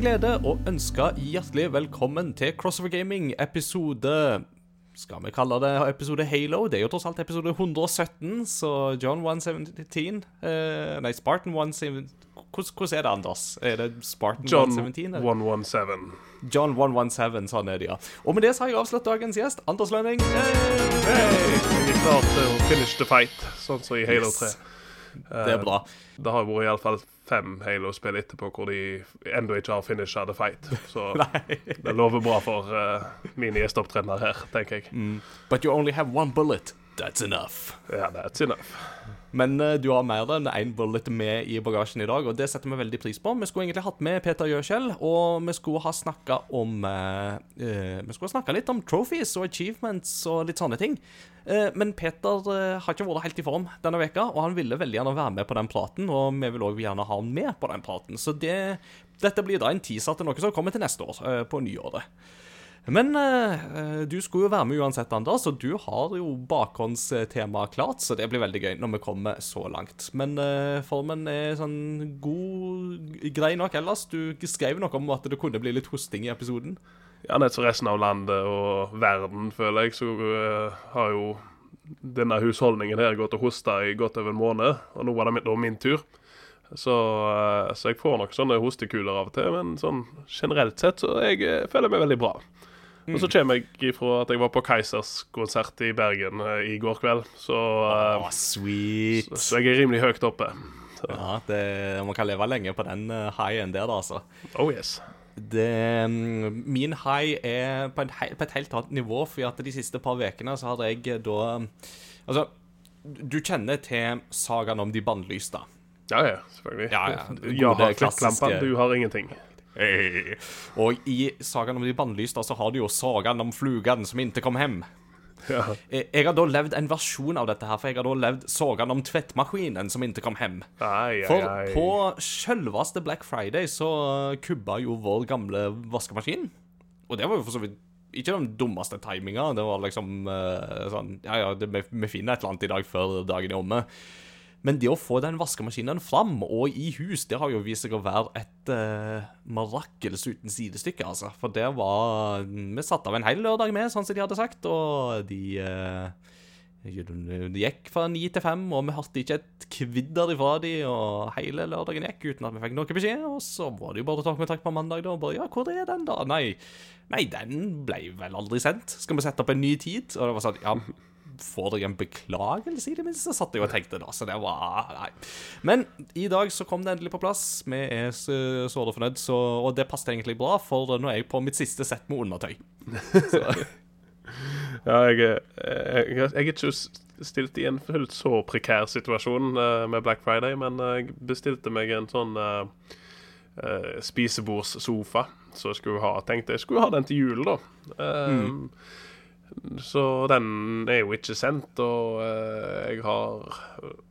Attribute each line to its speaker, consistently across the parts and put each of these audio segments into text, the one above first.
Speaker 1: En glede å ønske hjertelig velkommen til Crossover Gaming episode Skal vi kalle det episode Halo? Det er jo tross alt episode 117, så John 117 eh, Nei, Spartan 117 hvordan, hvordan er det, Anders? Er det Spartan
Speaker 2: John
Speaker 1: 117? eller?
Speaker 2: 117.
Speaker 1: John 117, sånn er det, ja. Og med det så har jeg avslørt dagens gjest, Anders Lønning. Hey!
Speaker 2: Hey, Vi er klar til å finish the fight, som i Halo 3.
Speaker 1: Yes. Det er bra.
Speaker 2: Det har vært iallfall fem Halo-spill etterpå hvor de ennå ikke har finisha the fight. Så det lover bra for uh, mine gjesteopptredener her, tenker jeg.
Speaker 1: But you only have one bullet. That's enough.
Speaker 2: Ja, that's enough.
Speaker 1: Men uh, du har mer enn én bullet med i bagasjen i dag, og det setter vi veldig pris på. Vi skulle egentlig hatt med Peter Gjøskjell, og vi skulle ha snakka om uh, uh, Vi skulle ha snakka litt om trophies og achievements og litt sånne ting. Eh, men Peter eh, har ikke vært helt i form denne veka, og han ville veldig gjerne være med på den praten, og vi vil òg gjerne ha han med på den praten. Så det, dette blir da en teaser til noe som kommer til neste år, eh, på nyåret. Men du skulle jo være med uansett, Anders, og du har jo bakhåndstemaet klart, så det blir veldig gøy når vi kommer så langt. Men formen er sånn god, grei nok ellers. Du skrev noe om at det kunne bli litt hosting i episoden.
Speaker 2: Ja, nett som resten av landet og verden, føler jeg, så uh, har jo denne husholdningen her gått og hosta i godt over en måned, og nå var det min, da min tur. Så, uh, så jeg får nok sånne hostekuler av og til, men sånn generelt sett så jeg uh, føler meg veldig bra. Og så kommer jeg ifra at jeg var på Keisers konsert i Bergen i går kveld, så,
Speaker 1: Å, sweet.
Speaker 2: så, så jeg er rimelig høyt oppe. Så,
Speaker 1: Ja, det, Man kan leve lenge på den high-en der, da, altså.
Speaker 2: oh yes.
Speaker 1: Det, mm, min high er på, hei- på et helt annet nivå, for at de siste par ukene så hadde jeg da Altså, du kjenner til sagaen om de bannlyste.
Speaker 2: Ja, ja, selvfølgelig.
Speaker 1: Ja, ja, Gode,
Speaker 2: Jeg har
Speaker 1: klassiske-
Speaker 2: du har ingenting.
Speaker 1: Hey. Og i sagaen om de bannlyste så har du jo sagaen om flugen som ikke kom hjem.
Speaker 2: Ja.
Speaker 1: Jeg har da levd en versjon av dette her, for jeg har da levd sagaen om tvettmaskinen som ikke kom hjem.
Speaker 2: Ai, ai,
Speaker 1: For på selveste Black Friday så kubba jo vår gamle vaskemaskin. Og det var jo for så vidt ikke den dummeste timinga. Det var liksom eh, sånn Ja, ja, vi finner et eller annet i dag før dagen er omme. Men det å få den vaskemaskinen fram og i hus, det har jo vist seg å være et uh, mirakels uten sidestykke, altså. For det var Vi satte av en hel lørdag med, sånn som de hadde sagt, og de uh, gikk fra ni til fem, og vi hørte ikke et kvidder ifra de, og hele lørdagen gikk uten at vi fikk noe beskjed. Og så var det jo bare å ta kontakt på mandag, da, og bare Ja, hvor er den, da? Nei, nei, den ble vel aldri sendt. Skal vi sette opp en ny tid? Og det var sånn, ja Får dere en beklagelse, i det minste? Satt jeg og tenkte da, så det var Nei. Men i dag så kom det endelig på plass. Vi er så- såre fornøyd, så, og det passet egentlig bra, for nå er jeg på mitt siste sett med undertøy. Så,
Speaker 2: Ja, jeg, er- jeg, jeg er ikke stilt i en fullt så prekær situasjon uh, med Black Friday, men jeg bestilte meg en sånn uh, spisebordssofa som jeg skulle ha. Tenkte jeg skulle ha den til jul, da. Eh, Så den er jo ikke sendt, og eh, jeg har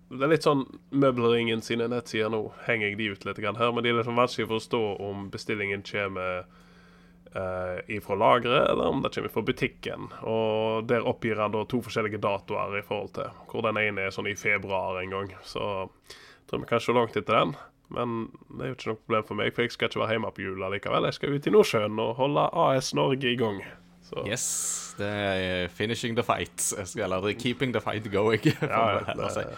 Speaker 2: Det er litt sånn Møbelringen sine nettsider nå henger jeg de ut litt her, men de er litt sånn vanskelig å forstå om bestillingen kommer eh, ifra lageret, eller om det kommer fra butikken. Og der oppgir han da to forskjellige datoer i forhold til hvor den ene er sånn i februar en gang. Så jeg tror vi kan se langt etter den. Men det er jo ikke noe problem for meg, for jeg skal ikke være hjemme på jula likevel. Jeg skal ut i Nordsjøen og holde AS Norge i gang. Så
Speaker 1: Yes, det er finishing the fight. Eller keeping the fight going.
Speaker 2: Ja,
Speaker 1: si.
Speaker 2: det-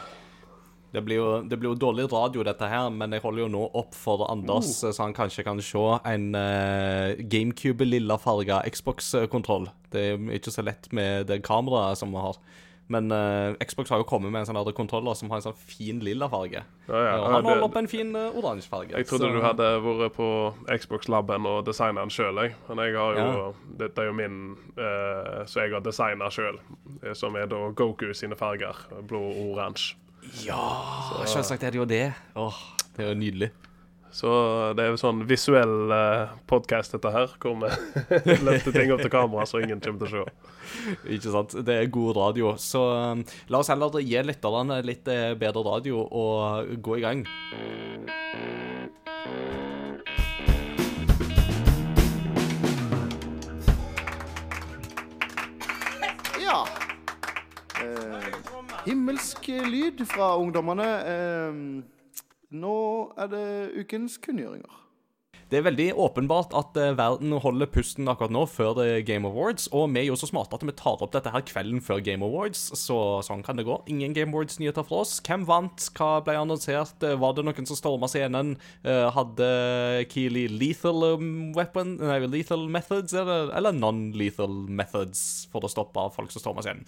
Speaker 1: Det blir, jo, det blir jo dårlig radio, dette her, men jeg holder jo nå opp for Anders,
Speaker 2: Uh.
Speaker 1: så han kanskje kan se en uh, GameCube-lilla farga Xbox-kontroll. Det er ikke så lett med det kameraet som vi har. Men uh, Xbox har jo kommet med en sånn kontroller som har en sånn fin lilla farge.
Speaker 2: Ja, ja.
Speaker 1: Og han holder opp en fin uh, oransje farge.
Speaker 2: Jeg trodde
Speaker 1: så-
Speaker 2: du hadde vært på Xbox-laben og designa den sjøl, jeg. Men jeg har jo
Speaker 1: Ja.
Speaker 2: Dette er jo min uh, Så jeg har designa sjøl. Som er da Goku sine farger. Blå og oransje.
Speaker 1: Ja, selvsagt er det jo det. Åh, det er jo nydelig.
Speaker 2: Så det er jo sånn visuell uh, podkast, dette her, hvor vi løfter ting opp til kamera så ingen kommer til å se.
Speaker 1: Ikke sant? Det er god radio. Så um, la oss heller gi lytterne litt eh, bedre radio og gå i gang.
Speaker 3: Ja. Eh, himmelsk lyd fra ungdommene. Eh, nå er det ukens kunngjøringer.
Speaker 1: Det er veldig åpenbart at eh, verden holder pusten akkurat nå før er Game Awards, og vi er jo så smarte at vi tar opp dette her kvelden før Game Awards, så sånn kan det gå. Ingen Game Awards-nyheter fra oss. Hvem vant? Hva ble annonsert? Eh, Var det noen som storma scenen? Eh, Hadde Keeley lethal um, weapon Nei, lethal methods, eller, eller non-lethal methods for å stoppe folk som stormer scenen?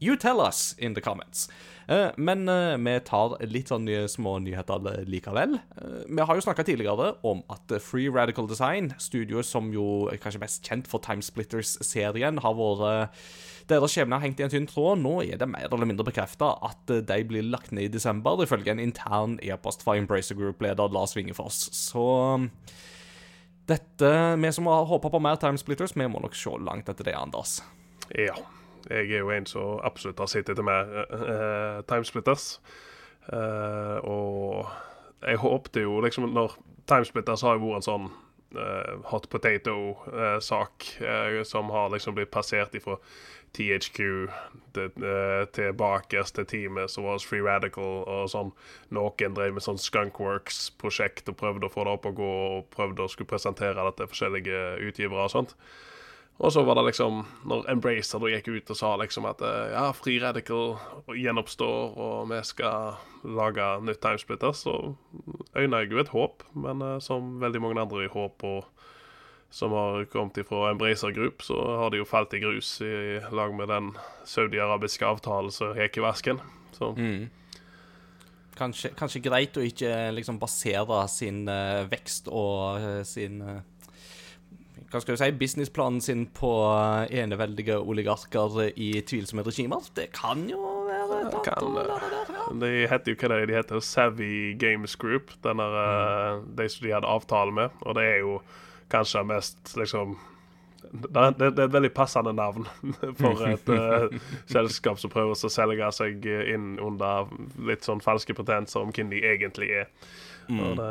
Speaker 1: You tell us in the comments. Eh, men eh, vi tar litt sånn små nyheter likevel. Eh, vi har jo snakka tidligere om at Free Radical Design, studioet som jo er kanskje mest kjent for Timesplitters-serien, har vært deres skjebne har hengt i en tynn tråd. Nå er det mer eller mindre bekrefta at de blir lagt ned i desember, ifølge en intern e-post fra Embracer Group-leder Lars Vingefoss. Så dette Vi som har håpa på mer Timesplitters, vi må nok se langt etter det, Anders.
Speaker 2: Ja. Jeg er jo en som absolutt har sett etter mer uh, Timesplitters. Eh, og jeg håpte jo liksom Når Timesplitters har jo vært en sånn eh, hot potato-sak som har liksom blitt passert ifra THQ til, tilbake til teamet som var Free Radical og sånn. Noen drev med sånn Skunkworks-prosjekt og prøvde å få det opp og gå og prøvde å skulle presentere det til forskjellige utgivere og sånt. Og så var det liksom Når Embracer da gikk ut og sa liksom at eh, ja, Free Radical gjenoppstår, og vi skal lage nytt Timesplitter, så øyna jeg jo et håp. Men eh, som veldig mange andre i håp og som har kommet ifra Embracer Group, så har de jo falt i grus i lag med den saudi-arabiske avtalen som gikk i vasken. Så
Speaker 1: Kanskje, kanskje greit å ikke liksom basere sin uh, vekst og uh, sin eh, hva skal du si, businessplanen sin på eh, eneveldige oligarker i tvilsomme regimer. Det kan jo være et
Speaker 2: kan,
Speaker 1: ja.
Speaker 2: De heter jo hva det er, de heter Savvy Games Group, denne, eh, de som de hadde avtale med. Og det er jo kanskje mest liksom det, det, det er et veldig passende navn for et uh, selskap som prøver å selge seg inn under litt sånn falske pretenser om hvem de egentlig er. Og det,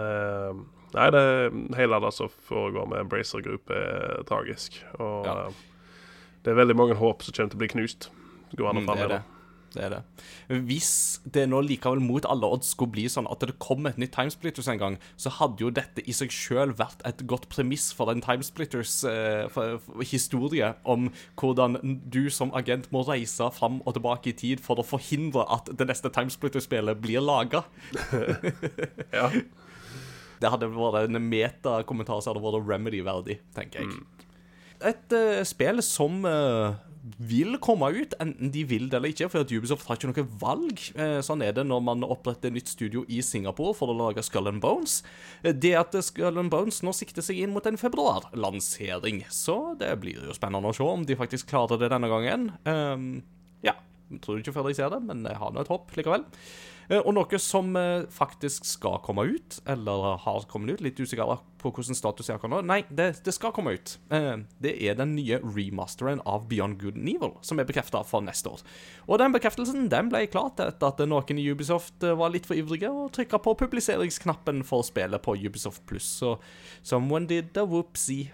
Speaker 2: nei, det hele det som foregår med Embracer Group, er tragisk. Og
Speaker 1: Ja.
Speaker 2: eh, det er veldig mange håp som kommer til å bli knust. Går an å
Speaker 1: Mm, det
Speaker 2: framheve.
Speaker 1: det. Det er det. Hvis det nå likevel mot alle odds skulle bli sånn at det kom et nytt Timesplitters en gang, så hadde jo dette i seg sjøl vært et godt premiss for en Timesplitters eh, for, for historie om hvordan du som agent må reise fram og tilbake i tid for å forhindre at det neste Timesplitter-spillet blir laga.
Speaker 2: Ja.
Speaker 1: Det hadde vært en metakommentar som hadde vært Remedy-verdig, tenker jeg. Et uh, spill som uh, vil komme ut, enten de vil det eller ikke, for Ubisoft har ikke noe valg. Eh, sånn er det når man oppretter nytt studio i Singapore for å lage Skull and Bones. Det at Skull and Bones nå sikter seg inn mot en februarlansering, så det blir jo spennende å se om de faktisk klarer det denne gangen. Ehm, ja, jeg tror ikke før jeg ser det, men jeg har nå et håp likevel. Eh, Og noe som eh, faktisk skal komme ut, eller har kommet ut, litt usikker på hvordan status er akkurat nå. Nei, det, det skal komme ut. Eh, Det er den nye remasteren av Beyond Good and Evil, som er bekrefta for neste år. Og den bekreftelsen den ble klar etter at noen i Ubisoft var litt for ivrige og trykka på publiseringsknappen for spillet på Ubisoft Pluss. Så someone did a whoopsie.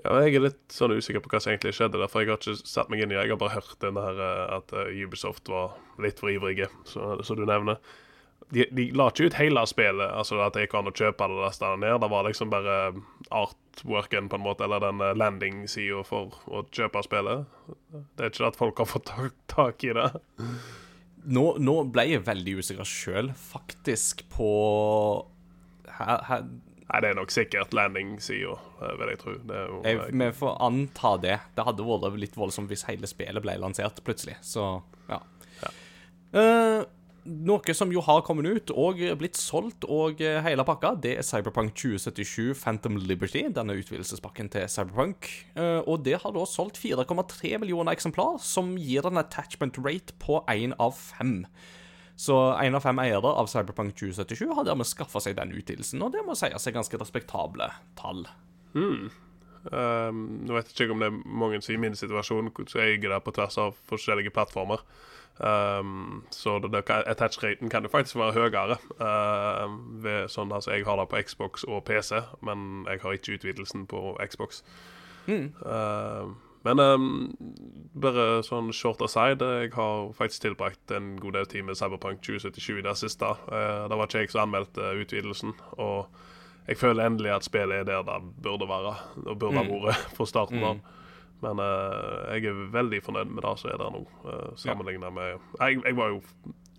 Speaker 2: Ja, jeg er litt sånn usikker på hva som egentlig skjedde der, for jeg har ikke satt meg inn i det. Jeg har bare hørt denne der eh, at eh, Ubisoft var litt for ivrige, som du nevner. De, de la ikke ut hele spillet, altså at det gikk an å kjøpe det der stedet ned. Det var liksom bare artworken, på en måte, eller den eh, landing-sida for å kjøpe spillet. Det er ikke at folk har fått tak, tak i det.
Speaker 1: Nå, nå ble jeg veldig usikker sjøl, faktisk, på her, her,
Speaker 2: Nei, det er nok sikkert landing-sida, eh, vil jeg tro. Jo,
Speaker 1: jeg, Vi får anta det. Det hadde vært litt voldsomt hvis hele spillet ble lansert plutselig. Så ja. Eh, noe som jo har kommet ut og blitt solgt og eh, hele pakka, det er Cyberpunk 2077 Phantom Liberty, denne utvidelsespakken til Cyberpunk. Eh, og det har da solgt 4,3 millioner eksemplar, som gir en attachment rate på én av fem. Så én av fem eiere av Cyberpunk 2077 har dermed skaffa seg den utvidelsen, og det må sies er ganske respektable tall.
Speaker 2: Um, nå vet jeg ikke om det er mange som i min situasjon så eier det på tvers av forskjellige plattformer. Um, så det, attach-raten kan jo faktisk være høyere. Uh, ved sånn, altså, jeg har det på Xbox og PC, men jeg har ikke utvidelsen på Xbox. Uh, men um, bare sånn short aside, jeg har faktisk tilbrakt en god del tid med Cyberpunk 2077 i det siste. Uh, det var ikke jeg som anmeldte utvidelsen. Og jeg føler endelig at spillet er der det burde være, og burde ha
Speaker 1: Mm.
Speaker 2: vært fra starten
Speaker 1: Mm.
Speaker 2: Men uh, jeg er veldig fornøyd med det som er der nå, uh, sammenligna med jeg, jeg var jo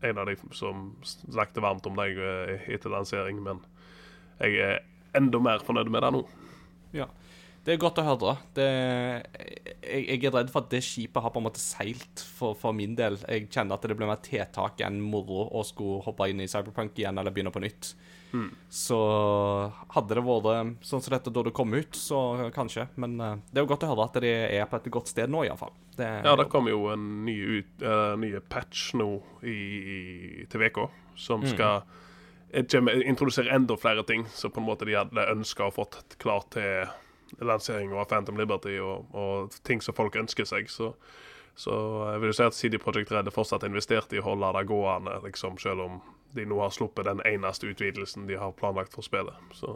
Speaker 2: en av de som snakket varmt om deg eh, etter lansering, men jeg er enda mer fornøyd med det nå.
Speaker 1: Ja. Det er godt å høre. Det, jeg, jeg er redd for at det skipet har på en måte seilt for, for min del. Jeg kjenner at det blir mer tiltak enn moro å skulle hoppe inn i Cyberpunk igjen eller begynne på nytt. Så hadde det vært sånn som dette da det kom ut, så kanskje. Men eh, det er jo godt å høre at det er på et godt sted nå, iallfall.
Speaker 2: Ja, det kom jo en ny, ut, uh, ny patch nå i, i, til uka som skal eh, introdusere enda flere ting som på en måte de hadde ønska og fått klart til lansering av Phantom Liberty, og, og ting som folk ønsker seg. Så, så jeg vil jo si at CD Projekt Red er fortsatt investert i å holde det gående, liksom, selv om de nå har sluppet den eneste utvidelsen de har planlagt for spillet. Så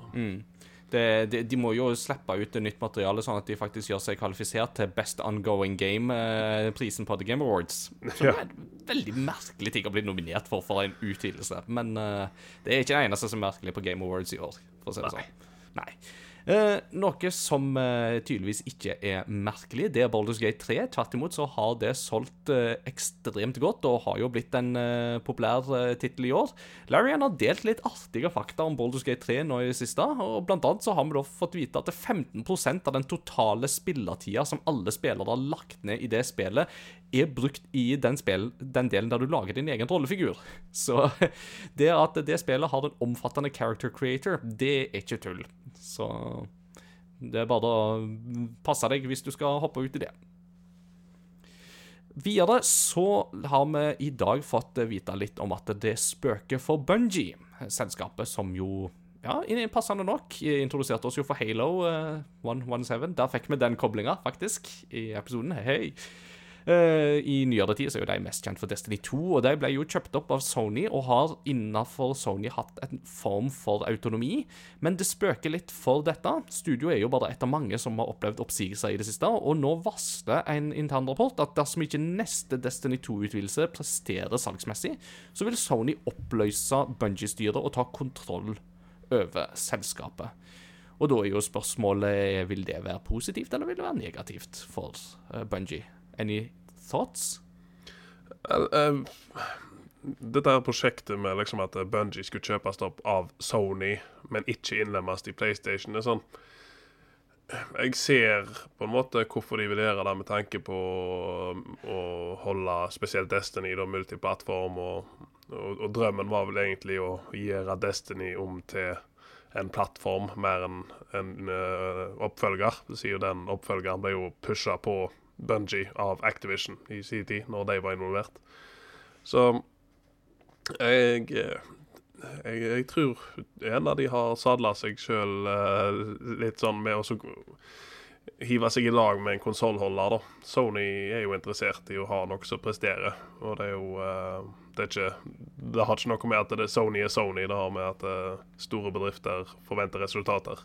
Speaker 1: Det, de, de må jo slippe ut nytt materiale, sånn at de faktisk gjør seg kvalifisert til Best Ongoing Game-prisen på The Game Awards. Som
Speaker 2: Ja.
Speaker 1: er en veldig merkelig ting å bli nominert for for en utvidelse. Men eh, det er ikke det eneste som er merkelig på Game Awards i år, for å si det sånn. Nei. Eh, noe som eh, tydeligvis ikke er merkelig, det er Baldur's Gate 3. Tvert imot så har det solgt eh, ekstremt godt, og har jo blitt en eh, populær eh, tittel i år. Larian har delt litt artige fakta om Baldur's Gate 3 nå i det siste, og blant annet så har vi da fått vite at det er 15% av den totale spillertida som alle spillere har lagt ned i det spillet, er brukt i den, spil, den delen der du lager din egen rollefigur. Så det at det spillet har en omfattende character creator, det er ikke tull. Så det er bare å passe deg hvis du skal hoppe ut i det. Videre så har vi i dag fått vite litt om at det spøker for Bungie, selskapet som jo ja, passende nok introduserte oss jo for Halo eh, 117. Der fikk vi den koblinga, faktisk, i episoden. Hei, hei. Eh, I nyere tid så er jo de mest kjent for Destiny 2, og de ble jo kjøpt opp av Sony og har innenfor Sony hatt en form for autonomi, men det spøker litt for dette. Studio er jo bare et av mange som har opplevd oppsigelser i det siste, og nå varsler en intern rapport at dersom ikke neste Destiny 2-utvidelse presterer salgsmessig, så vil Sony oppløse Bungie-styret og ta kontroll over selskapet. Og da er jo spørsmålet vil det være positivt eller vil det være negativt for uh, Bungie. Any thoughts?
Speaker 2: Eh, Dette her prosjektet med liksom at Bungie skulle kjøpes opp av Sony, men ikke innlemmes i PlayStation, er sånn Jeg ser på en måte hvorfor de vil gjøre det, med tanke på å holde spesielt Destiny da, multiplattform. Og, og, og drømmen var vel egentlig å gjøre Destiny om til en plattform mer enn en eh, oppfølger. Det sier jo den oppfølgeren ble jo pusha på Bungie av Activision i sin tid, når de var involvert. Så jeg jeg, jeg tror en av de har sadla seg sjøl litt sånn med å hive seg i lag med en konsollholder, da. Sony er jo interessert i å ha noe som presterer, og det er jo eh, det, er ikke, det har ikke noe med at det Sony er Sony, det har med at eh, store bedrifter forventer resultater.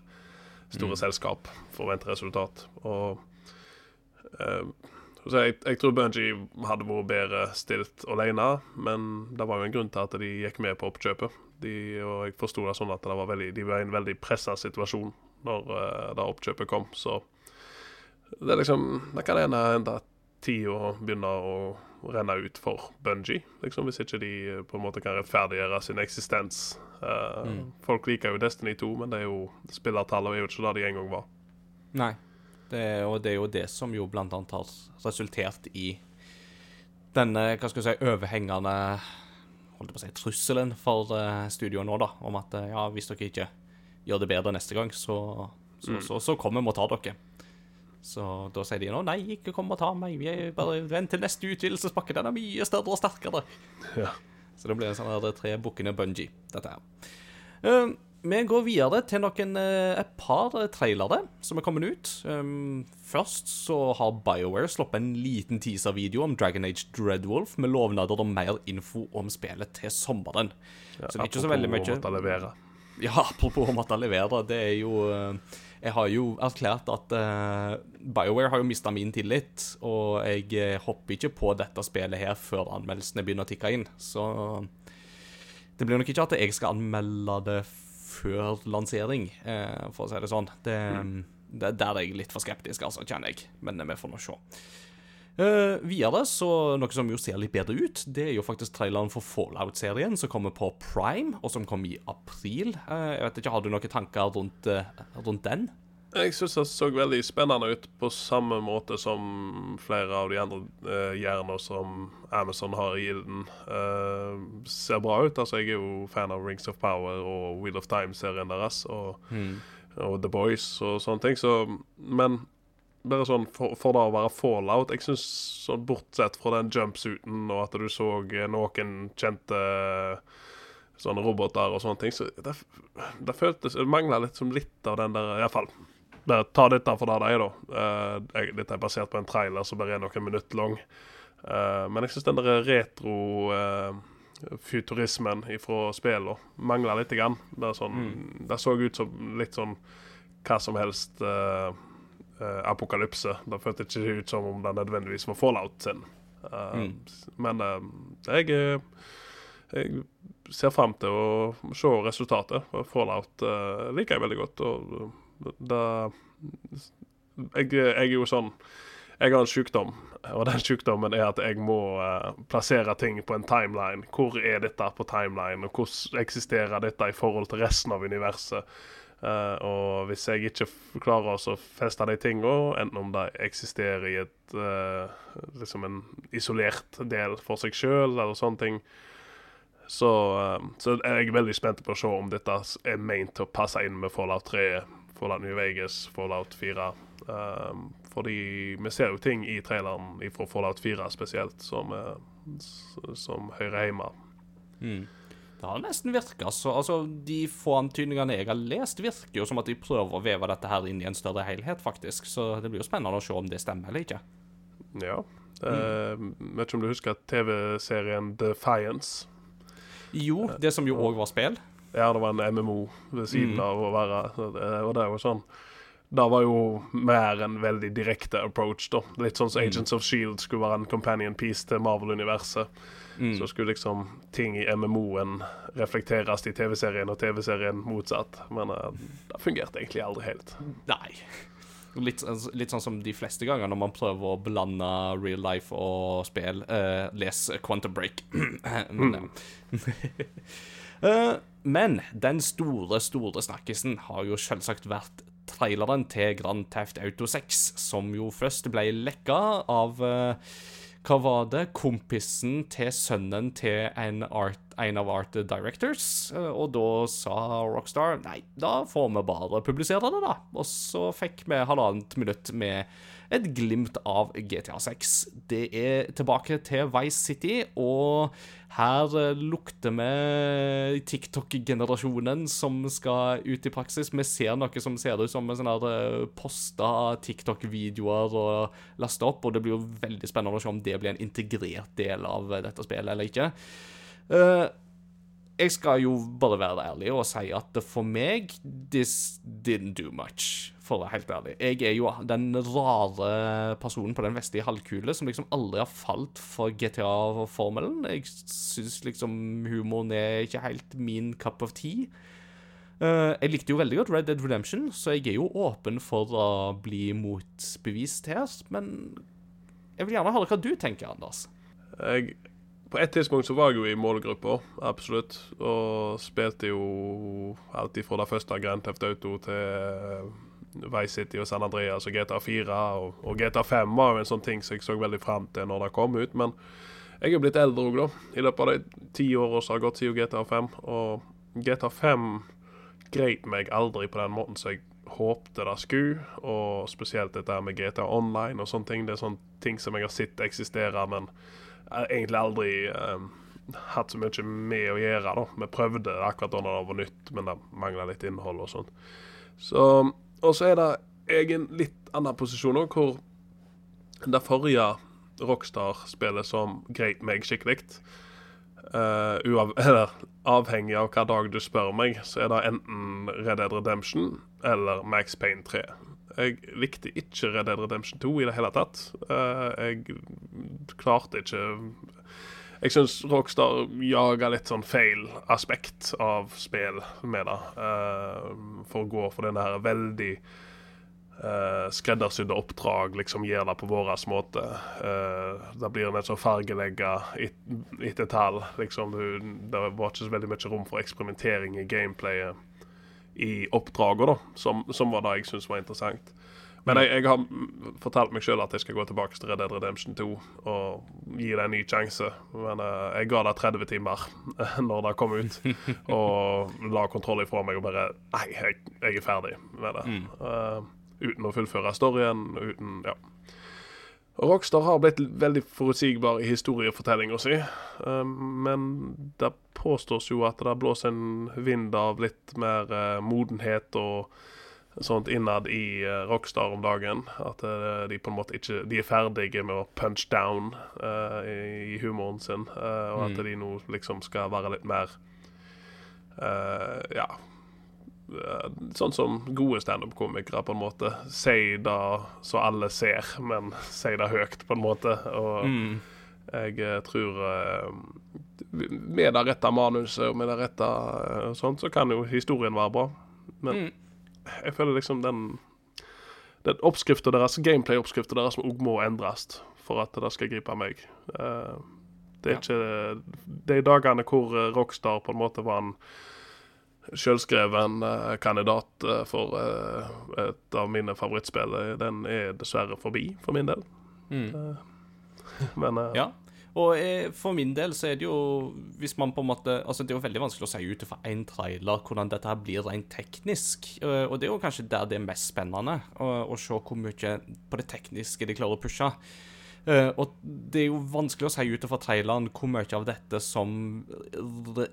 Speaker 2: Store selskap forventer resultat. Og eh, jeg, jeg tror Bungie hadde vært bedre stilt alene, men det var jo en grunn til at de gikk med på oppkjøpet. De, og jeg forsto det sånn at det var veldig, de var i en veldig pressa situasjon når uh, det oppkjøpet kom. Så det er liksom Det kan hende at tida begynner å renne ut for Bungie, liksom, hvis ikke de eh, på en måte kan rettferdiggjøre sin eksistens. Eh, Folk liker jo Destiny 2, men det er jo spillertallet er jo ikke det de en gang var.
Speaker 1: Nei. Det, og det er jo det som jo blant annet har resultert i denne hva skal jeg si, overhengende holdt jeg på å si, trusselen for uh, studioet nå, da, om at eh, ja, hvis dere ikke gjør det bedre neste gang, så, så, så, så kommer vi og tar dere. Så da sier de nå nei, ikke kom og ta meg, vi er bare vent til neste utvidelsespakke, den er mye større og sterkere.
Speaker 2: Ja.
Speaker 1: Så det blir en sånn her tre bukkene bungee, dette her. Eh, vi går videre til noen, eh, et par trailere som er kommet ut. Um, først så har BioWare sluppet en liten teaser-video om Dragon Age Dreadwolf med lovnader om mer info om spillet til sommeren. så det er ikke så veldig
Speaker 2: Apropos
Speaker 1: mye
Speaker 2: å måtte levere.
Speaker 1: ja, apropos å måtte levere, det er jo eh, Jeg har jo erklært at uh, BioWare har jo mista min tillit, og jeg eh, hopper ikke på dette spillet her før anmeldelsene begynner å tikke inn. Så det blir nok ikke at jeg skal anmelde det før lansering, eh, for å si det sånn. Det, det, der er jeg litt for skeptisk, altså, kjenner jeg. Men vi får nå se. Uh, videre, så noe som jo ser litt bedre ut, det er jo faktisk traileren for Fallout-serien, som kommer på Prime, og som kom i april. Uh, jeg vet ikke, Har du noen tanker rundt, uh, rundt den?
Speaker 2: Jeg syns det så veldig spennende ut, på samme måte som flere av de andre uh, gjerne som Amazon har i gilden. ser bra ut. Altså, jeg er jo fan av Rings of Power og Wheel of Time-serien deres, og,
Speaker 1: Mm.
Speaker 2: og The Boys og sånne ting, så Men bare sånn for, for det å være fallout Jeg syns sånn bortsett fra den jumpsuiten og at du så eh, noen kjente eh, sånne roboter og sånne ting, så det, det føltes Det mangla litt som litt av den der Iallfall. Bare ta dette for det det er, da. Uh, dette er basert på en trailer som bare er noen minutter lang. Uh, men jeg syns den der retro eh, ifra spillene mangla litt. Grann. Det, sånn, det så ut som litt sånn hva som helst eh, eh, apokalypse. Det føltes ikke ut som om det nødvendigvis var fallout sin. Eh,
Speaker 1: Mm.
Speaker 2: Men eh, jeg, eh, jeg ser fram til å se resultatet. Fallout uh, liker jeg veldig godt. Og det jeg, jeg er jo sånn Jeg har en sykdom, og den sykdommen er at jeg må uh, plassere ting på en timeline. Hvor er dette på timeline, og hvordan eksisterer dette i forhold til resten av universet? Uh, og hvis jeg ikke klarer å feste de tingene, enten om de eksisterer i et uh, liksom en isolert del for seg sjøl, eller sånne ting, så, så er jeg veldig spent på å se om dette er meint å passe inn med Fallout 3, Fallout New Vegas, Fallout 4. Um, fordi vi ser jo ting i traileren fra Fallout 4 spesielt som, eh, som hører hjemme.
Speaker 1: Mm. Det har nesten virka så Altså, de få antydningene jeg har lest, virker jo som at de prøver å veve dette her inn i en større helhet, faktisk. Så det blir jo spennende å se om det stemmer eller ikke.
Speaker 2: Ja. Eh, vet ikke om du husker TV-serien Defiance?
Speaker 1: Jo, det som jo òg var spill.
Speaker 2: Det var en MMO ved siden
Speaker 1: Mm.
Speaker 2: av å være Og det er jo sånn Det var jo mer en veldig direkte approach, da. Litt sånn som Agents of Shield skulle være en companion piece til Marvel-universet.
Speaker 1: Mm.
Speaker 2: Så skulle liksom ting i MMO-en reflekteres i TV-serien, og TV-serien motsatt. Men uh, det fungerte egentlig aldri helt.
Speaker 1: Nei. Litt, litt sånn som de fleste ganger når man prøver å blande real life og spill. Uh, les Quantum Break. men, mm. Eh, men den store, store snakkisen har jo selvsagt vært traileren til Grand Theft Auto 6, som jo først ble lekka av eh, hva var det? Kompisen til sønnen til en, art, en av Art Directors. Eh, Og da sa Rockstar nei, da får vi bare publisere det, da. Og så fikk vi halvannet minutt med et glimt av GTA 6. Det er tilbake til Vice City, og her eh, lukter vi TikTok-generasjonen som skal ut i praksis. Vi ser noe som ser ut som sånn eh, posta TikTok-videoer og lasta opp, og det blir jo veldig spennende å se om det blir en integrert del av eh, dette spillet eller ikke. Eh, jeg skal jo bare være ærlig og si at for meg This didn't do much, for å være helt ærlig. Jeg er jo den rare personen på den vestlige halvkule som liksom aldri har falt for GTA-formelen. Jeg syns liksom humoren er ikke helt min cup of tea. Uh, jeg likte jo veldig godt Red Dead Redemption, så jeg er jo åpen for å bli motbevist her. Men jeg vil gjerne høre hva du tenker, Anders.
Speaker 2: Jeg, på et tidspunkt så var jeg jo i målgruppa, absolutt. Og spilte jo alt fra det første Grand Theft Auto til Vice City og San Andreas og GTA 4. Og, og GTA 5 var jo en sånn ting som jeg så veldig fram til når det kom ut. Men jeg er blitt eldre òg, da. I løpet av de ti åra som har gått siden GTA 5. Og GTA 5 greit meg aldri på den måten som jeg håpte det skulle. Og spesielt dette med GTA Online og sånne ting. Det er sånne ting som jeg har sett eksistere, men egentlig aldri um, hatt så mye med å gjøre. da. Vi prøvde akkurat da det var nytt, men det mangla litt innhold og sånt. Så, og så er det jeg i en litt annen posisjon òg, hvor det forrige Rockstar-spillet som greit meg skikkelig uh, eller, Avhengig av hva dag du spør meg, så er det enten Red Dead Redemption eller Max Payne 3. Jeg likte ikke Red Dead Redemption 2 i det hele tatt. Eh, jeg klarte ikke Jeg syns Rockstar jager litt sånn feil aspekt av spill med det. Uh, for å gå for den her veldig uh, skreddersydde oppdrag, liksom gjør det på vår måte. Uh, da blir det så fargelegga et, etter tall. Liksom, det var ikke så veldig mye rom for eksperimentering i gameplayet i oppdraget, da, som, som var det jeg syntes var interessant. Men jeg, jeg, har fortalt meg sjøl at jeg skal gå tilbake til Red Dead Redemption 2 og gi det en ny sjanse. Men uh, jeg ga det 30 timer når det kom ut, og la kontroll ifra meg og bare Nei, jeg, jeg er ferdig med det. Uh, uten å fullføre storyen. Uten Ja. Rockstar har blitt veldig forutsigbar i historiefortellinga si, uh, men det påstås jo at det blåser en vind av litt mer modenhet og sånt innad i uh, Rockstar om dagen. At de på en måte ikke De er ferdige med å punch down i, i, humoren sin, og at mm. de nå liksom skal være litt mer Ja Sånn som gode standup-komikere, på en måte. Si det så alle ser, men si det høyt, på en måte. Og mm. jeg tror Med det rette manuset og med det rette sånt, så kan jo historien være bra. Men mm jeg føler liksom den den oppskrifta deres, gameplay-oppskrifta deres, òg må endres for at det skal gripe meg. Det er ikke De dagene hvor eh, Rockstar på en måte var en sjølskreven uh, kandidat uh, for et av mine favorittspill, den er dessverre forbi, for min del. Mm.
Speaker 1: men Ja. Og eh, for min del så er det jo Hvis man på en måte Altså, det er jo veldig vanskelig å si ut fra én trailer hvordan dette her blir rent teknisk. Eh, og det er jo kanskje der det er mest spennende, å, å se hvor mye på det tekniske de klarer å pushe. Uh, og det er jo vanskelig å si ut fra traileren hvor mye av dette som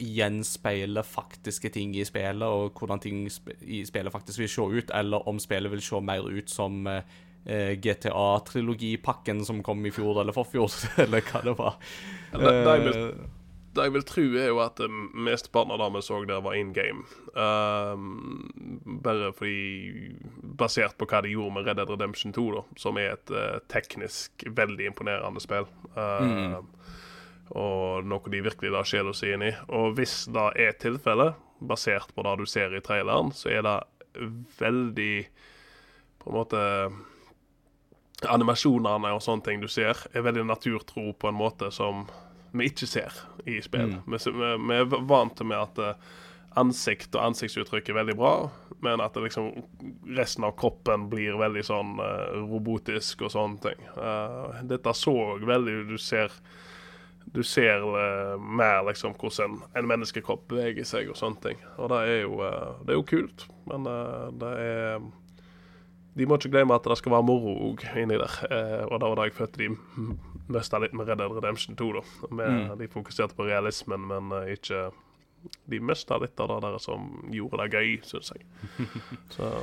Speaker 1: gjenspeiler faktiske ting i spillet, og hvordan ting i spillet faktisk vil se ut, eller om spillet vil se mer ut som uh, eh, GTA-trilogipakken som kom i fjor eller forfjor, eller hva det var.
Speaker 2: Det, det, jeg vil, tro, er jo at det mesteparten av det vi så der, var in game. Um, bare fordi Basert på hva de gjorde med Red Dead Redemption 2, da, som er et uh, teknisk veldig imponerende spill. Uh, mm. Og noe de virkelig la sjela si inn i. Og hvis det er tilfellet, basert på det du ser i traileren, så er det veldig på en måte animasjonene og sånne ting du ser, er veldig naturtro på en måte som vi ikke ser i spill. Mm. Vi, vi, er vant med at uh, ansikt og ansiktsuttrykk er veldig bra, men at liksom, resten av kroppen blir veldig sånn uh, robotisk og sånne ting. Uh, dette så veldig Du ser du ser mer liksom hvordan en menneskekropp beveger seg og sånne ting. Og det er jo, det er jo kult, men det er de må ikke glemme at det skal være moro òg inni der. Eh, og det var da jeg følte de mista litt med Red Dead Redemption 2. da. Med, mm. De fokuserte på realismen, men uh, ikke De mista litt av det der som gjorde det gøy, syns jeg. Så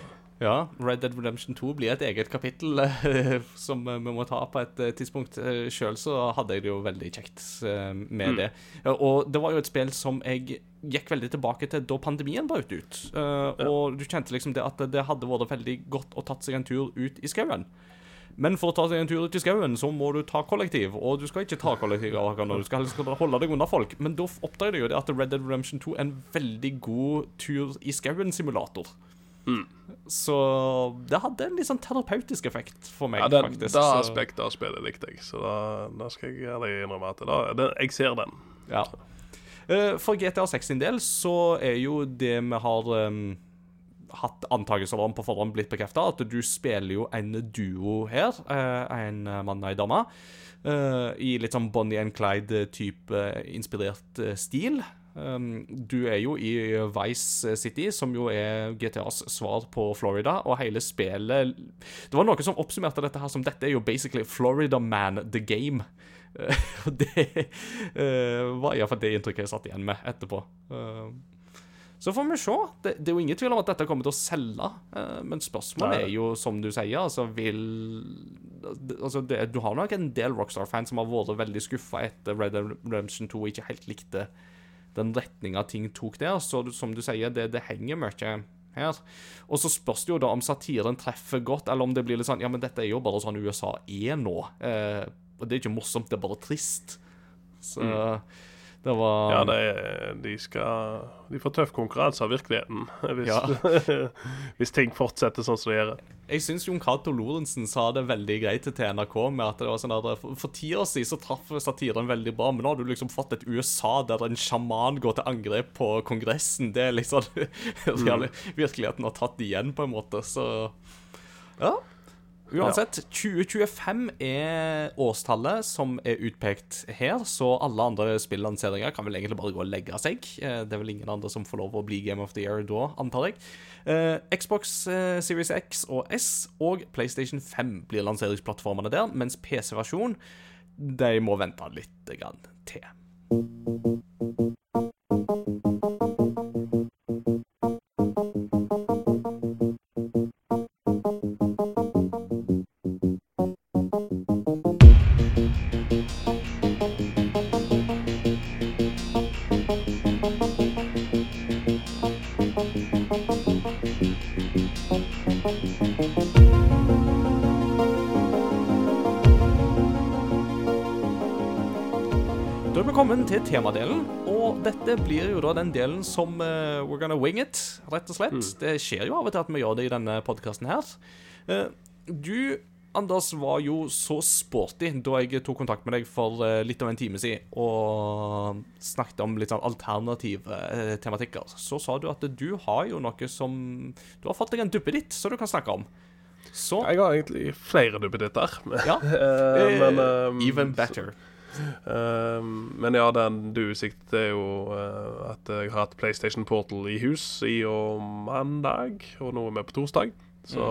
Speaker 1: ja, Red Dead Redemption 2 blir et eget kapittel eh, som vi må ta på et eh, tidspunkt. Eh, Sjøl så hadde jeg det jo veldig kjekt eh, med mm. det. Og det var jo et spill som jeg gikk veldig tilbake til da pandemien brøt ut. Uh, ja. Og du kjente liksom det at det hadde vært veldig godt å tatt seg en tur ut i skauen. Men for å ta seg en tur ut i skauen, så må du ta kollektiv. Og du skal ikke ta kollektiv du skal, helst holde deg unna folk. Men da oppdaget jeg jo det at Red Dead Redemption 2 er en veldig god tur i skauen-simulator. Mm. Så det hadde en litt sånn terapeutisk effekt for meg,
Speaker 2: ja, det,
Speaker 1: faktisk.
Speaker 2: Det aspektet av spillet likte jeg, så da, da skal jeg ærlig innrømme at da, det, jeg ser den.
Speaker 1: Ja. Uh, for GTA 6 sin del så er jo det vi har um, hatt antakelser om på forhånd, blitt bekrefta, at du spiller jo en duo her. Uh, en mann og ei dame. I litt sånn Bonnie and Clyde-type inspirert stil. Um, du er jo i Vice City, som jo er GTAs svar på Florida, og hele spillet Det var noe som oppsummerte dette her som dette er jo basically Florida Man the game. Og det uh, var iallfall det inntrykket jeg satt igjen med etterpå. Uh, så får vi se. Det, det, er jo ingen tvil om at dette kommer til å selge, men spørsmålet er jo, som du sier, altså vil Altså, det, du har nok en del Rockstar-fans som har vært veldig skuffa etter Red Dead Redemption 2 og ikke helt likte den retninga ting tok der. Så som du sier, det, det henger mye her. Og så spørs det jo da om satiren treffer godt, eller om det blir litt sånn Ja, men dette er jo bare sånn USA er nå. Eh, og det er ikke morsomt, det er bare trist. Så det var
Speaker 2: Ja, det er, de skal De får tøff konkurranse av virkeligheten hvis,
Speaker 1: Ja.
Speaker 2: hvis ting fortsetter sånn som det gjør.
Speaker 1: Jeg syns Jon Cato Lorentzen sa det veldig greit til NRK med at det var sånn der, for, for ti år siden så traff satiren veldig bra, men nå har du liksom fått et USA der en sjaman går til angrep på Kongressen. Det er liksom mm. Virkeligheten har tatt igjen, på en måte, så Ja. Uansett, 2025 er årstallet som er utpekt her, så alle andre spillanseringer kan vel egentlig bare gå og legge seg. Eh, Det er vel ingen andre som får lov å bli Game of the Year da, antar jeg. Eh, Xbox eh, Series X og S og PlayStation 5 blir lanseringsplattformene der, mens PC-versjon de må vente litt til. Temadelen, og dette blir jo da den delen som uh, we're gonna wing it, rett og slett. Det skjer jo av og til at vi gjør det i denne podkasten her. Uh, du, Anders, var jo så sporty da jeg tok kontakt med deg for eh, litt over en time siden og snakket om litt sånn alternative tematikker. Så sa du at du har jo noe som Du har fått deg en duppeditt som du kan snakke om. Så
Speaker 2: Jeg har egentlig flere duppeditter.
Speaker 1: ja.
Speaker 2: Men, ehm,
Speaker 1: Even better.
Speaker 2: ehm, men ja, den du sikter er jo eh, at jeg har hatt PlayStation Portal i hus i og mandag, og nå er vi på torsdag. Så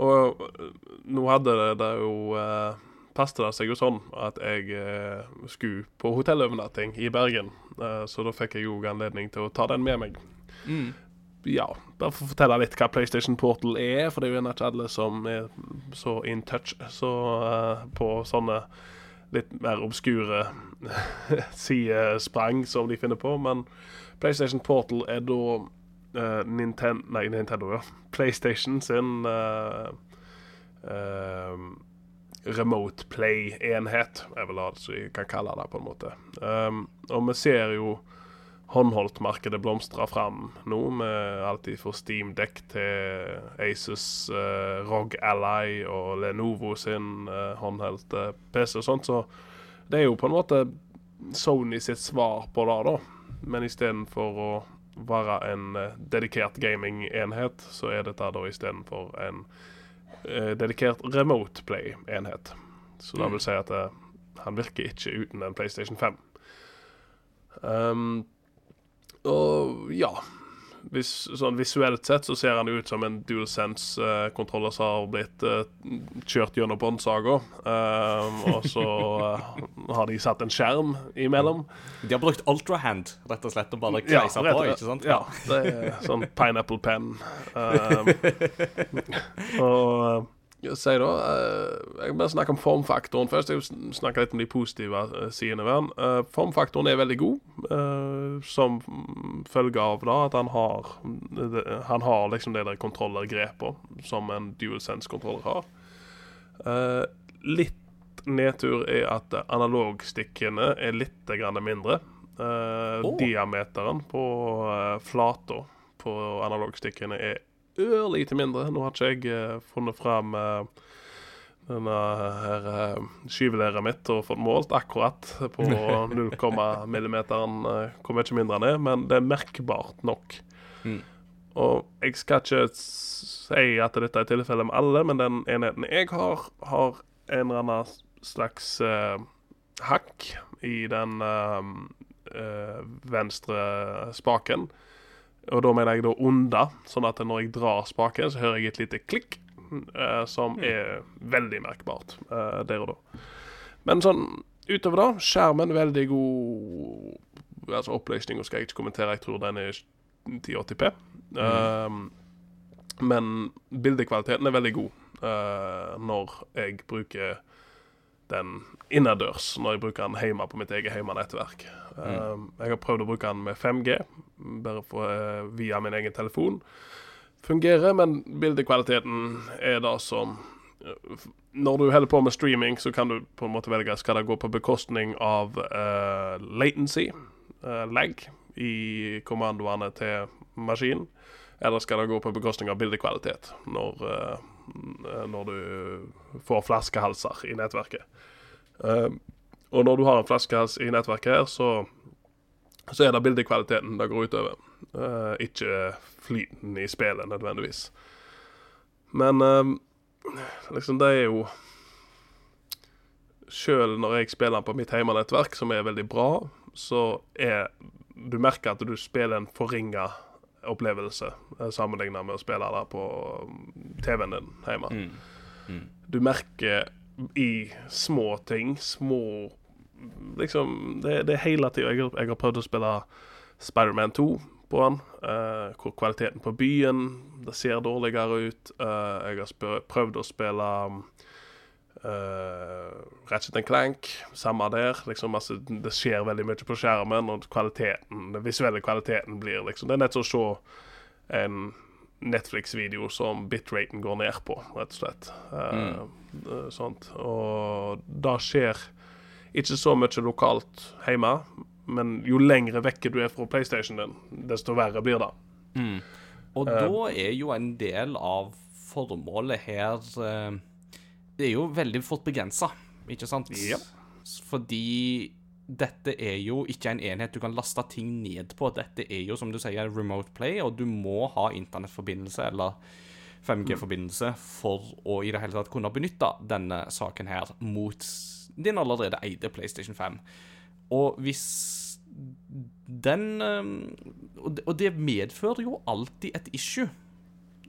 Speaker 2: Og eh, nå hadde det, det jo uh, Passet det seg jo sånn at jeg eh, skulle på hotellovernatting i Bergen. Eh, så da fikk jeg jo anledning til å ta den med meg.
Speaker 1: Mm.
Speaker 2: ja, bare for å fortelle litt hva PlayStation Portal er, for det er jo gjerne ikke alle som er så in touch så, eh, på sånne litt mer obskure sidesprang som de finner på. Men PlayStation Portal er da uh, Ninten nei, Nintendo, ja. PlayStation sin uh, uh, remote play-enhet, er vel det vi kan kalle det, på en måte. Um, og vi ser jo håndholdtmarkedet blomstrer fram nå, med alt fra Steam Deck til Asus uh, ROG Ally og Lenovo sin uh, håndholdte PC og sånt, så det er jo på en måte Sony sitt svar på det, da. Men istedenfor å være en uh, dedikert gamingenhet, så er dette da istedenfor en uh, dedikert remote play-enhet. Så det vil si at uh, han virker ikke uten en PlayStation 5. Um, og ja Vis, sånn Visuelt sett så ser han ut som en DualSense-kontroller som har blitt uh, kjørt gjennom båndsaga. Uh, og så uh, har de satt en skjerm imellom.
Speaker 1: De har brukt ultrahand, rett og slett, og bare
Speaker 2: Ja,
Speaker 1: kleisa
Speaker 2: rett
Speaker 1: på, ikke sant?
Speaker 2: Ja, det er sånn pineapple pen. Um, og eh, si da eh, Jeg vil snakke om formfaktoren først. Jeg vil snakke litt om de positive eh, sidene ved den. Eh, formfaktoren er veldig god, eh, som følge av da at han har Han har liksom det der kontrollergrepet som en DualSense-kontroller har. Eh, litt nedtur er at analogstikkene er litt mindre. Eh,
Speaker 1: Åh.
Speaker 2: Diameteren på uh, flata på analogstikkene er ørlite mindre. Nå har ikke jeg eh, funnet fram uh, denne her uh, skyvelæret mitt og fått målt akkurat på 0, millimeteren hvor mye mindre den er, men det er merkbart nok.
Speaker 1: Mm.
Speaker 2: Og jeg skal ikke si at dette er tilfellet med alle, men den enheten jeg har, har en eller annen slags uh, hakk i den uh, uh, venstre spaken. Og da mener jeg da under, sånn at når jeg drar spaken, så hører jeg et lite klikk, eh, som er veldig merkbart eh, der og da. Men sånn utover da, skjermen veldig god Altså oppløsninga skal jeg ikke kommentere, jeg tror den er 1080p. Um, men bildekvaliteten er veldig god eh, når jeg bruker den innendørs, når jeg bruker den hjemme på mitt eget hjemmenettverk. Um, jeg har prøvd å bruke den med 5G, bare for, eh, via min egen telefon. Fungerer, men bildekvaliteten er det som Når du holder på med streaming, så kan du på en måte velge skal det gå på bekostning av uh, latency, uh, lag, i kommandoene til maskinen, eller skal det gå på bekostning av bildekvalitet når, eh, når du får flaskehalser i nettverket. Eh, og når du har en flaskehals i nettverket her, så, så er det bildekvaliteten det går utover, eh, ikke flyten i spillet nødvendigvis. Men eh, liksom, det er jo Sjøl når jeg spiller på mitt heimenettverk, som er veldig bra, så er Du merker at du spiller en forringa opplevelse eh, sammenlignet med å spille der på TV-en din hjemme.
Speaker 1: Mm.
Speaker 2: Du merker i små ting, små Liksom Det, det er hele tida. Jeg, jeg har prøvd å spille Spiderman 2 på den, eh, hvor kvaliteten på byen Det ser dårligere ut. Eh, jeg har prøvd å spille uh, Ratchet Clank, samme der. Liksom, altså, det skjer veldig mye på skjermen, og kvaliteten, den visuelle kvaliteten blir liksom Det er nett som å se en Netflix-video som bitraten går ned på, rett og slett. Eh, eh, sånt. Og det skjer ikke så mye lokalt hjemme, men jo lengre vekke du er fra PlayStation din, desto verre blir det.
Speaker 1: Og da er jo en del av formålet her eh, Det er jo veldig fort begrensa, ikke sant?
Speaker 2: Ja.
Speaker 1: Fordi dette er jo ikke en enhet du kan laste ting ned på. Dette er jo, som du sier, remote play, og du må ha internettforbindelse eller 5G-forbindelse for å i det hele tatt kunne benytte denne saken her mot din allerede eide PlayStation 5. Og hvis den eh, og det- Og det medfører jo alltid et issue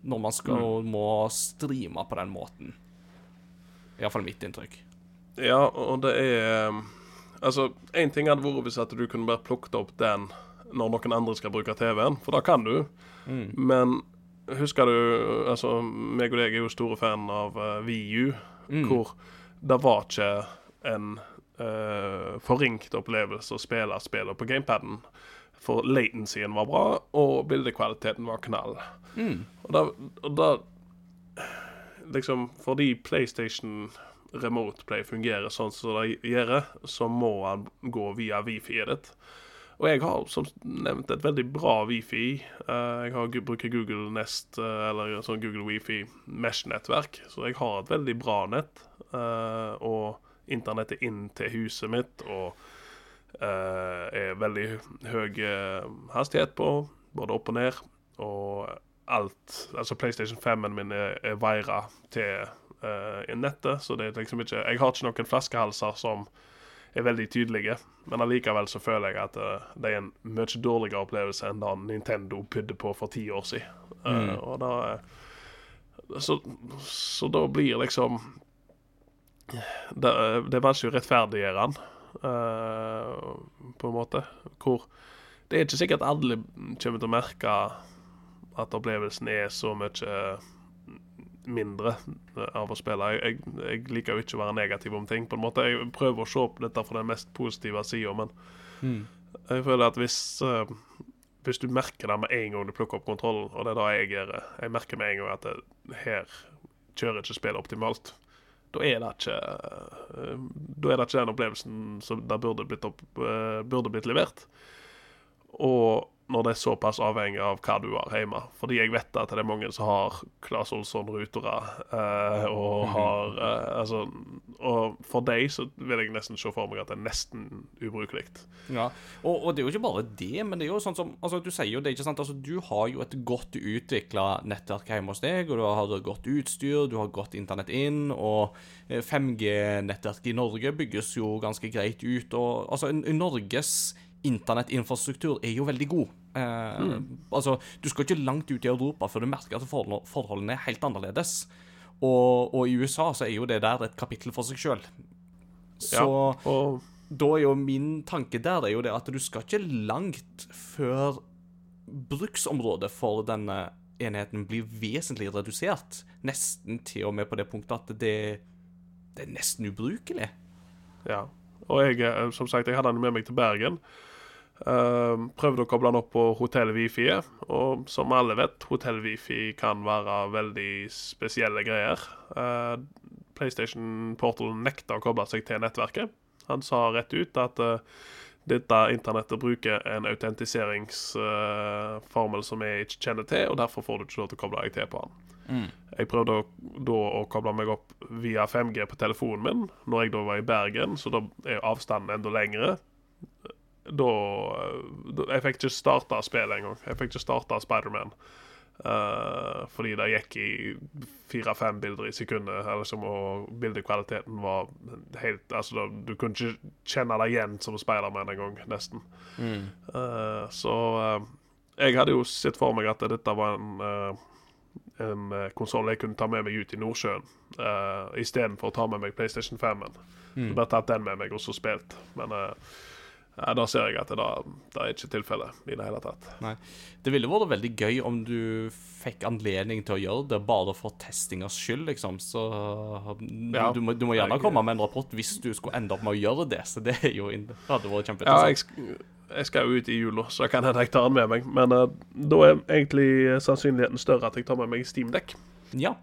Speaker 1: når man skal må streame på den måten. Iallfall mitt inntrykk.
Speaker 2: Ja, og det er um, Altså, én ting hadde vært hvis at du kunne bare plukket opp den når noen andre skal bruke TV-en, for da kan du. Men husker du Altså, meg og deg er jo store fan av uh, VU, hvor det var ikke en uh, forringt opplevelse å spille spillet på gamepaden. For latencyen var bra, og bildekvaliteten var knall. Og da, og da liksom, fordi PlayStation Remote Play fungerer sånn som det gjør, så må han gå via wifi-et ditt. Og jeg har som nevnt et veldig bra wifi. Eh, jeg har, bruker Google Nest, eh, eller sånn Google Wifi Mesh-nettverk, så jeg har et veldig bra nett. eh, og internettet inn til huset mitt og er veldig høy hastighet på, både opp og ned. Og alt Altså PlayStation 5-en min er, er vira til uh, nettet, så det er liksom ikke Jeg har ikke noen flaskehalser som er veldig tydelige, men allikevel så føler jeg at uh, det er en mye dårligere opplevelse enn da Nintendo pydde på for ti år siden. Eh, og da så, så da blir liksom Det, det er vanskelig å rettferdiggjøre den, uh, på en måte. Hvor det er ikke sikkert alle kommer til å merke at opplevelsen er så mye mindre av å spille. Jeg, jeg, jeg liker jo ikke å være negativ om ting. på en måte. Jeg prøver å se på dette fra den mest positive sida, men jeg føler at hvis uh, hvis du merker det med en gang du plukker opp kontrollen, og det er da jeg gjør Jeg merker med en gang at det, her kjører ikke spillet optimalt. Da er det ikke eh, Da er det ikke den opplevelsen som det burde blitt, opp, eh, burde blitt levert. Og når det er såpass avhengig av hva du har hjemme. Fordi jeg vet at det er mange som har Claes Olsson-rutere. Eh, og har eh, Altså Og for deg så vil jeg nesten se for meg at det er nesten ubrukelig.
Speaker 1: Ja, og, og det er jo ikke bare det, men det er jo sånn som Altså, du sier jo det, ikke sant? Altså, du har jo et godt utvikla nettverk hjemme hos deg, og du har godt utstyr, du har godt internett inn, og 5G-nettverket i Norge bygges jo ganske greit ut, og altså, Norges internettinfrastruktur er jo veldig god. Eh, Altså, du skal ikke langt ut i Europa før du merker at forholdene er helt annerledes. Og, og i USA så er jo det der et kapittel for seg sjøl. Så
Speaker 2: Og
Speaker 1: da er jo min tanke der er jo det at du skal ikke langt før bruksområdet for denne enheten blir vesentlig redusert. Nesten til og med på det punktet at det, det er nesten ubrukelig.
Speaker 2: Ja. Og jeg, eh, som sagt, jeg hadde den med meg til Bergen. Eh, prøvde å koble den opp på hotell-wifi, og som alle vet, hotell-wifi kan være veldig spesielle greier. Eh, PlayStation Portal nekta å koble seg til nettverket. Han sa rett ut at eh, dette internettet bruker en autentiseringsformel som jeg ikke kjenner til, og derfor får du ikke lov til å koble deg til på den. Jeg prøvde å, da å koble meg opp via 5G på telefonen min når jeg da var i Bergen, så da er avstanden enda lengre. Da, da Jeg fikk ikke starta spillet engang. Jeg fikk ikke starta Spiderman. Uh, fordi det gikk i fire-fem bilder i sekundet, liksom, og bildekvaliteten var helt Altså, da, du kunne ikke kjenne deg igjen som Spiderman engang, nesten. Uh, så uh, jeg hadde jo sett for meg at dette var en uh, en konsoll jeg kunne ta med meg ut i Nordsjøen, uh, istedenfor å ta med meg PlayStation 5-en. Mm. Bare tatt den med meg og så spilt. Men uh, da ser jeg at det, da, det er ikke tilfellet i det hele tatt.
Speaker 1: Nei. Det ville vært veldig gøy om du fikk anledning til å gjøre det bare for testingas skyld, liksom. Så
Speaker 2: Ja.
Speaker 1: du, må, du må gjerne
Speaker 2: Jeg-
Speaker 1: komme med en rapport hvis du skulle ende opp med å gjøre det. Så det er jo det hadde vært
Speaker 2: Ja, jeg, jeg skal jo ut i jula, så kan hende jeg tar den med meg. Men uh, da er egentlig sannsynligheten større at jeg tar med meg Steamdekk.
Speaker 1: Ja.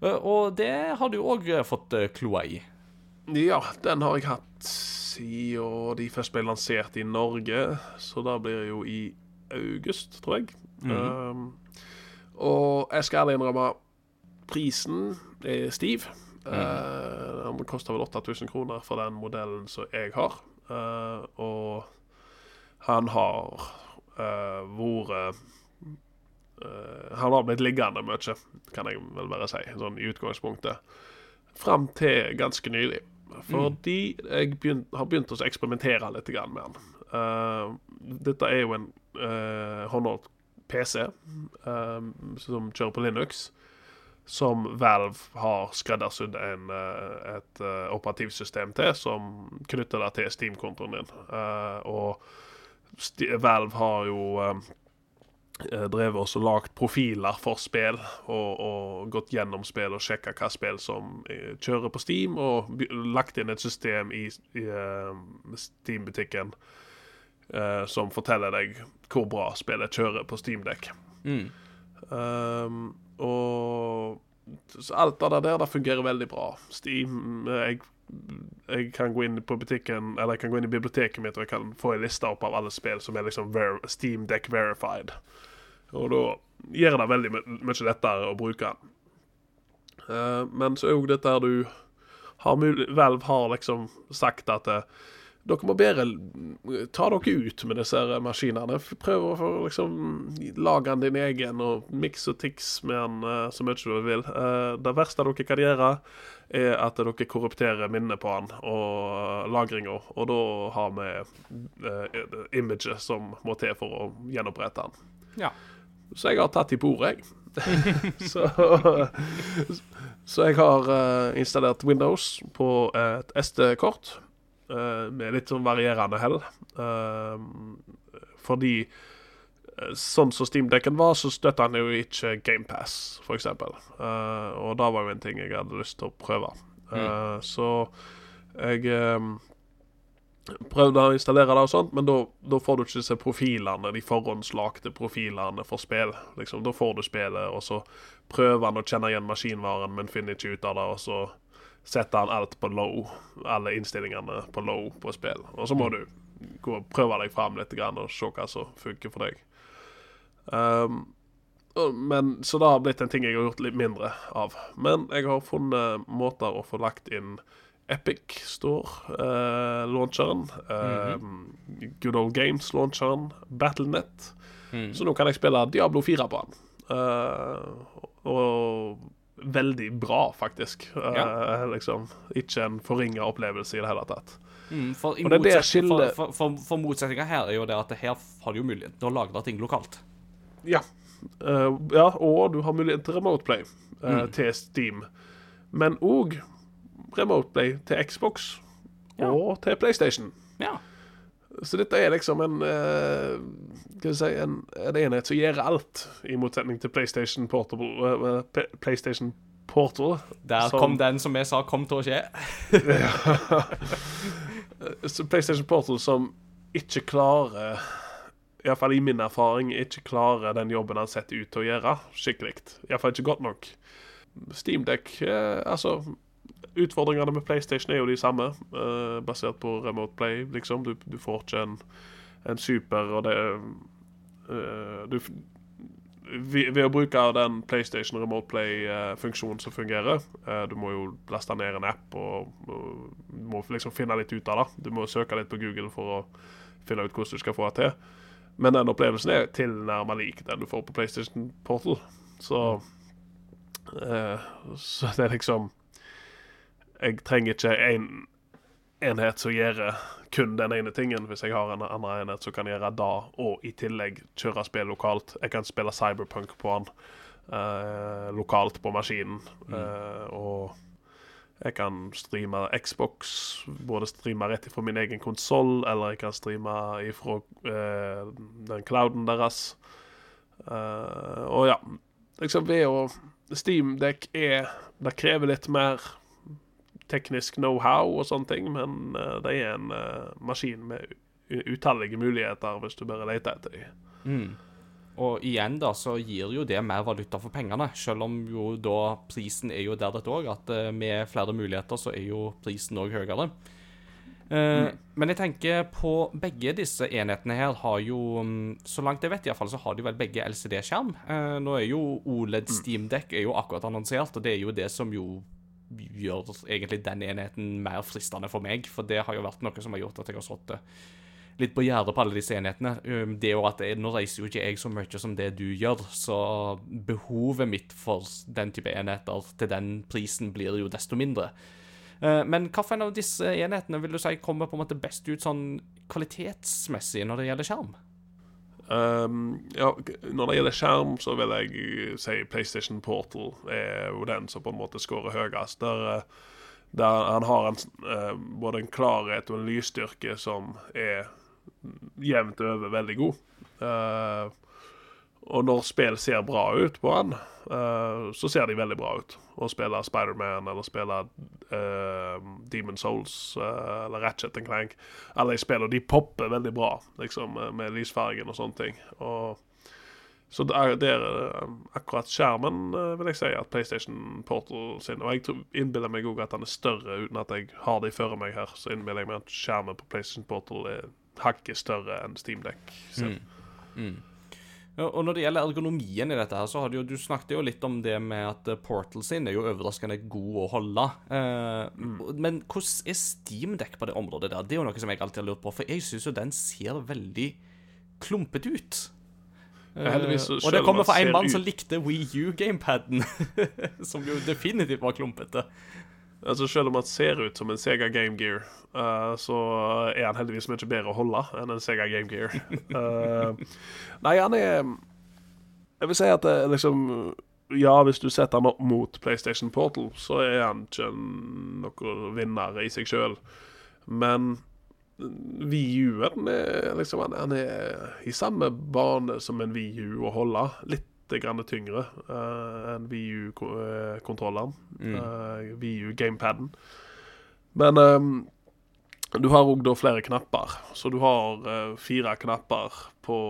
Speaker 1: Eh, Og det har du òg fått eh, kloa i.
Speaker 2: Ja, den har jeg hatt siden de først ble lansert i Norge, så da blir det jo i august, tror jeg. um, og jeg skal ærlig innrømme prisen er stiv. Uh, den koster vel 8000 kroner for den modellen som jeg har. Uh, og han har uh, vært Han har blitt liggende mye, kan jeg vel bare si, sånn i utgangspunktet. Fram til ganske nylig. Fordi jeg begynt, har begynt å eksperimentere litt med den. Uh, dette er jo en uh, håndholdt PC um, som kjører på Linux. Som Valve har skreddersydd uh, et uh, operativsystem til, som knytter det til Steam-kontoen din. Uh, og St Valve har jo eh, drevet også lagd profiler for spill, og, og gått gjennom spill og sjekka hva spill som eh, kjører på Steam, og lagt inn et system i, i eh, Steam-butikken eh, som forteller deg hvor bra spillet kjører på Steam-dekk.
Speaker 1: Mm.
Speaker 2: Um, og alt av det der det fungerer veldig bra. Steam eh, jeg, jeg kan gå inn på butikken Eller jeg kan gå inn i biblioteket mitt og jeg kan få en liste opp av alle spill som er liksom Steam Deck verified. Og da gjør det veldig my mye lettere å bruke den. Uh, men så er jo dette her du har mulig, Valve har liksom sagt at eh, dere må bedre ta dere ut med disse maskinene. Prøv å liksom lage den din egen og miks og tiks med den eh, så mye du vil. Det verste dere kan gjøre, er at dere korrupterer minnet på den og lagringa. Og da har vi imaget som må til for å gjenopprette den.
Speaker 1: Ja.
Speaker 2: Så jeg har tatt i på ordet, jeg. så, så jeg har uh, installert Windows på et SD-kort uh, med litt sånn varierende hell. Uh, fordi eh, sånn som Steam-dekken var, så støtta han jo ikke GamePass, f.eks. Uh, og det var jo en ting jeg hadde lyst til å prøve. Mm. så jeg eh, prøvde å installere det og sånt, men da får du ikke disse profilene, de forhåndslagte profilene for spill. Liksom, da får du spillet, og så prøver han å kjenne igjen maskinvaren, men finner ikke ut av det, og så setter han alt på low, alle innstillingene på low på spill. Og så må du gå og prøve deg fram litt og se hva som funker for deg. Um, men, så det har blitt en ting jeg har gjort litt mindre av. Men jeg har funnet måter å få lagt inn Epic Store-launcheren, Good Old Games-launcheren, Battlenet. Så nå kan jeg spille Diablo 4 på den. Eh, og veldig bra, faktisk. Ja. liksom, ikke en forringa opplevelse i det hele tatt.
Speaker 1: Mm, for,
Speaker 2: Og det er det skillet-
Speaker 1: for, for, for, motsetninga her er jo det at her har du jo mulighet til å lagre ting lokalt.
Speaker 2: Ja. Uh, ja, og du har mulighet til remote play eh, til Steam. Men òg remote play til Xbox og til PlayStation.
Speaker 1: Ja.
Speaker 2: Så dette er liksom en uh, Skal vi si en, en enhet som gjør alt, i motsetning til PlayStation Portable Uh, PlayStation Portal.
Speaker 1: Der
Speaker 2: som-
Speaker 1: kom den som vi sa kom til å skje.
Speaker 2: Så PlayStation Portal som ikke klarer Iallfall i min erfaring ikke klarer den jobben han setter ut til å gjøre skikkelig. Iallfall ikke godt nok. Steamdeck eh, Altså, utfordringene med PlayStation er jo de samme, uh, basert på Remote Play, liksom. Du, du får ikke en, en super, og det uh, du, ved, ved å bruke den PlayStation Remote Play-funksjonen som fungerer eh, Du må jo laste ned en app og, og må liksom finne litt ut av det. Du må søke litt på Google for å finne ut hvordan du skal få det til. Men den opplevelsen er tilnærmet lik den du får på PlayStation Portal. Så eh, Så det er liksom Jeg trenger ikke en enhet som gjør kun den ene tingen, hvis jeg har en annen enhet som kan gjøre det, og i tillegg kjøre spill lokalt. Jeg kan spille Cyberpunk på den eh, lokalt på maskinen. Eh, og jeg kan streame Xbox, både streame rett ifra min egen konsoll, eller jeg kan streame ifra eh, den clouden deres. Eh, og ja, liksom ved å Steamdekk er Det krever litt mer teknisk know-how og sånne ting, men eh, det er en eh, maskin med utallige muligheter hvis du bare leter etter dem.
Speaker 1: Mm. Og igjen da, så gir jo det mer valuta for pengene, selv om jo da prisen er jo der dette òg, at eh, med flere muligheter så er jo prisen òg høyere. Eh, Men jeg tenker på begge disse enhetene her har jo mm, Så langt jeg vet, i hvert fall, så har de vel begge LCD-skjerm. Uh, nå er jo OLED Steamdeck er jo akkurat annonsert, og det er jo det som jo gjør egentlig den enheten mer fristende for meg. For det har jo vært noe som har gjort at jeg har sittet litt på gjerdet på alle disse enhetene. Um, Det er jo at jeg, Nå reiser jo ikke jeg så mye som det du gjør, så behovet mitt for den type enheter til den prisen blir jo desto mindre. Eh, Men hvilken av disse enhetene vil du si kommer på en måte best ut sånn kvalitetsmessig når det gjelder skjerm?
Speaker 2: Um, ja, når det gjelder skjerm, så vil jeg uh, si PlayStation Portal er jo den som på en måte scorer høyest. Der, uh, der han har en, uh, både en klarhet og en lysstyrke som er jevnt over veldig god. Uh, og når spill ser bra ut på han, uh, så ser de veldig bra ut. Å spille Spiderman eller spille uh, Demon Souls uh, eller Ratchet and Clank Alle de spillene de popper veldig bra liksom, med lysfargen og sånne ting. Og, så det er, akkurat skjermen, vil jeg si, at PlayStation Portal sin Og jeg innbiller meg òg at den er større, uten at jeg har det føre meg her. Så innbiller jeg meg at skjermen på PlayStation Portal er hakket større enn Steam Deck. Så. sin.
Speaker 1: Ja, Og når det gjelder ergonomien i dette her, så har du du snakket jo litt om det med at eh, Portal sin er jo overraskende god å holde. Eh, Men hvordan er Steamdekk på det området der? Det er jo noe som jeg alltid har lurt på, for jeg syns jo den ser veldig klumpete ut. Eh, og det kommer fra en mann
Speaker 2: ut-
Speaker 1: som likte Wii U-gamepaden, som jo definitivt var klumpete.
Speaker 2: Altså Selv om han ser ut som en Sega Game Gear, uh, så er han heldigvis mye bedre å holde enn en Sega Game Gear. Uh, nei, han er Jeg vil si at det er liksom Ja, hvis du setter han opp mot PlayStation Portal, så er han ikke noen vinner i seg sjøl. Men VU-en er liksom han, han er i samme bane som en VU å holde. Litt grann tyngre uh, enn VU-kontrolleren. Uh, VU gamepaden. Men um, du har òg da flere knapper. Så du har uh, fire knapper på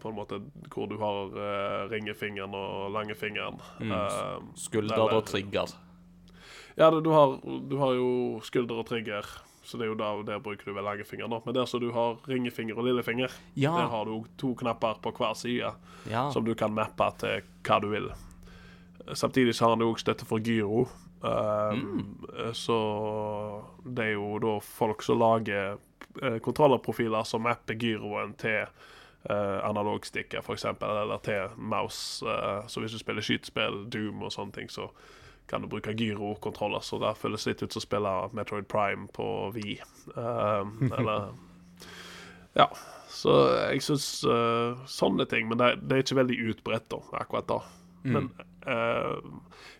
Speaker 2: på en måte hvor du har uh, ringefingeren og langefingeren. Eh,
Speaker 1: Skulder og trigger.
Speaker 2: ja, du, har, du har jo skulder og trigger, så det er jo da, der bruker du vel langefingeren. da. Men der som du har ringefinger og lillefinger,
Speaker 1: Ja.
Speaker 2: der har du to knapper på hver side
Speaker 1: Ja.
Speaker 2: som du kan mappe til hva du vil. Samtidig så har han jo støtte for gyro. Um, Så det er jo da folk som lager eh, kontrollerprofiler som mapper gyroen til uh, analogstikker, f.eks., eller til mouse. Uh, så hvis du spiller skytespill, Doom og sånne ting, så kan du bruke gyrokontroller. Så det føles litt ut som å spille Metroid Prime på Vi. Um, eller Ja. Så jeg syns sånne ting Men det, det er ikke veldig utbredt, da, akkurat da. Men uh,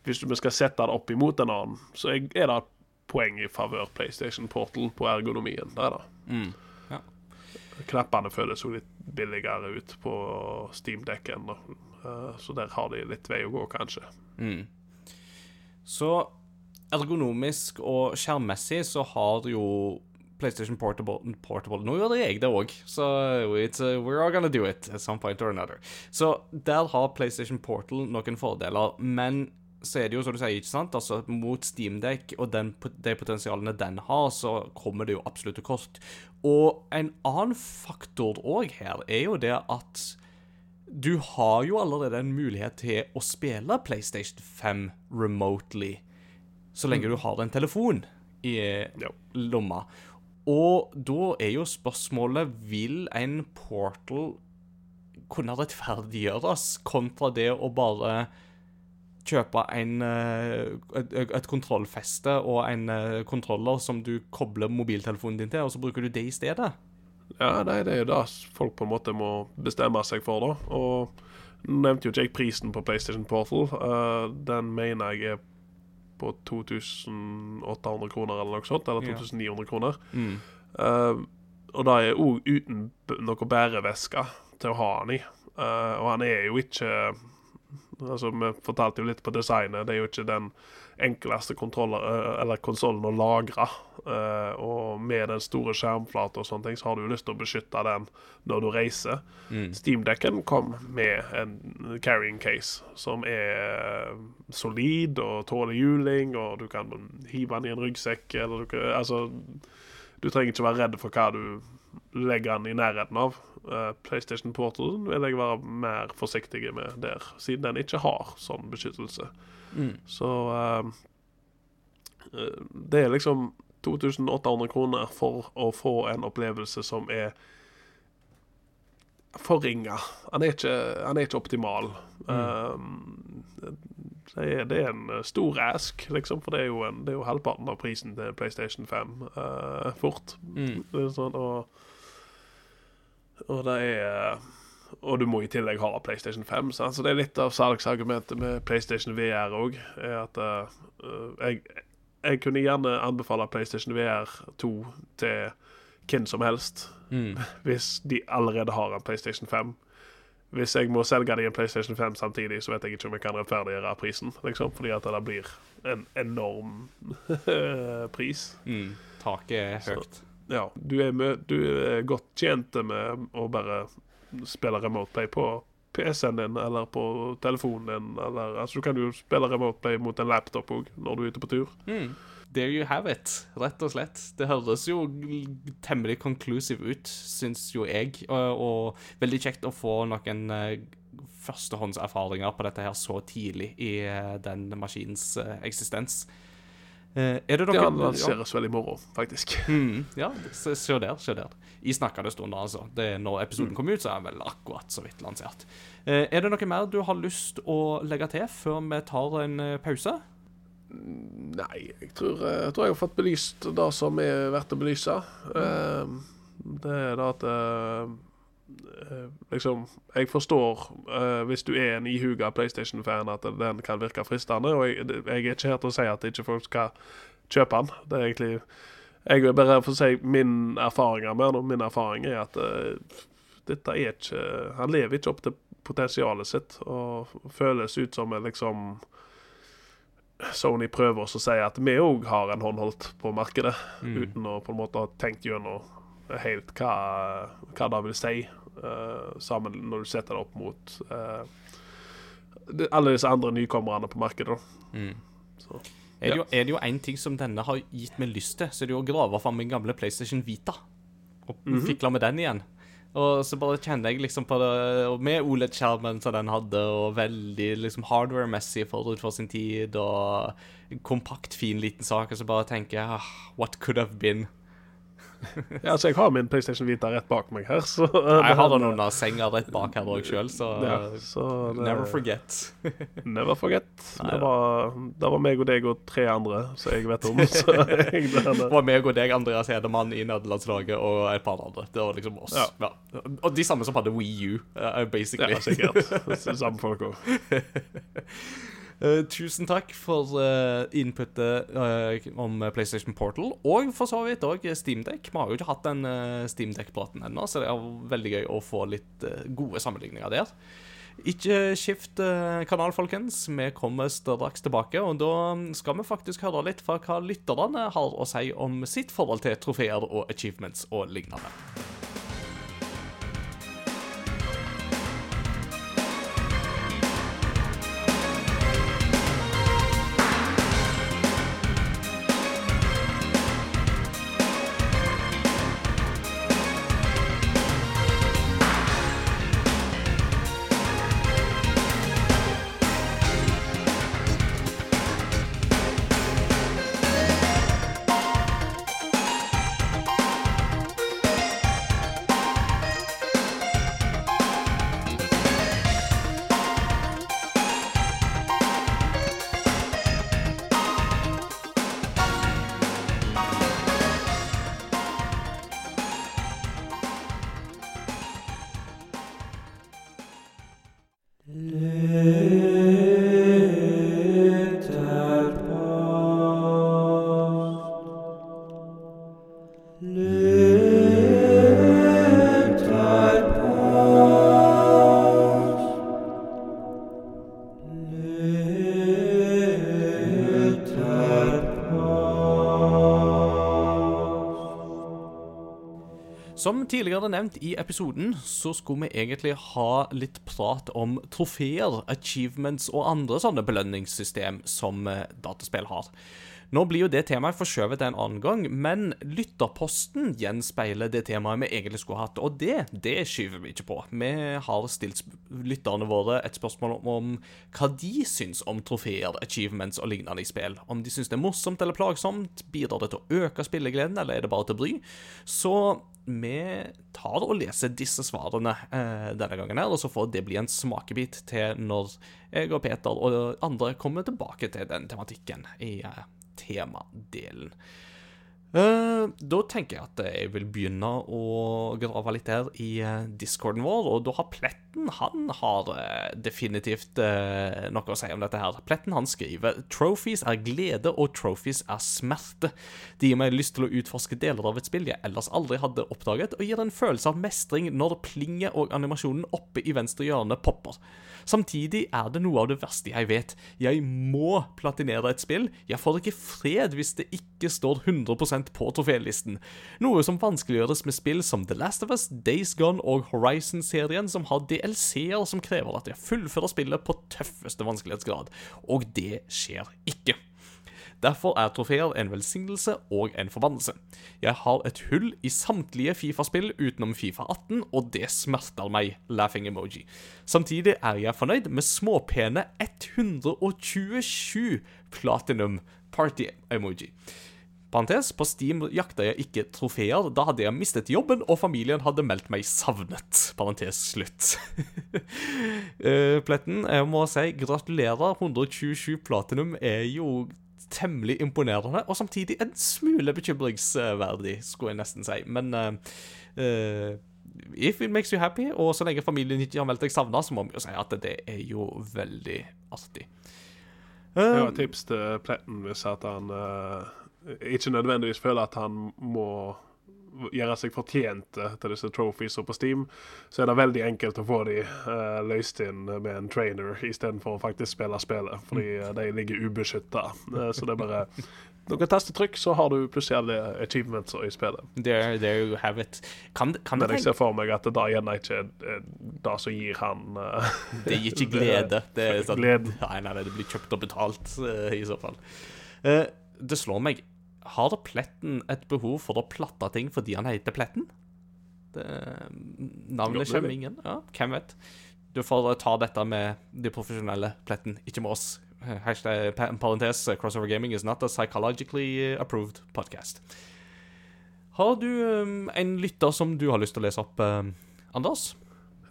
Speaker 2: hvis vi skal sette det opp imot en annen, så er det et poeng i favør PlayStation Portal på ergonomien. Det er det.
Speaker 1: Mm. Ja.
Speaker 2: Knappene føles jo litt billigere ut på Steam-dekken, uh, så der har de litt vei å gå, kanskje.
Speaker 1: Mm. Så ergonomisk og skjermmessig så har jo PlayStation Portable, Portable Nå gjør jeg det òg, så so uh, we're all gonna do it at some point or another. Så der har PlayStation Portal noen fordeler, men så er det jo som du sier, ikke sant? Altså, mot Steamdeck og den, de potensialene den har, så kommer det jo absolutt til kort. Og en annen faktor òg her er jo det at du har jo allerede en mulighet til å spille PlayStation 5 remotely, så lenge du har en telefon i lomma. Og da er jo spørsmålet Vil en portal kunne rettferdiggjøres kontra det å bare kjøpe en, eh, et, et kontrollfeste og en eh, kontroller som du kobler mobiltelefonen din til, og så bruker du det i stedet?
Speaker 2: Ja, nei, det er jo det folk på en måte må bestemme seg for, da. Og nå nevnte jo ikke jeg prisen på PlayStation Portal. Uh, den mener jeg er på 2800 kroner eller noe sånt. Eller 2900 kroner.
Speaker 1: Mm.
Speaker 2: Uh, og det er òg uten noe bæreveske til å ha den i. Uh, og han er jo ikke Altså, Vi fortalte jo litt på designet. Det er jo ikke den enkleste eh, eller konsollen å lagre. Eh, og med den store skjermflata og sånne ting, så har du lyst til å beskytte den når du reiser.
Speaker 1: Mm.
Speaker 2: Steamdekken kom med en carrying case som er solid og tåler juling, og du kan hive den i en ryggsekk, eller du Altså, du trenger ikke være redd for hva du legger den i nærheten av. Eh, PlayStation Portal vil jeg være mer forsiktig med der, siden den ikke har sånn beskyttelse.
Speaker 1: Mm.
Speaker 2: Så eh, det er liksom 2800 kroner for å få en opplevelse som er forringa. Han, han er ikke optimal. Um, det, er, det er en stor ask, liksom, for det er jo, en, det er jo halvparten av prisen til PlayStation 5 uh, fort.
Speaker 1: Mm.
Speaker 2: Sånn, og, og det er Og du må i tillegg ha PlayStation 5. Sant? Så det er litt av salgsargumentet med PlayStation VR òg. At uh, jeg, jeg kunne gjerne anbefale PlayStation VR 2 til hvem som helst,
Speaker 1: Mm.
Speaker 2: hvis de allerede har en PlayStation 5. Hvis jeg må selge dem en PlayStation 5 samtidig, så vet jeg ikke om jeg kan rettferdiggjøre prisen. Liksom, fordi at det blir en enorm pris.
Speaker 1: Mm. Taket er
Speaker 2: Så-
Speaker 1: høyt.
Speaker 2: Ja, du er, med, du er godt tjent med å bare spille remote play på PC-en din eller på telefonen din. Eller, altså, du kan jo spille remote play mot en laptop òg når du er ute på tur.
Speaker 1: Mm. There you have it, rett og slett. Det høres jo temmelig conclusive ut, syns jo jeg. Og, og veldig kjekt å få noen eh, førstehåndserfaringer på dette her så tidlig i eh, den maskinens eh, eksistens. Eh, er det
Speaker 2: Det
Speaker 1: noe
Speaker 2: kan lanseres vel i morgen, faktisk.
Speaker 1: Mm, ja, se, se der, se der. I snakkende stund, altså. Det når episoden kommer ut, så er den vel akkurat så vidt lansert. Eh, er det noe mer du har lyst å legge til før vi tar en eh, pause?
Speaker 2: Nei, jeg tror, jeg tror jeg har fått belyst det som er verdt å belyse. Mm. det er da at Liksom, jeg forstår uh, hvis du er en ihuga PlayStation-fan, at den kan virke fristende. Og jeg, jeg er ikke her til å si at ikke folk skal kjøpe den. Det er egentlig Jeg vil bare få si min erfaring med den, min erfaring er at uh, dette er ikke Han lever ikke opp til potensialet sitt, og føles ut som en liksom Sony prøver også å si at vi òg har en håndholdt på markedet, uten å på en måte ha tenkt gjennom helt hva, hva det vil si, eh, sammen når du setter det opp mot eh, alle disse andre nykommerne på markedet.
Speaker 1: Mm.
Speaker 2: Så,
Speaker 1: Er det, jo, er det jo en ting som denne har gitt meg lyst til, så er det jo å grave fram min gamle PlayStation Vita. Og fikle med den igjen. Og så bare kjenner jeg liksom på det og Med OLED-skjermen som den hadde, og veldig liksom hardware-messig forut for sin tid, og kompakt, fin, liten sak, og så bare tenker jeg ah, What could have been?
Speaker 2: Ja, altså, jeg har min PlayStation Vita rett bak meg her, så
Speaker 1: Jeg har den under senga rett bak her òg sjøl, så
Speaker 2: ja, så det,
Speaker 1: never forget.
Speaker 2: Never forget. Det var, det var meg og deg og tre andre som jeg vet om. Så jeg,
Speaker 1: Det
Speaker 2: det.
Speaker 1: var meg og deg, Andreas Hedemann i nederlandslaget, og et par andre. Det var liksom oss.
Speaker 2: Ja.
Speaker 1: Ja. Og de samme som hadde Wii U, eh, basically.
Speaker 2: ja, sikkert. Samme folk òg.
Speaker 1: Eh, tusen takk for uh, inputet uh, om PlayStation Portal, og for så vidt òg Steamdeck. Vi har jo ikke hatt den uh, Steamdeck-praten ennå, så det er veldig gøy å få litt eh, gode sammenligninger der. Ikke skift eh, kanal, folkens. Vi kommer straks tilbake, og da skal vi faktisk høre litt fra hva lytterne har å si om sitt forhold til trofeer og achievements og lignende. Som tidligere nevnt i episoden, så skulle vi egentlig ha litt prat om trofeer, achievements og andre sånne belønningssystem som eh, dataspill har. Nå blir jo det temaet forskjøvet en annen gang, men lytterposten gjenspeiler det temaet vi egentlig skulle hatt, og det, det skyver vi ikke på. Vi har stilt lytterne våre et spørsmål om, hva de syns om trofeer, achievements og lignende i spill. Om de syns det er morsomt eller plagsomt, bidrar det til å øke spillegleden, eller er det bare til bry? Så vi tar og leser disse svarene eh, denne gangen, her, og så får det bli en smakebit til når jeg og Peter og andre kommer tilbake til den tematikken i eh, temadelen. Eh, da tenker jeg at jeg vil begynne å grave litt her i uh, discorden vår, og da har Pletten han har uh, definitivt noe å si om dette her. Pletten han skriver Trophies er glede, og trophies er smerte. Det gir meg lyst til å utforske deler av et spill jeg ellers aldri hadde oppdaget, og gir en følelse av mestring når plinget og animasjonen oppe i venstre hjørne popper. Samtidig er det noe av det verste jeg vet. Jeg må platinere et spill. Jeg får ikke fred hvis det ikke står 100% på trofélisten. Noe som vanskeliggjøres med spill som The Last of Us, Days Gone og Horizon-serien, som har DLC-er som krever at jeg fullfører spillet på tøffeste vanskelighetsgrad. Og det skjer ikke. Derfor er trofeer en velsignelse og en forbannelse. Jeg har et hull i samtlige Fifa-spill utenom Fifa 18, og det smerter meg. Laughing emoji. Samtidig er jeg fornøyd med småpene 127 platinum party-emoji. Parentes, på Steam jakta jeg ikke trofeer. Da hadde jeg mistet jobben, og familien hadde meldt meg savnet. Parentes slutt. uh, pletten, jeg må si gratulerer. 127 platinum er jo temmelig imponerende, og samtidig en smule bekymringsverdig, skulle jeg nesten si. Men uh, uh, if it makes you happy, og så lenge familien ikke har meldt deg savna, så må vi jo si at det er jo veldig artig.
Speaker 2: Uh, jeg har et tips til Pletten hvis at han ikke nødvendigvis føler at han må gjøre seg fortjente til disse trophies på Steam, så er det veldig enkelt å få de uh, løst inn med en trainer istedenfor å faktisk spille spillet, fordi uh, de ligger ubeskytta. Uh, så det er bare noen tastetrykk, så har du plutselig alle achievements i spillet.
Speaker 1: There, there you have it. Kan, kan
Speaker 2: Men jeg ser for meg at det da gjerne ikke er det som gir han
Speaker 1: Det gir ikke glede. Det, er sånn,
Speaker 2: glede.
Speaker 1: Nei, nei, det blir kjøpt og betalt i så fall. Det slår meg har Pletten et behov for å platte ting fordi han heter Pletten? Det, navnet kommer ingen. Ja, hvem vet? Du får ta dette med de profesjonelle Pletten, ikke med oss. Hashtag parentes crossover gaming is not a psychologically approved podcast. Har du um, en lytter som du har lyst til å lese opp, um, Anders?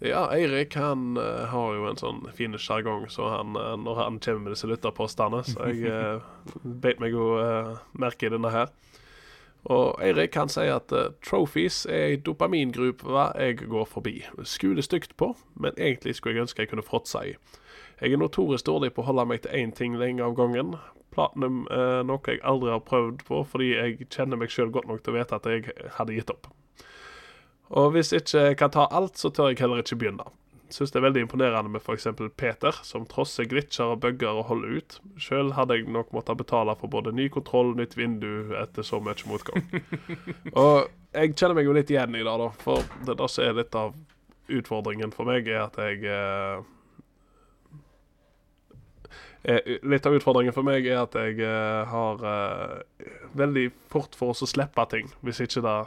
Speaker 2: Ja, Eirik han uh, har jo en sånn fin sjargong så han, uh, når han kommer med disse lytterpåstandene, Så jeg uh, beit meg jo merke i denne her. Og Eirik kan si at trophies er ei dopamingruppe jeg går forbi. Skuler stygt på, men egentlig skulle jeg ønske jeg kunne fråtse i. Jeg er notorisk dårlig på å holde meg til én ting lenge av gangen. Platinum er noe jeg aldri har prøvd på, fordi jeg kjenner meg sjøl godt nok til å vite at jeg hadde gitt opp. Og hvis jeg ikke kan ta alt, så tør jeg heller ikke begynne. Syns det er veldig imponerende med f.eks. Peter, som trosser glitcher og bugger og holder ut. Sjøl hadde jeg nok måttet betale for både ny kontroll nytt vindu etter så mye motgang. og jeg kjenner meg jo litt igjen i det, da. For det der som er litt av utfordringen for meg, er at jeg eh, Litt av utfordringen for meg er at jeg eh, har eh, veldig fort for oss å slippe ting, hvis ikke det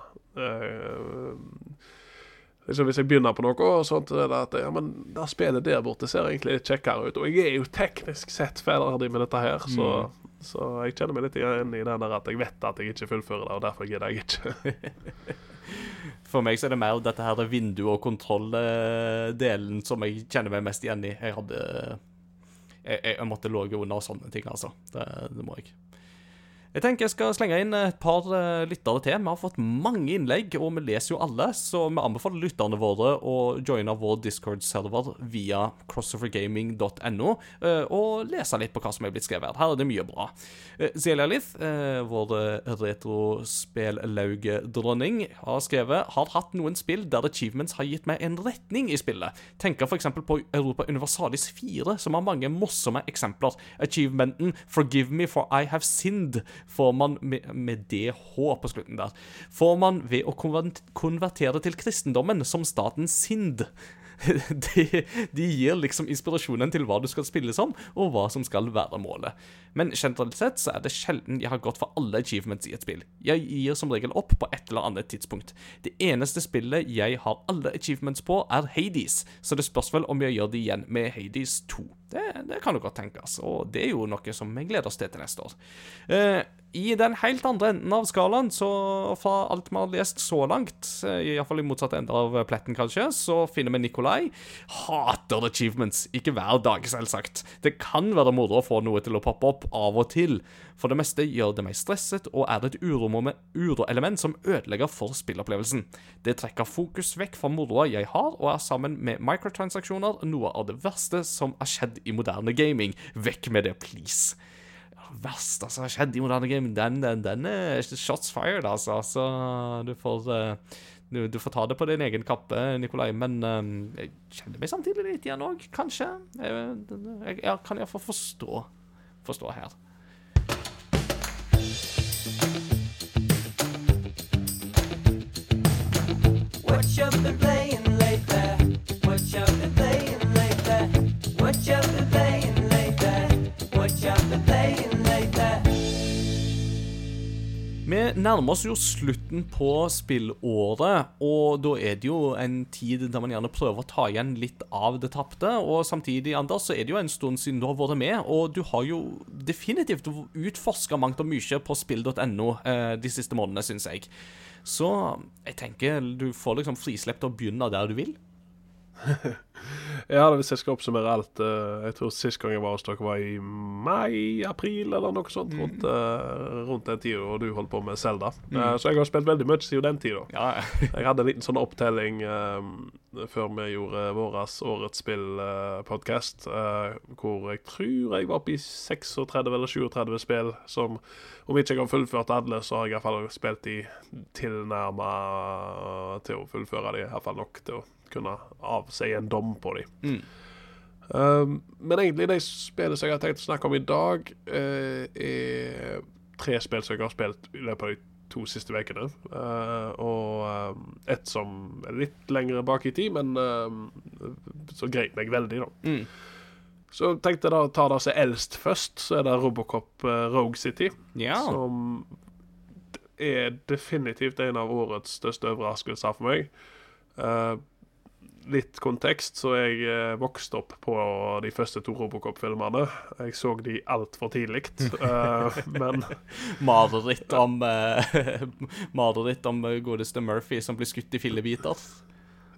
Speaker 2: liksom Hvis jeg begynner på noe, og sånt, er det at ja, men det spillet der borte ser egentlig litt kjekkere ut. Og jeg er jo teknisk sett ferdig med dette her, så, mm. så jeg kjenner meg litt igjen i den der at jeg vet at jeg ikke fullfører det, og derfor gidder jeg ikke.
Speaker 1: For meg så er det mer dette her vindu- og kontrolldelen som jeg kjenner meg mest igjen i. Jeg hadde Jeg, jeg måtte ligge under sånne ting, altså. Det, det må jeg. Jeg tenker jeg skal slenge inn et par uh, lyttere til. Vi har fått mange innlegg, og vi leser jo alle, så vi anbefaler lytterne våre å joine vår Discord-server via crossovergaming.no uh, og lese litt på hva som er blitt skrevet. Her er det mye bra. Uh, Zelia Lith, vår retrospelllaugedronning, har skrevet har hatt noen spill der achievements har gitt meg en retning i spillet. Tenker f.eks. på Europa Universalis 4, som har mange morsomme eksempler. Achievementen 'Forgive me for I have sinned' får man med, med DH på slutten der, får man ved å konvertere konvertere til kristendommen som staten Sind. De, de gir liksom inspirasjonen til hva du skal spille som, og hva som skal være målet. Men generelt sett så er det sjelden jeg har gått for alle achievements i et spill. Jeg gir som regel opp på et eller annet tidspunkt. Det eneste spillet jeg har alle achievements på, er Hades, så det spørs vel om jeg gjør det igjen med Hades 2. Det, det kan jo godt tenkes, og det er jo noe som vi gleder oss til til neste år. Eh, I den helt andre enden av skalaen, så fra alt vi har lest så langt, eh, iallfall i motsatt ende av pletten kanskje, så finner vi Nikolai. Hater achievements. Ikke hver dag, selvsagt. Det kan være moro å få noe til å poppe opp av og til. For det meste gjør det meg stresset, og er det et uroelement som ødelegger for spillopplevelsen. Det trekker fokus vekk fra moroa jeg har, og er sammen med microtransaksjoner noe av det verste som har skjedd i moderne gaming. Vekk med det, please. Det verste som har skjedd i moderne game, den, den, den er shots fired, altså. Så du får eh, du, du får ta det på din egen kappe, Nikolai, men eh, jeg kjenner meg samtidig litt igjen òg, kanskje. Jeg, jeg, jeg kan iallfall forstå, forstå her.
Speaker 4: What you been playing lately? What you been playing
Speaker 1: Vi nærmer oss jo slutten på spillåret, og da er det jo en tid der man gjerne prøver å ta igjen litt av det tapte. Og samtidig, Anders, så er det jo en stund siden du har vært med, og du har jo definitivt utforska mangt og mye på spill.no eh, de siste månedene, syns jeg. Så jeg tenker du får liksom frislipp til å begynne der du vil.
Speaker 2: Ja, hvis jeg skal oppsummere alt eh, Jeg tror sist gang jeg var hos dere, var i mai-april, eller noe sånt. Rundt, eh, rundt den tida, og du holdt på med Zelda. Mm. så jeg har spilt veldig mye siden den tida.
Speaker 1: Ja,
Speaker 2: Jeg hadde en liten sånn opptelling eh, før vi gjorde våres Årets spill-podkast, hvor jeg tror jeg var oppe i 36 eller 37 spill som Om ikke jeg har fullført alle, så har jeg iallfall spilt de tilnærma til å fullføre de, iallfall nok til å kunne avsi en dom på dem.
Speaker 1: Mm.
Speaker 2: Um, men egentlig de spillene som jeg har tenkt å snakke om i dag, uh, er tre spill som jeg har spilt i løpet av de to siste ukene. Uh, og um, et som er litt lengre bak i tid, men um, som grep meg veldig, da.
Speaker 1: Mm.
Speaker 2: Så tenkte jeg da å ta det som eldst først, så er det Robocop uh, Rogue City.
Speaker 1: ja.
Speaker 2: Som er definitivt en av årets største overraskelser for meg. Eh, litt kontekst, så jeg uh, vokste opp på de første to Robocop-filmene. Jeg så de altfor tidlig, uh, men
Speaker 1: Mareritt om uh, Mareritt om eh, godeste Murphy som blir skutt i fillebiter.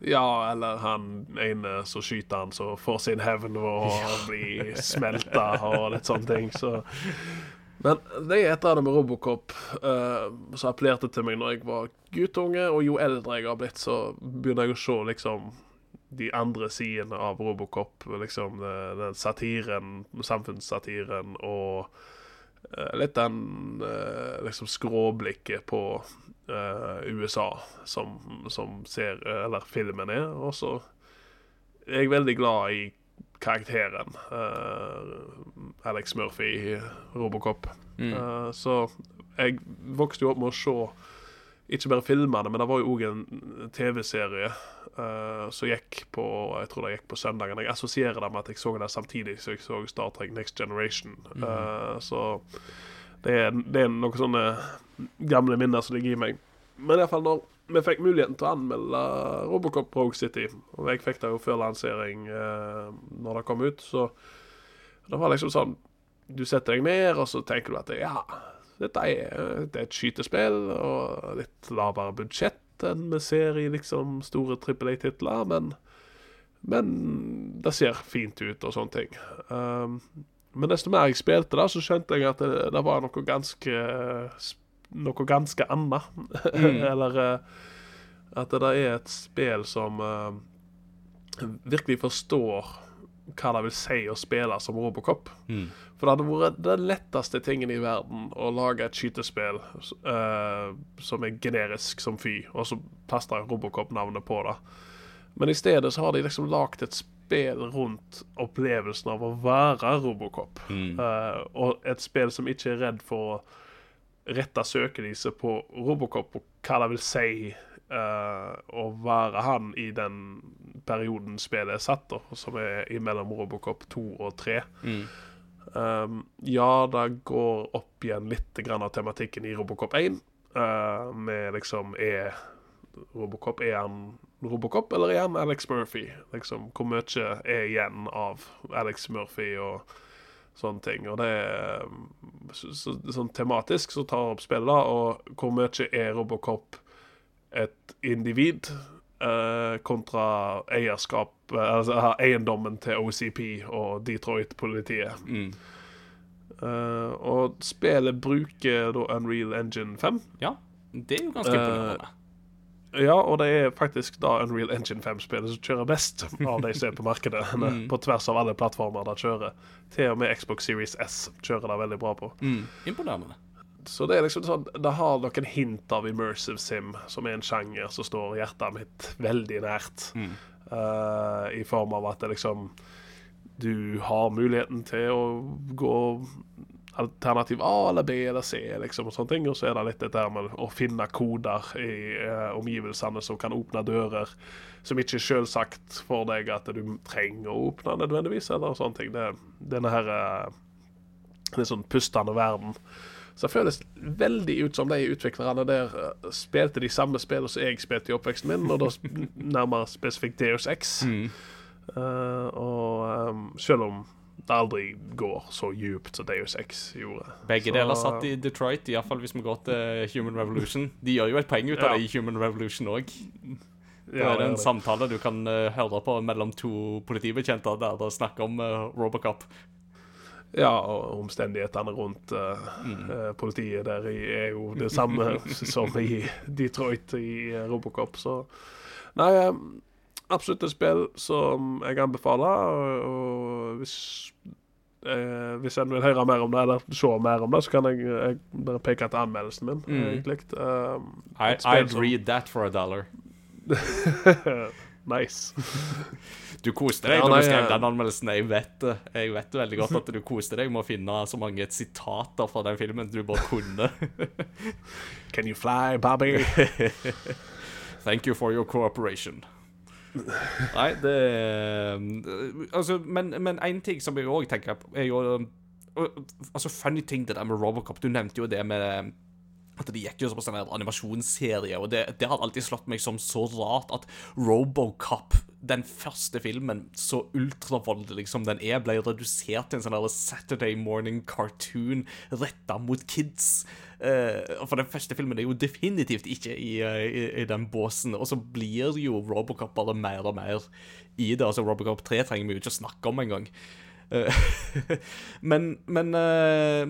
Speaker 2: Ja, eller han ene som skyter han, som får sin hevn og blir smelta og litt sånne ting. Så Men det er et eller annet med Robocop uh, som appellerte til meg når jeg var guttunge, og jo eldre jeg har blitt, så begynner jeg å se liksom de andre sidene av Robocop. Liksom eh, den satiren, samfunnssatiren og eh, litt den eh, liksom skråblikket på USA som, som ser, eller filmen er. Og så er jeg veldig glad i karakteren Alex Murphy i Robocop.
Speaker 1: Mm.
Speaker 2: Så jeg vokste jo opp med å se ikke bare filmene, men det var jo òg en TV-serie uh, som gikk på Jeg tror det gikk på søndagen. Jeg assosierer det med at jeg så det samtidig som jeg så Star Trek Next Generation. Eh, så det er, det er noen sånne gamle minner som ligger i meg. Men iallfall når vi fikk muligheten til å anmelde Robocop Rogue City, og jeg fikk det jo før lansering uh, når det kom ut, så det var liksom sånn Du setter deg ned, og så tenker du at ja, dette er, det er et skytespill, og litt lavere budsjett enn vi ser i liksom store Trippel A-titler, men men det ser fint ut og sånne ting. Um, men desto mer jeg spilte, da, så skjønte jeg at det, det var noe ganske Noe ganske annet. Eller eh, at det er et spill som uh, virkelig forstår hva det vil si å spille som Robocop.
Speaker 1: Mm.
Speaker 2: For det hadde vært den letteste tingen i verden å lage et skytespill uh, som er generisk som fy, og så plaster Robocop-navnet på det. Men i stedet så har de liksom lagd et spill rundt opplevelsen av å være Robocop.
Speaker 1: Mm.
Speaker 2: Uh, og et spill som ikke er redd for å rette søkelyset på Robocop og hva det vil si eh, å være han i den perioden spillet er satt, da, som er imellom Robocop 2 og 3. Um, ja, det går opp igjen litt av tematikken i Robocop 1. Uh, med liksom Er Robocop er han Robocop, eller er han Alex Murphy? Liksom, Hvor mye er igjen av Alex Murphy og sånne ting. Og det er så, så, sånn tematisk så tar opp spillet, og hvor mye er Robocop et individ eh, kontra eierskap Altså eiendommen til OCP og Detroit-politiet.
Speaker 1: Mm.
Speaker 2: Eh, og spillet bruker da Unreal Engine 5.
Speaker 1: Ja, det er jo ganske
Speaker 2: Eh,
Speaker 1: imponerende.
Speaker 2: Ja, og det er faktisk da Unreal Engine 5-spillet som kjører best av de som er på markedet. På tvers av alle plattformer det kjører. Til og med Xbox Series S kjører det veldig bra på.
Speaker 1: Mm. Imponerende.
Speaker 2: Så det er liksom sånn Det har noen hint av immersive sim, som er en sjanger som står hjertet mitt veldig nært. Eh, I form av at det liksom Du har muligheten til å gå alternativ A eller B eller C, liksom, og sånne ting. Og så er det litt dette med å finne koder i eh, omgivelsene som kan åpne dører som ikke er selvsagt for deg at du trenger å åpne nødvendigvis, eller sånne ting. Det, denne her eh, er sånn pustende verden. Så det føles veldig ut som de utviklerne der eh, spilte de samme spillene som jeg spilte i oppveksten min, og da nærmere spesifikt Deus X. Eh, og um, selv om det aldri går så djupt som Deus X gjorde.
Speaker 1: Begge
Speaker 2: Så-
Speaker 1: deler satt i Detroit, iallfall hvis vi går til Human Revolution. De gjør jo et poeng ut av
Speaker 2: Ja.
Speaker 1: det i Human Revolution òg.
Speaker 2: Det
Speaker 1: er en samtale du kan eh, høre på mellom to politibetjenter der det snakker om eh, Robocop.
Speaker 2: Ja, og omstendighetene rundt uh, mm. politiet der er jo det samme som i Detroit i eh, Robocop, så Nei, eh, absolutt et spill som jeg anbefaler, og, hvis eh, hvis en vil høre mer om det, eller se mer om det, så kan jeg, jeg bare peke til anmeldelsen min.
Speaker 1: Mm.
Speaker 2: egentlig. Eh,
Speaker 1: I, I'd
Speaker 2: som-
Speaker 1: read that for a dollar.
Speaker 2: nice.
Speaker 1: Du koste deg
Speaker 2: Ja,
Speaker 1: da du skrev den anmeldelsen. Jeg vet det Jeg vet det veldig godt at du koste deg med å finne så mange sitater fra den filmen du bare kunne.
Speaker 2: Can you fly, Bobby?
Speaker 1: Thank you for your cooperation. Nei, det eh, Altså, men, én en ting som jeg òg tenker på, er jo eh, Altså, funny ting, det der med Robocop. Du nevnte jo det med at det gikk jo på sånn animasjonsserie, og det, det har alltid slått meg som så rart at Robocop, den første filmen, så ultravoldelig som den er, ble redusert til en sånn Saturday morning cartoon retta mot kids. Uh, for den første filmen er jo definitivt ikke i, uh, i, i den båsen, og så blir jo Robocop bare mer og mer i det. Altså Robocop 3 trenger vi jo ikke å snakke om engang. Uh, men men eh,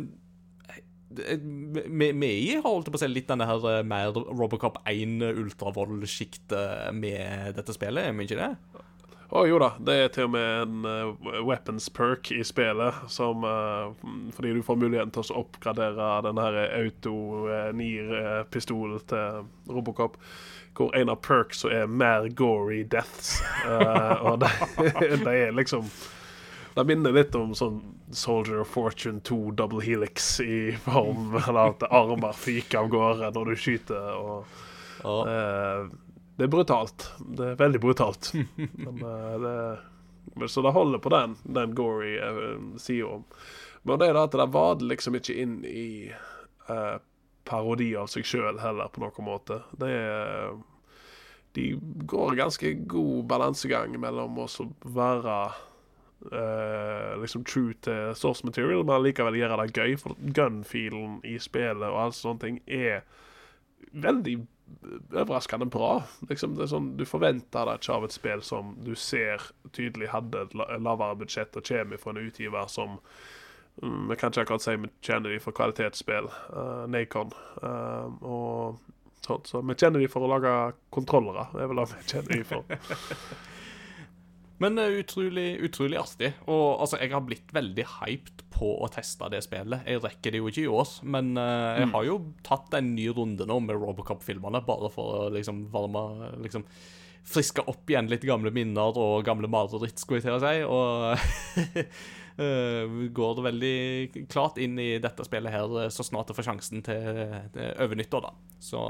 Speaker 1: vi har holdt på å si litt denne her eh, mer Robocop 1 ultravold-sjiktet med dette spillet, er vi ikke det?
Speaker 2: Å jo da, det er til og med en uh, weapons perk i spillet som uh, Fordi du får muligheten til å oppgradere den her auto-NIR-pistolen til Robocop. Hvor en av perks er mer gory deaths. Eh, og det, det er liksom Det minner litt om sånn Soldier of Fortune 2 double helix i form av at armer fyker av gårde når du skyter. og
Speaker 1: Ja.
Speaker 2: Eh, det er brutalt. Det er veldig brutalt. Men, eh, det, så det holder på den, den gory sier sida. Men det er at det vader liksom ikke inn i eh, parodi av seg sjøl heller, på noen måte. Det er De går ganske god balansegang mellom å være eh, liksom true til source material, men likevel gjøre det gøy. For gun-feelen i spillet og alle sånne ting er veldig overraskende bra. Liksom, sånn, du forventer det ikke av et spill som du ser tydelig hadde et lavere budsjett og kommer fra en utgiver som mm, Vi kan ikke akkurat si vi kjenner de for kvalitetsspill, uh, Nacon. Uh, og sånt, så vi kjenner de for å lage kontrollere. Det er vel det vi kjenner de for.
Speaker 1: Men eh, utrolig, utrolig artig. Og altså, jeg har blitt veldig hyped på å teste det spillet. Jeg rekker det jo ikke i år, men uh, jeg har jo tatt en ny runde nå med Robocop-filmene, bare for å liksom varme liksom friske opp igjen litt gamle minner og gamle mareritt, skulle jeg til å si. Og eh, går det veldig klart inn i dette spillet her så snart jeg får sjansen til, til over nyttår, da. Så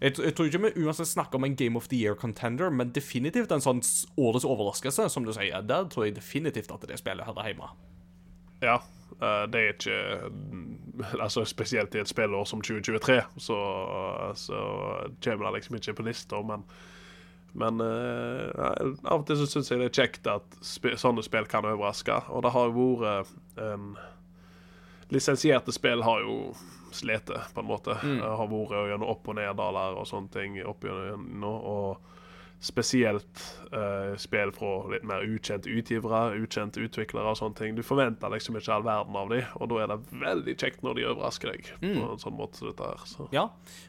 Speaker 1: jeg, jeg tror ikke vi uansett snakker om en Game of the Year contender, men definitivt en sånn årets overraskelse, som du sier. Der tror jeg definitivt at det spillet hører hjemme.
Speaker 2: Ja. eh, det er ikke mm, Altså Spesielt i et spillår som 2023, så, så kommer det liksom ikke på lista, men men uh, av og til så syns jeg det er kjekt at sp sånne spill kan overraske. Og det har jo vært um, Lisensierte spill har jo slitt, på en måte. Mm. har vært gjennom opp- og neddaler og sånne ting opp gjennom, Og spesielt uh, spill fra litt mer ukjente utgivere, ukjente utviklere og sånne ting. Du forventer liksom ikke all verden av dem, og da er det veldig kjekt når de overrasker deg på en sånn måte dette her. Så.
Speaker 1: Ja,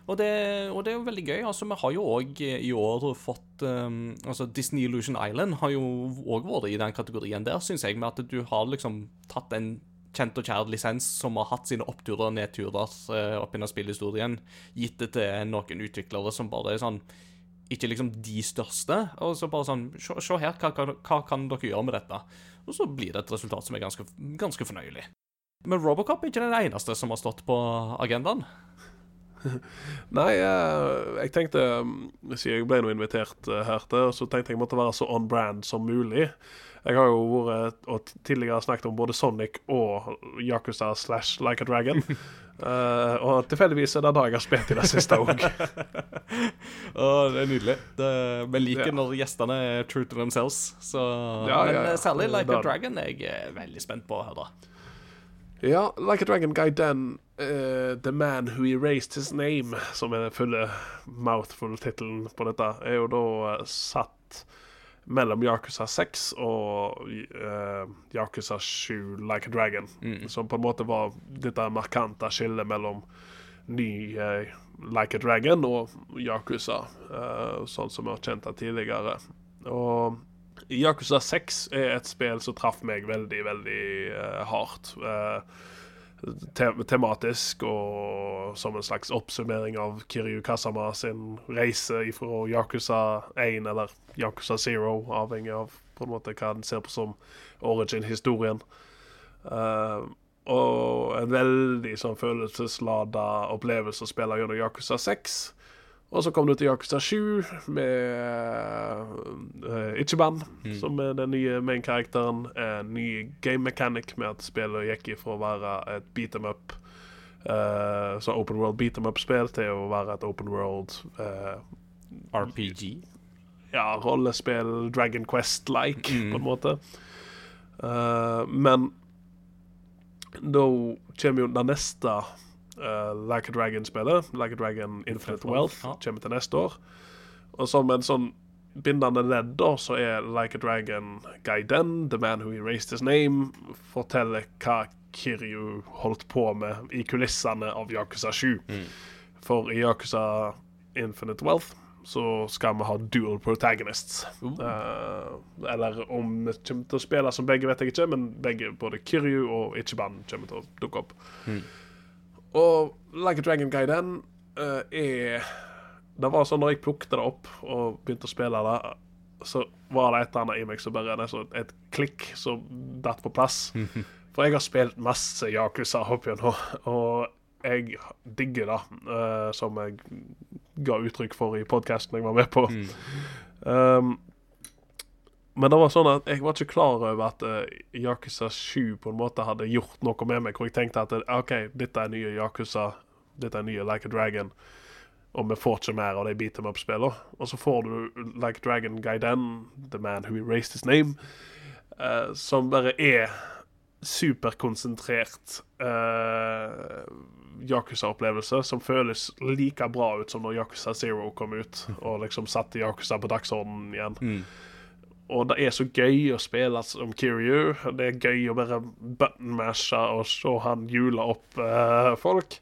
Speaker 1: og det, og det er jo veldig gøy. Altså, Vi har jo òg i år fått um, Altså, Disney Illusion Island har jo òg vært i den kategorien der, syns jeg, med at du har liksom tatt en kjent og kjær lisens som har hatt sine oppturer og nedturer uh, opp gjennom spillhistorien, gitt det til noen utviklere som bare er sånn ikke liksom de største, og så bare sånn Se her, hva, hva, hva kan dere gjøre med dette? Og så blir det et resultat som er ganske, ganske fornøyelig. Men Robocop er ikke den eneste som har stått på agendaen.
Speaker 2: Nei, eh, jeg tenkte mm, Siden jeg ble nå invitert eh, her til, så tenkte jeg måtte være så on brand som mulig. Jeg har jo vært og tidligere snakket om både Sonic og Yakuza slash Like a Dragon. uh, og tilfeldigvis er det da jeg har spilt i det siste òg.
Speaker 1: Det er nydelig. Vi liker
Speaker 2: Ja.
Speaker 1: når gjestene er true to themselves. Så,
Speaker 2: Ja,
Speaker 1: men
Speaker 2: ja,
Speaker 1: eh, særlig Like
Speaker 2: Det
Speaker 1: a. Dragon er jeg eh, veldig spent på å høre.
Speaker 2: Ja, Like a Dragon Guy Den, uh, The Man Who Erased His Name, som er den fulle mouthful-tittelen på dette, er jo da uh, satt mellom Yakuza 6 og uh, Yakuza 7 Like a Dragon. Som på en måte var dette markante skillet mellom ny uh, Like a Dragon og Yakuza, uh, sånn som vi har kjent det tidligere. Og Yakuza 6 er et spill som traff meg veldig, veldig hardt. Eh, te tematisk og som en slags oppsummering av Kiryu Kasama sin reise fra Yakuza 1 eller Yakuza 0, avhengig av på en måte hva en ser på som origin-historien. Uh, og en veldig sånn følelseslada opplevelse å spille gjennom Yakuza 6. Og så kom du til Yakuza 7 med uh, Ichiban, som er den nye main-karakteren. En ny game mechanic med at spillet gikk ifra å være et beat em up, uh, så open world beat em up-spill, til å være et open world uh,
Speaker 1: RPG.
Speaker 2: ja, rollespill, Dragon Quest-like, på en måte. Uh, men da kommer jo det neste eh, Like a Dragon-spillet, Like a Dragon Infinite Wealth,
Speaker 1: ja.
Speaker 2: kommer til neste år. Og som en sånn bindende ledd da, så er Like a Dragon Gaiden, The Man Who Erased His Name, forteller hva Kiryu holdt på med i kulissene av Yakuza 7. For i Yakuza Infinite Wealth så skal vi ha dual protagonists. Eh, eller om vi kommer til å spille som begge, vet jeg ikke, men begge, både Kiryu og Ichiban kommer til å dukke opp. Og Like a Dragon Gaiden uh, er Det var sånn når jeg plukket det opp og begynte å spille det, så var det et eller annet i meg som bare nesten et klikk som datt på plass. For jeg har spilt masse Yakuza opp igjennom, og jeg digger det, uh, som jeg ga uttrykk for i podkasten jeg var med på. Um, men det var sånn at jeg var ikke klar over at uh, Yakuza 7 på en måte hadde gjort noe med meg. Hvor jeg tenkte at OK, dette er nye Yakuza, dette er nye Like a Dragon. Og vi får ikke mer av de beat em up-spillene. Og så får du Like a Dragon Gaiden, The Man Who Erased His Name, uh, som bare er superkonsentrert uh, Yakuza-opplevelse som føles like bra ut som når Yakuza Zero kom ut og liksom satte Yakuza på dagsordenen igjen. Og det er så gøy å spille som Kiryu. Det er gøy å bare button-mashe og se han jule opp eh, folk.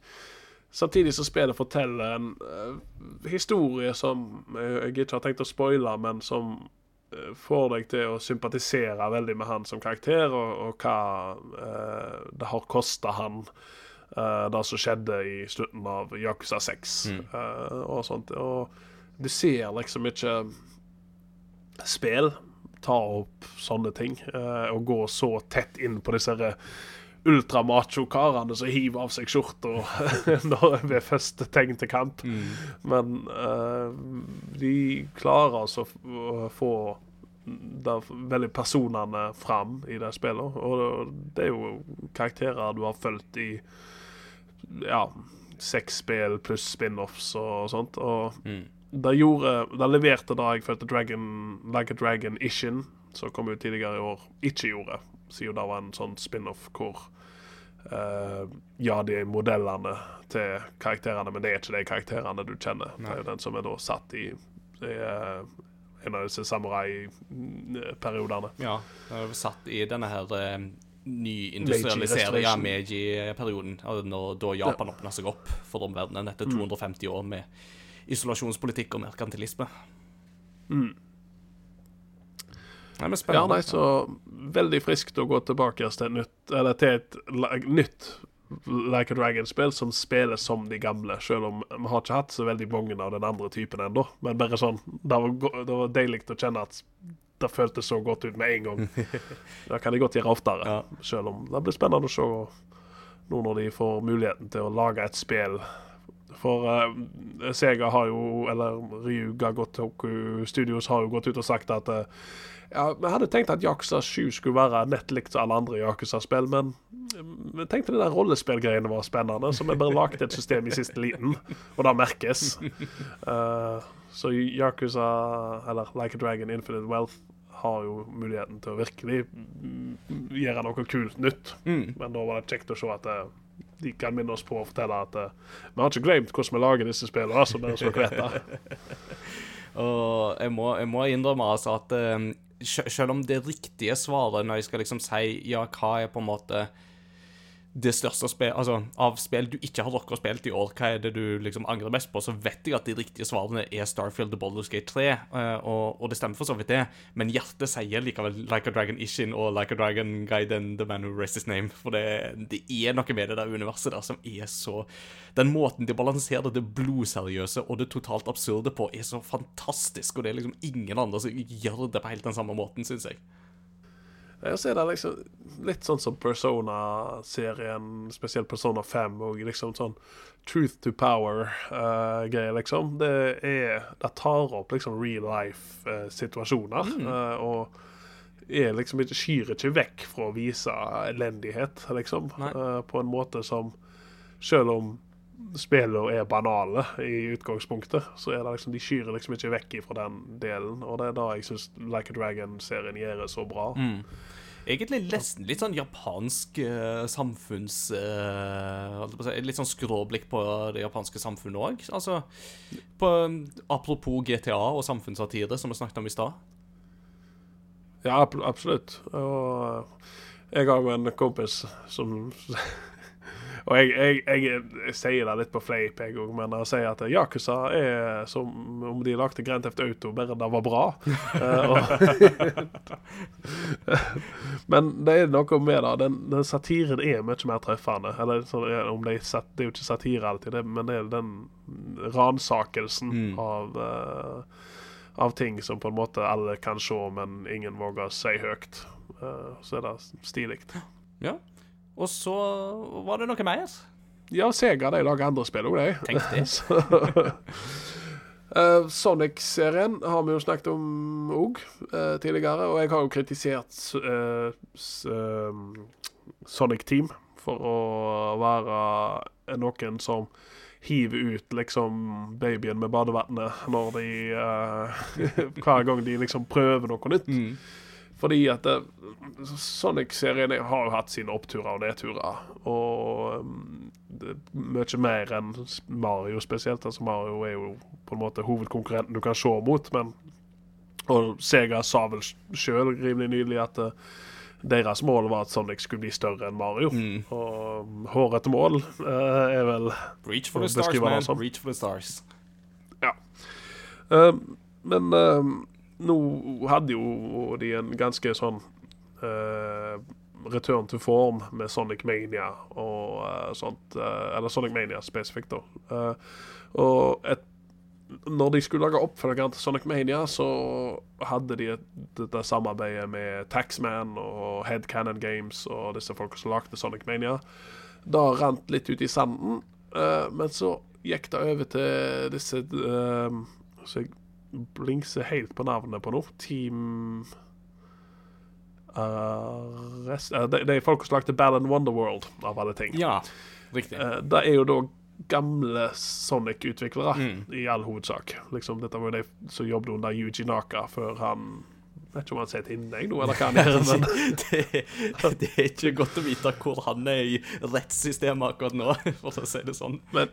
Speaker 2: Samtidig så spillet forteller en eh, historie som eh, jeg ikke har tenkt å spoile, men som eh, får deg til å sympatisere veldig med han som karakter, og, og hva eh, det har kosta han eh, det som skjedde i slutten av Yakuza 6 eh, og sånt. Og du ser liksom ikke spill ta opp sånne ting. eh, og gå så tett inn på disse ultramacho-karene som hiver av seg skjorta ved første tegn til kamp. Men eh, de klarer altså å få der, veldig personene fram i det spillet. Og det er jo karakterer du har fulgt i ja, seks spill pluss spin-offs og sånt. Og
Speaker 1: Mm.
Speaker 2: Det gjorde Det leverte da jeg følte Dragon Like a Dragon Ishin, som kom ut tidligere i år, ikke gjorde. Siden det var en sånn spin-off hvor uh, Ja, de er modellene til karakterene, men det er ikke de karakterene du kjenner. Det er jo den som er da satt i, i uh, en av disse samurai-periodene.
Speaker 1: Ja, det er satt i denne her uh, nyindustrialisering ja,
Speaker 2: Meiji
Speaker 1: Meiji-perioden. Når da Japan åpna seg opp for omverdenen etter 250 år med isolasjonspolitikk og merkantilisme. Nei, men
Speaker 2: Ja, nei, så veldig friskt å gå tilbake til nytt, eller til et nytt Like a Dragon-spill som spilles som de gamle, selv om vi har ikke hatt så veldig mange av den andre typen ennå. Men bare sånn, det var, det var deilig å kjenne at det føltes så godt ut med en gang. Det kan de godt gjøre oftere,
Speaker 1: Ja.
Speaker 2: selv om det blir spennende å se nå når de får muligheten til å lage et spill. For uh, Sega har jo, eller Ryuga Gotoku Studios har jo gått ut og sagt at uh, ja, vi hadde tenkt at Yakuza 7 skulle være nett likt som alle andre Yakuza-spill, men vi tenkte det der rollespillgreiene var spennende, så vi bare lagde et system i siste liten, og det merkes. Uh, så Yakuza, eller Like a Dragon Infinite Wealth, har jo muligheten til å virkelig mm, gjøre noe kult nytt.
Speaker 1: Mm.
Speaker 2: Men da var det kjekt å se at eh, de kan minne oss på å fortelle at uh, vi har ikke glemt hvordan vi lager disse spillene, altså, bare så dere.
Speaker 1: Og jeg må, jeg må innrømme altså at uh, selv om det riktige svaret når jeg skal liksom si ja, hva er på en måte det største spill, altså av spill du ikke har rukket å spille i år, hva er det du liksom angrer mest på, så vet jeg at de riktige svarene er Starfield og Baldur's Gate 3, eh, og, og det stemmer for så vidt det, men hjertet sier likevel Like a Dragon Ishin og Like a Dragon Guide and The Man Who Raised His Name, for det, det er noe med det der universet der som er så Den måten de balanserer det blodseriøse og det totalt absurde på, er så fantastisk, og det er liksom ingen andre som gjør det på helt den samme måten, syns jeg.
Speaker 2: Jeg er det liksom litt sånn som Persona-serien, spesielt Persona 5, og liksom sånn truth to power-greier, liksom. Det er Det tar opp liksom real life-situasjoner, og er liksom ikke skyr ikke vekk fra å vise elendighet, liksom, eh, på en måte som Selv om spillene er banale i utgangspunktet, så er det liksom de skyr liksom ikke vekk fra den delen. Og det er da jeg syns Like a Dragon-serien gjør det så bra.
Speaker 1: Egentlig nesten litt sånn japansk uh, samfunns... si, litt sånn skråblikk på det japanske samfunnet òg. Altså, på, apropos GTA og samfunnssatire, som vi snakket om i stad.
Speaker 2: Ja, ab- absolutt. Og jeg har jo en kompis som Og jeg, jeg, jeg, jeg sier det litt på fleip, jeg òg, men jeg sier at Yakuza er som om de lagde Grand Theft Auto, bare det var bra. Eh, men det er noe med det. Den, den satiren er mye mer treffende. Eller om det, er det er jo ikke satire alltid, det, men det er den ransakelsen av uh, av ting som på en måte alle kan se, men ingen våger å si høyt. Uh, så er det stilig.
Speaker 1: Ja. Og så var det noe mer.
Speaker 2: Ja, Sega de lager andre spill òg, de.
Speaker 1: Tenk det.
Speaker 2: Eh, Sonic-serien har vi jo snakket om òg tidligere, og jeg har jo kritisert uh, eh, Sonic Team for å være noen som hiver ut liksom babyen med badevannet når de uh, Hver gang de liksom prøver noe nytt. Fordi at det- Sonic-serien har jo hatt sine oppturer og nedturer. Og det er mye mer enn Mario spesielt. Altså Mario er jo på en måte hovedkonkurrenten du kan se mot, men Og Sega sa vel sjøl rimelig nylig at eh, deres mål var at Sonic skulle bli større enn Mario. Og um, hårete mål eh, er vel
Speaker 1: Reach for the stars, man. Reach for the stars.
Speaker 2: Eh, men eh, nå hadde jo de en ganske sånn uh, return to form med Sonic Mania og uh, sånt. Uh, eller Sonic Mania spesifikt, da. Og et når de skulle lage oppfølgeren til Sonic Mania, så hadde de et, dette samarbeidet med Taxman og Headcanon Games og disse folka som lagde Sonic Mania. Det rant litt ut i sanden, men så gikk det over til disse uh, Så blingser helt på navnet på nå. Team Arrest eh, Det det er folk som lagde Ballon Wonderworld, av alle ting.
Speaker 1: Ja, riktig.
Speaker 2: Uh, det er jo da gamle Sonic-utviklere,
Speaker 1: Mm.
Speaker 2: i all hovedsak. Liksom, dette var jo de som jobbet under Yuji Naka før han jeg Vet ikke om han sier til innlegg nå, eller hva han gjør. men
Speaker 1: det, det er ikke godt å vite hvor han er i rettssystemet akkurat nå, for å si det sånn.
Speaker 2: Men,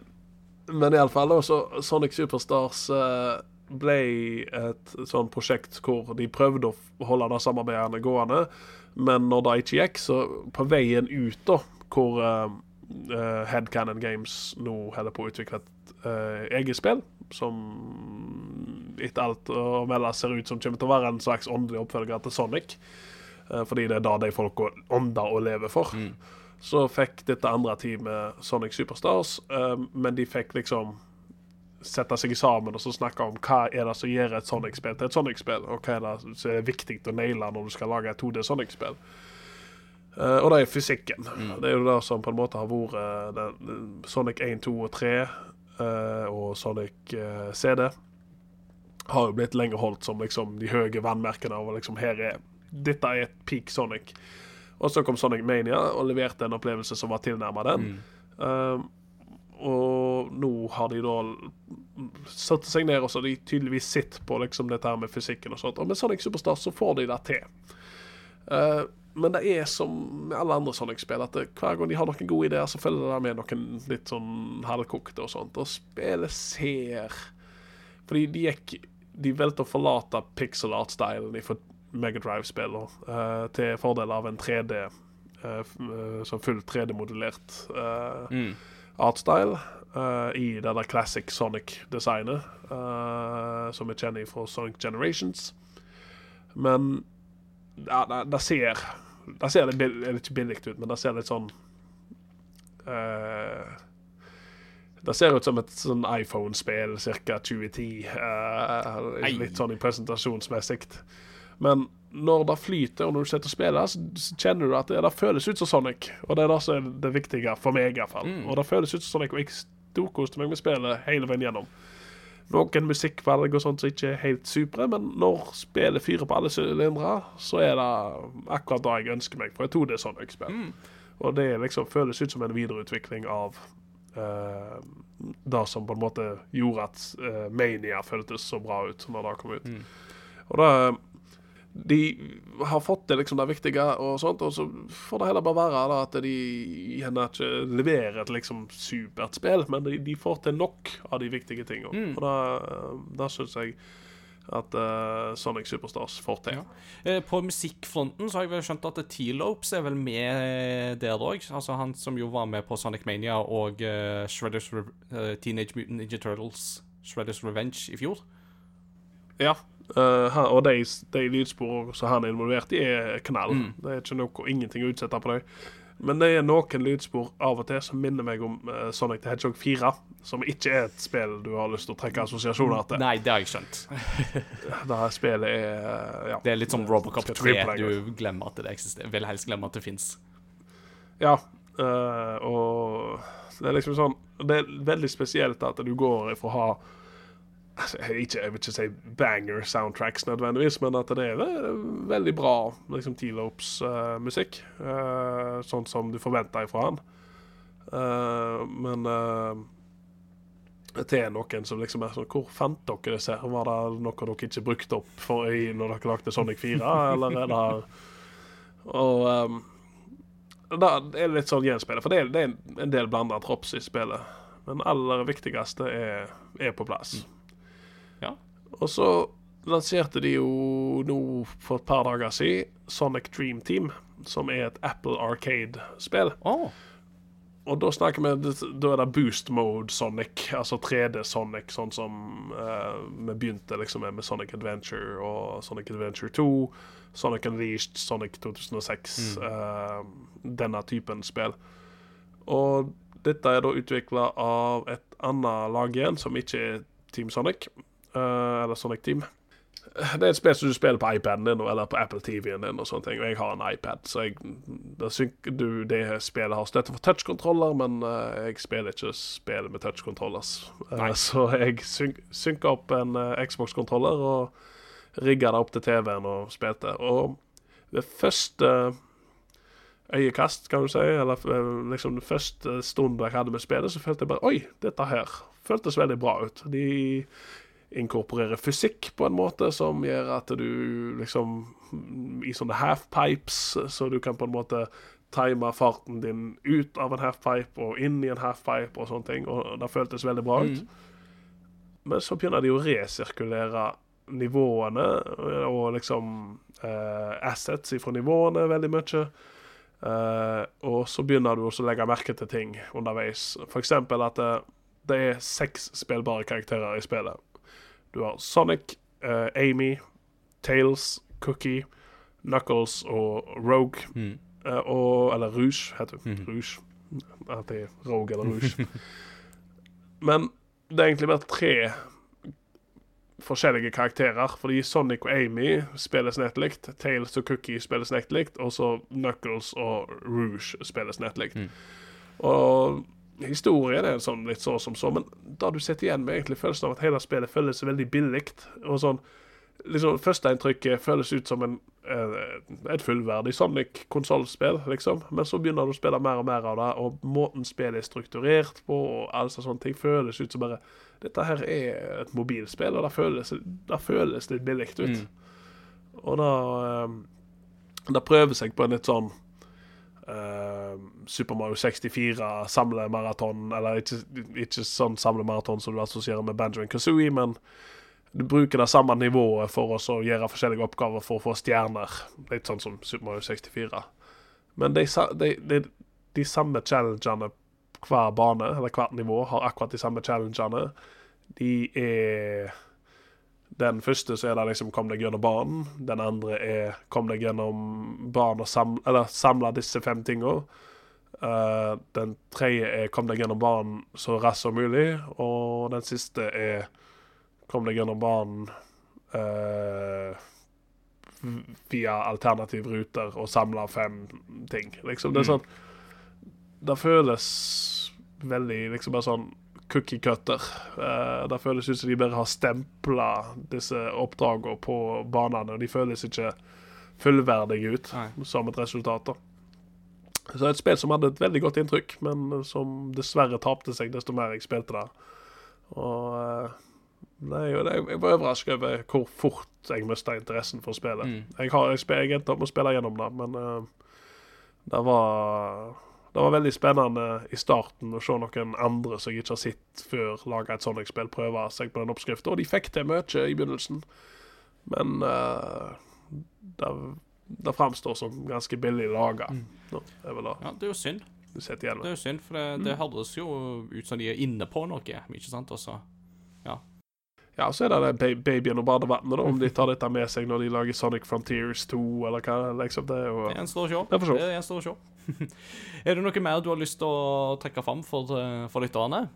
Speaker 2: men iallfall, så Sonic Superstars eh, ble et sånn prosjekt hvor de prøvde å holde det samarbeidet gående, men når det ikke gikk, så på veien ut, da, hvor uh, Headcanon Games nå holder på å utvikle et uh, eget spill, som etter alt å melde ser ut som kommer til å være en slags åndelig oppfølger til Sonic, uh, fordi det er da de folka ånder og lever for. Så fikk dette andre teamet Sonic Superstars, uh, men de fikk liksom sette seg sammen og så snakke om hva er det som gjør et Sonic-spill til et Sonic-spill, og hva er det som er viktig å naile når du skal lage et 2D Sonic-spill. Uh, og det er fysikken. Det er jo det som på en måte har vært eh, den Sonic 1, 2 og 3 uh, og Sonic eh, CD. Har jo blitt lenge holdt som liksom de høye vannmerkene av liksom her er Dette er et peak Sonic. Og så kom Sonic Mania og leverte en opplevelse som var tilnærma den. Um, og nå har de da satt seg ned og så de tydeligvis sett på liksom dette her med fysikken og sånt. Og med Sonic Superstar så får de det til. Uh, men det er som med alle andre Sonic-spill, at det, hver gang de har noen gode ideer, så følger det med noen litt sånn halvkokte og sånt. Og spillet ser Fordi de gikk De valgte å forlate pixel art-stylen fra Megadrive-spiller uh, til fordel av en 3D uh, f- eh, Sånn fullt 3D-modulert uh,
Speaker 1: Mm.
Speaker 2: Artstyle uh, i det der classic Sonic-designet uh, som vi kjenner fra Sonic Generations. Men ja, det, det ser Det ser litt billig, ikke billig ut, men det ser litt sånn uh, Det ser ut som et sånn iPhone-spill ca. 2010.
Speaker 1: Uh,
Speaker 2: litt sånn i presentasjonsmessig. Men når det flyter, og når du sitter og spiller, så kjenner du at det, det føles ut som Sonic. Og det er det som er det viktige for meg, iallfall.
Speaker 1: Mm.
Speaker 2: Og det føles ut som Sonic, og jeg storkoste meg med spillet hele veien gjennom. Noen musikkvalg og sånt som ikke er helt supre, men når spillet fyrer på alle sylindere, så er det akkurat det jeg ønsker meg for et 2D Sonic-spill.
Speaker 1: Mm.
Speaker 2: Og det liksom føles ut som en videreutvikling av uh, det som på en måte gjorde at uh, Mania føltes så bra ut når det kom ut.
Speaker 1: Mm.
Speaker 2: Og da De har fått det liksom det viktige, og sånt, og så får det heller bare være da, at de gjerne ikke leverer et liksom supert spill, men de, de får til nok av de viktige tingene.
Speaker 1: Mm.
Speaker 2: Og da, da syns jeg at uh, Sonic Superstars får til.
Speaker 1: Ja. Eh, På musikkfronten så har jeg vel skjønt at T-Lopes er vel med der òg. Altså han som jo var med på Sonic Mania og uh, Shredders Re eh, Teenage Mutant Ninja Turtles Shredders Revenge i fjor.
Speaker 2: Ja. Eh, her, og de, de lydsporene som han er involvert i, er knall.
Speaker 1: Mm.
Speaker 2: Det er ikke noe, ingenting å utsette på dem. Men det er noen lydspor av og til som minner meg om uh, Sonic the Hedgehog 4. Som ikke er et spill du har lyst til å trekke assosiasjoner til.
Speaker 1: Nei, det har jeg skjønt.
Speaker 2: Det spillet er uh, ja.
Speaker 1: Det er litt som Robocop 3. Du glemmer at det eksisterer. Vil helst glemme at det fins.
Speaker 2: Ja, eh, og det er liksom sånn Det er veldig spesielt at du går ifra å ha ikke, jeg vil ikke si banger soundtracks nødvendigvis, men at det er veldig bra liksom T-Lopes-musikk. uh, sånn som du forventer ifra han. Uh, men eh, til noen som liksom er sånn Hvor fant dere disse? her? Var det noe dere ikke brukte opp for i når dere lagde Sonic 4, eller er det Og um, da er det litt sånn gjenspillet, for det er, det er en del blanda drops i spillet. Men aller viktigste er, er på plass.
Speaker 1: Ja.
Speaker 2: Og så lanserte de jo nå for et par dager siden Sonic Dream Team, som er et Apple Arcade-spill.
Speaker 1: Oh.
Speaker 2: Og da snakker vi Da er det boost mode Sonic, altså 3D Sonic, sånn som uh, vi begynte liksom med, med Sonic Adventure og Sonic Adventure 2, Sonic Unleashed, Sonic 2006, eh, denne typen spill. Og dette er da utvikla av et annet lag igjen, som ikke er Team Sonic. Eh, eller Sonic Team. Det er et spill som du spiller på iPaden din eller på Apple TV-en din. og sånne ting Og jeg har en iPad, så jeg, det, synk, du, det spillet har støtte for touchkontroller, men uh, jeg spiller ikke spill med touchkontrollers. Uh, så jeg synk, synka opp en uh, Xbox-kontroller og rigga det opp til TV-en og spilte. Og det første øyekast, kan du si, eller liksom den første stunden jeg hadde med spillet, så følte jeg bare Oi, dette her føltes veldig bra ut. De inkorporerer fysikk på en måte som gjør at du liksom I sånne halfpipes, så du kan på en måte time farten din ut av en halfpipe og inn i en halfpipe og sånne ting. Og det føltes veldig bra ut. Men så begynner de å resirkulere nivåene og liksom eh, assets ifra nivåene veldig mye. Eh, og så begynner du også å legge merke til ting underveis. F.eks. at det, det er seks spillbare karakterer i spillet. Du har Sonic, uh, Amy, Tails, Cookie, Knuckles og Rogue. Eh, og Eller Rouge, heter det. Rouge. At det er Rogue eller Rouge. Men det er egentlig bare tre forskjellige karakterer. Fordi Sonic og Amy spilles nett Tales Tails og Cookie spilles nettlikt. Og så Knuckles og Rouge spilles nett Mm. Og historien er sånn litt så som så, men da du sitter igjen med egentlig følelsen av at hele spillet føles veldig billig. Og sånn liksom Førsteinntrykket føles ut som en, eh, et fullverdig Sonic-konsollspill, liksom. Men så begynner du å spille mer og mer av det, og måten spillet er strukturert på, og alle sånne ting, føles ut som bare Dette her er et mobilspill, og det føles, det føles litt billig ut. Og da eh, Det prøver seg på en litt sånn Super Mario 64 samlemaraton, eller ikke, ikke sånn samlemaraton som du assosierer med Benjamin Kazooie, men du bruker det samme nivået for å gjøre forskjellige oppgaver for å få stjerner. Litt sånn som Super Mario 64. Men de, de, de, de samme challengene hver bane, eller hvert nivå, har akkurat de samme challengene. De er Den første så er det liksom 'kom deg gjennom banen'. Den andre er 'kom deg gjennom banen og samle, eller samle disse fem tingene'. Uh, den tredje er 'kom deg gjennom banen så raskt som mulig'. Og den siste er 'kom deg gjennom banen uh, via alternative ruter og samle fem ting'. Liksom, det er sånn Det føles veldig liksom bare sånn cookie cutter. Uh, det føles ut som de bare har stempla disse oppdragene på banene, og de føles ikke fullverdige ut
Speaker 1: Nei.
Speaker 2: som et resultat. da. Så et spill som hadde et veldig godt inntrykk, men som dessverre tapte seg desto mer jeg spilte det. Og og det, jeg var overrasket over hvor fort jeg mista interessen for spillet.
Speaker 1: Mm.
Speaker 2: Jeg, har, jeg, jeg endte opp med å spille gjennom det, men uh, det var det var veldig spennende i starten å se noen andre som jeg ikke har sett før, lage et Sonic-spill, prøve seg på den oppskriften. Og de fikk til mye i begynnelsen, men uh, det, det framstår som ganske billig laga. Det er
Speaker 1: Ja, det er jo synd.
Speaker 2: du
Speaker 1: Det er jo synd, for det, det høres jo ut som de er inne på noe, ikke sant? Også.
Speaker 2: Ja, så er det den babyen og badevannet, da, om de tar dette med seg når de lager Sonic Frontiers 2, eller hva. liksom Det er jo
Speaker 1: Det gjenstår å se.
Speaker 2: Det
Speaker 1: gjenstår å se. er det noe mer du har lyst til å trekke fram for, eh, for lytterne?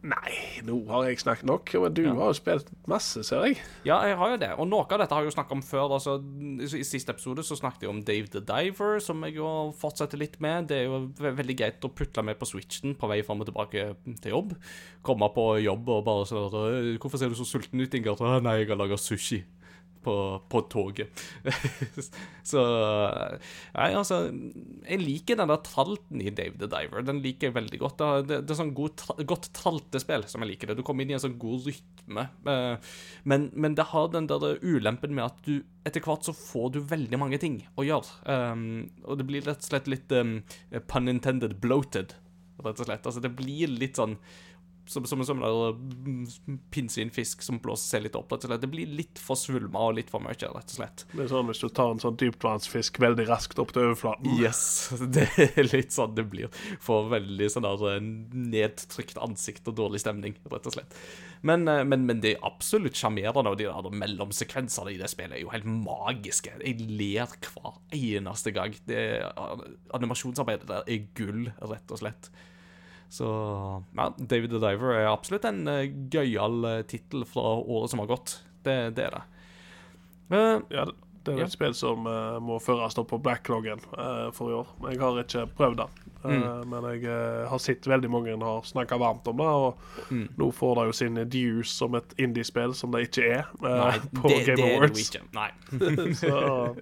Speaker 2: Nei, nå har jeg snakket nok. Men du
Speaker 1: Ja.
Speaker 2: har jo spilt masse, ser jeg.
Speaker 1: Ja, jeg har jo det. Og noe av dette har jeg jo snakket om før. Altså, I siste episode så snakket jeg om Dave the Diver, som jeg jo fortsetter litt med. Det er jo ve veldig greit å putle med på switchen på vei fram og tilbake til jobb. Komme på jobb og bare sånn at, «Øh, 'Hvorfor ser du så sulten ut, Ingrid?' 'Nei, jeg har laga sushi'. På, på toget. så Nei, altså Jeg liker den der tralten i Dave the Diver. Den liker jeg veldig godt. Det, det, det er sånn god, godt traltespill som jeg liker det. Du kommer inn i en sånn god rytme. Eh, Men, men det har den der ulempen med at du etter hvert så får du veldig mange ting å gjøre. Um, og det blir rett og slett litt um, pun intended bloated, rett og slett. Altså det blir litt sånn som, som, som en pinnsvinfisk som blåser seg litt opp. Rett og slett. Det blir litt for svulma og litt for mye, rett og slett.
Speaker 2: Det er sånn Hvis du tar en sånn dyptvannsfisk veldig raskt opp til overflaten.
Speaker 1: Yes, det er litt sånn det blir. Får veldig sånn der eh, nedtrykt ansikt og dårlig stemning, rett og slett. Men, eh, men, men det er absolutt sjarmerende, og de der mellomsekvensene i det spillet er jo helt magiske. Jeg ler hver eneste gang. Det, animasjonsarbeidet der er gull, rett og slett. Så ja, David the Diver er absolutt en uh, gøyal uh, tittel fra året som har gått. Det, det er det. Uh,
Speaker 2: Ja, det- er er
Speaker 1: Ja.
Speaker 2: et spill som uh, må føres opp på backloggen uh, for i år. Jeg har ikke prøvd det, eh,
Speaker 1: Mm.
Speaker 2: men jeg eh, har sett veldig mange har snakka varmt om det. Og
Speaker 1: Mm.
Speaker 2: nå får det jo sin dues som et indiespill, som det ikke er eh,
Speaker 1: nei,
Speaker 2: på
Speaker 1: det,
Speaker 2: Game
Speaker 1: det er det
Speaker 2: Awards.
Speaker 1: ikke. Nei.
Speaker 2: Så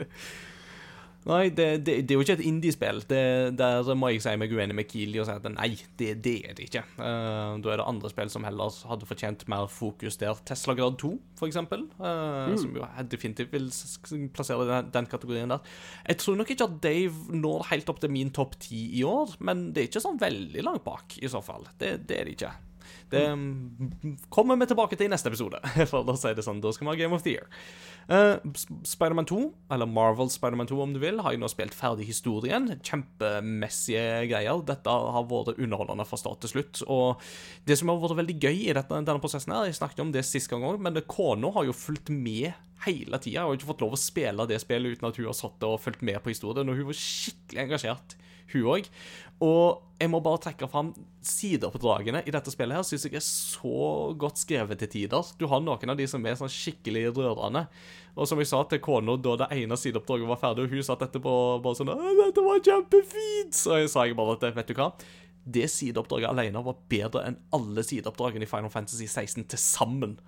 Speaker 1: Nei, det, det, det er jo ikke et indiespill. Det- Der må jeg si meg uenig med Kili og si at nei, det, det er det ikke. Uh, da er det andre spill som heller hadde fortjent mer fokus der. Tesla Grad 2, for eksempel. mm. Som jo definitivt vil plassere den, den kategorien der. Jeg tror nok ikke at Dave når helt opp til min topp ti i år, men det er ikke sånn veldig langt bak, i så fall. Det, det er det ikke. Det mm, kommer vi tilbake til i neste episode, for å si det sånn. Da skal vi ha Game of the Year. Uh, Spiderman 2, eller Marvel Spiderman 2 om du vil, har jeg nå spilt ferdig historien. Kjempemessige greier. Dette har vært underholdende fra start til slutt. Og det som har vært veldig gøy i dette, denne prosessen her, jeg snakket om det sist gang òg, men kona har jo fulgt med hele tida. Jeg har ikke fått lov å spille det spillet uten at hun har satt og fulgt med på historien, og hun var skikkelig engasjert, hun òg. Og jeg må bare trekke fram sideoppdragene i dette spillet her, syns jeg er så godt skrevet til tider. Du har noen av de som er sånn skikkelig rørende. Og som jeg sa til kona da det ene sideoppdraget var ferdig, og hun satt etterpå bare sånn «Å, 'Dette var kjempefint!' Så jeg sa jeg bare at vet du hva, det sideoppdraget alene var bedre enn alle sideoppdragene i Final Fantasy 16 til sammen.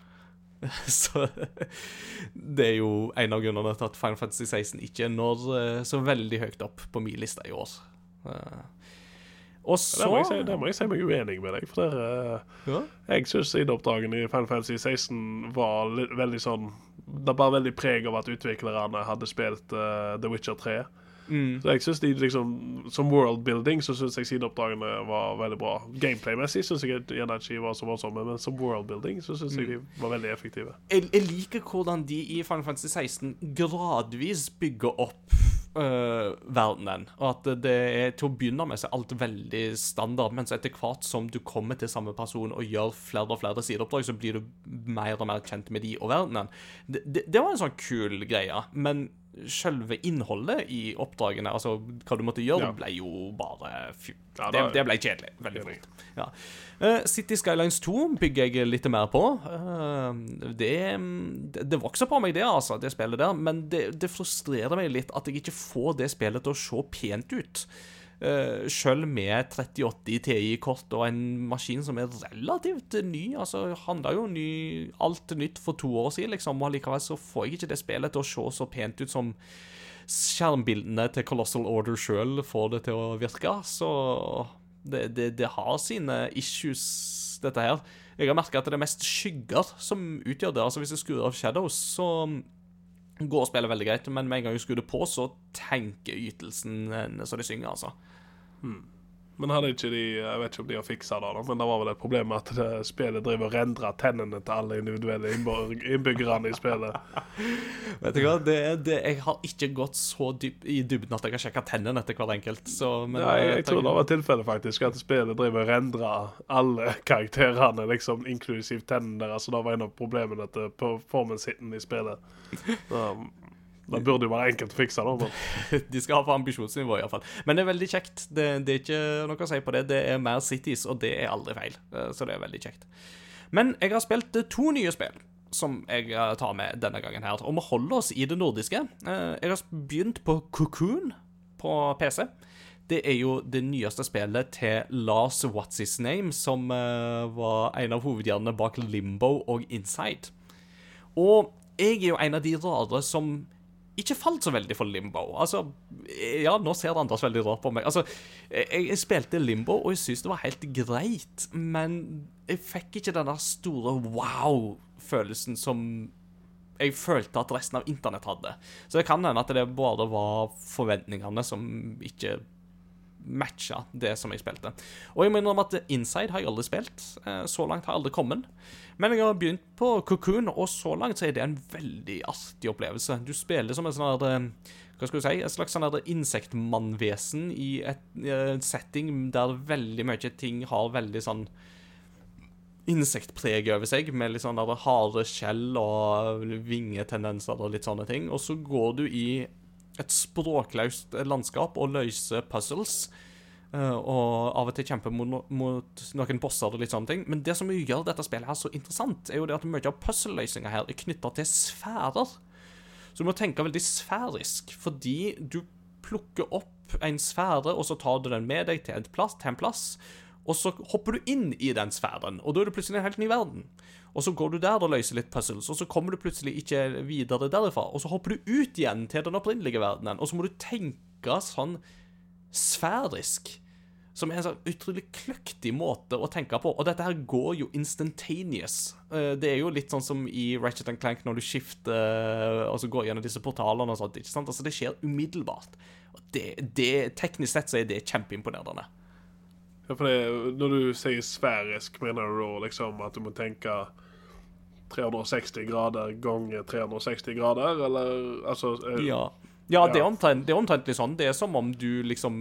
Speaker 1: Så det er jo en av grunnene til at Final Fantasy 16 ikke når eh, så veldig høyt opp på min liste i år. Og så
Speaker 2: det må, jeg si, det må jeg si meg uenig med deg. For der, uh,
Speaker 1: Ja.
Speaker 2: jeg syns sideoppdragene i Final Fantasy 16 var veldig sånn Det bar veldig preg av at utviklerne hadde spilt uh, The Witcher 3.
Speaker 1: Mm.
Speaker 2: Så jeg synes de liksom Som worldbuilding så syns jeg sideoppdragene var veldig bra. Gameplay-messig syns jeg gjerne ikke var så voldsomme, men som worldbuilding så syns jeg de var veldig effektive.
Speaker 1: jeg, jeg liker hvordan de i Final Fantasy 16 gradvis bygger opp øh, verdenen. Og at det er til å begynne med så er alt veldig standard, men så etter hvert som du kommer til samme person og gjør flere og flere sideoppdrag, så blir du mer og mer kjent med de og verdenen. Det, det, det var en sånn kul greie, men selve innholdet i oppdragene, altså hva du måtte gjøre,
Speaker 2: Ja.
Speaker 1: ble jo bare fy,
Speaker 2: Ja,
Speaker 1: det, det ble kjedelig. Veldig fort. Ja. Uh, City Skylines 2 bygger jeg litt mer på. Uh, det, det, vokser på meg, det, altså, det spillet der. Men det, det frustrerer meg litt at jeg ikke får det spillet til å se pent ut. Uh, Sjøl med 3080 TI-kort og en maskin som er relativt ny. Altså, handla jo ny, alt nytt for to år siden, liksom, og likevel så får jeg ikke det spillet til å se så pent ut som skjermbildene til Colossal Order sjøl får det til å virke. Så det, det, det har sine issues, dette her. Jeg har merka at det er mest skygger som utgjør det. Altså Hvis jeg skrur av Shadows, så går spillet veldig greit, men med en gang jeg skrur det på, så tenker ytelsen eh, så det synger, altså.
Speaker 2: Men hadde ikke de Jeg vet ikke om de har fiksa det, men det var vel et problem med at spillet driver og rendrer tennene til alle individuelle innbyggerne i spillet.
Speaker 1: Vet du hva, det, det, Jeg har ikke gått så dyp, i dybden at jeg har sjekka tennene etter hver enkelt. Så, men,
Speaker 2: Nei,
Speaker 1: jeg,
Speaker 2: jeg tror det var tilfellet, faktisk. At spillet driver og rendrer alle karakterene, liksom, inklusiv tennene deres. Så det var en av problemene til performance-hiten i spillet. Um, det burde jo være enkelt å fikse, da. Men
Speaker 1: De skal ha på ambisjonsnivå, iallfall. Men det er veldig kjekt. Det, det er ikke noe å si på det. Det er mer Cities, og det er aldri feil. Eh, Så det er veldig kjekt. Men jeg har spilt eh, to nye spill som jeg eh, tar med denne gangen her. Og vi holder oss i det nordiske. Jeg har begynt på Cocoon på PC. Det er jo det nyeste spillet til Lars What's His Name, som var en av hovedhjernene bak Limbo og Inside. Og jeg er jo en av de rare som ikke falt så veldig for Limbo. Altså, ja, nå ser det Anders veldig rart på meg. Altså, jeg, jeg spilte Limbo, og jeg syntes det var helt greit, men jeg fikk ikke den der store wow-følelsen som jeg følte at resten av internett hadde. Så det kan hende at det bare var forventningene som ikke matcha det som jeg spilte. Og jeg må innrømme at Inside har jeg aldri spilt. Eh, Så langt har jeg aldri kommet. Men jeg har begynt på Cocoon, og så langt så er det en veldig artig opplevelse. Du spiller som en sånn eh, Hva skal du si? Et slags sånn insektmannvesen i et setting der veldig mye ting har veldig sånn insektpreg over seg, med litt sånn harde skjell og vingetendenser og litt sånne ting. Og så går du i et språkløst landskap og løse puzzles. eh, og av og til kjempe mot, noen bosser og litt sånne ting. Men det som gjør dette spillet her så interessant, er jo det at mye av puzzle-løsninga her er knytta til sfærer. Så du må tenke veldig sfærisk, fordi du plukker opp en sfære, og så tar du den med deg til en plass, til en plass og så hopper du inn i den sfæren, og da er du plutselig en helt ny verden. Og så går du der og løser litt puzzles, og så kommer du plutselig ikke videre derifra. Og så hopper du ut igjen til den opprinnelige verdenen, og så må du tenke sånn sfærisk. Som er en sånn utrolig kløktig måte å tenke på. Og dette her går jo instantaneous. Eh, Det er jo litt sånn som i Ratchet Clank når du skifter og så går gjennom disse portalene og sånt. ikke sant? Altså Det skjer umiddelbart. Det, det, teknisk sett så er det kjempeimponerende.
Speaker 2: Ja, for det, når du sier sfærisk, mener du da liksom at du må tenke 360 grader ganger 360 grader, eller altså eh,
Speaker 1: Ja, ja det, er omtrent, det er omtrentlig sånn. Det er som om du liksom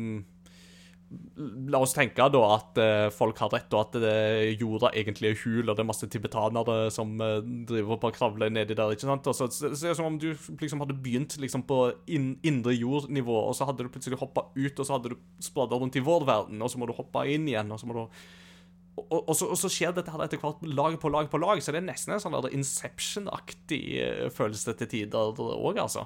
Speaker 1: La oss tenke da at eh, folk har rett, og at det jorda egentlig er hul, og det er masse tibetanere som eh, driver på å kravle nedi der. ikke sant? Og så, så, er det som om du liksom hadde begynt liksom på in, indre jordnivå, og så hadde du plutselig hoppa ut, og så hadde du spradda rundt i vår verden, og så må du hoppe inn igjen, og så må du og, og, og, så, og så skjer dette her etter hvert lag på lag på lag, så det er nesten en sånn Inception-aktig eh, følelse til tider òg, altså.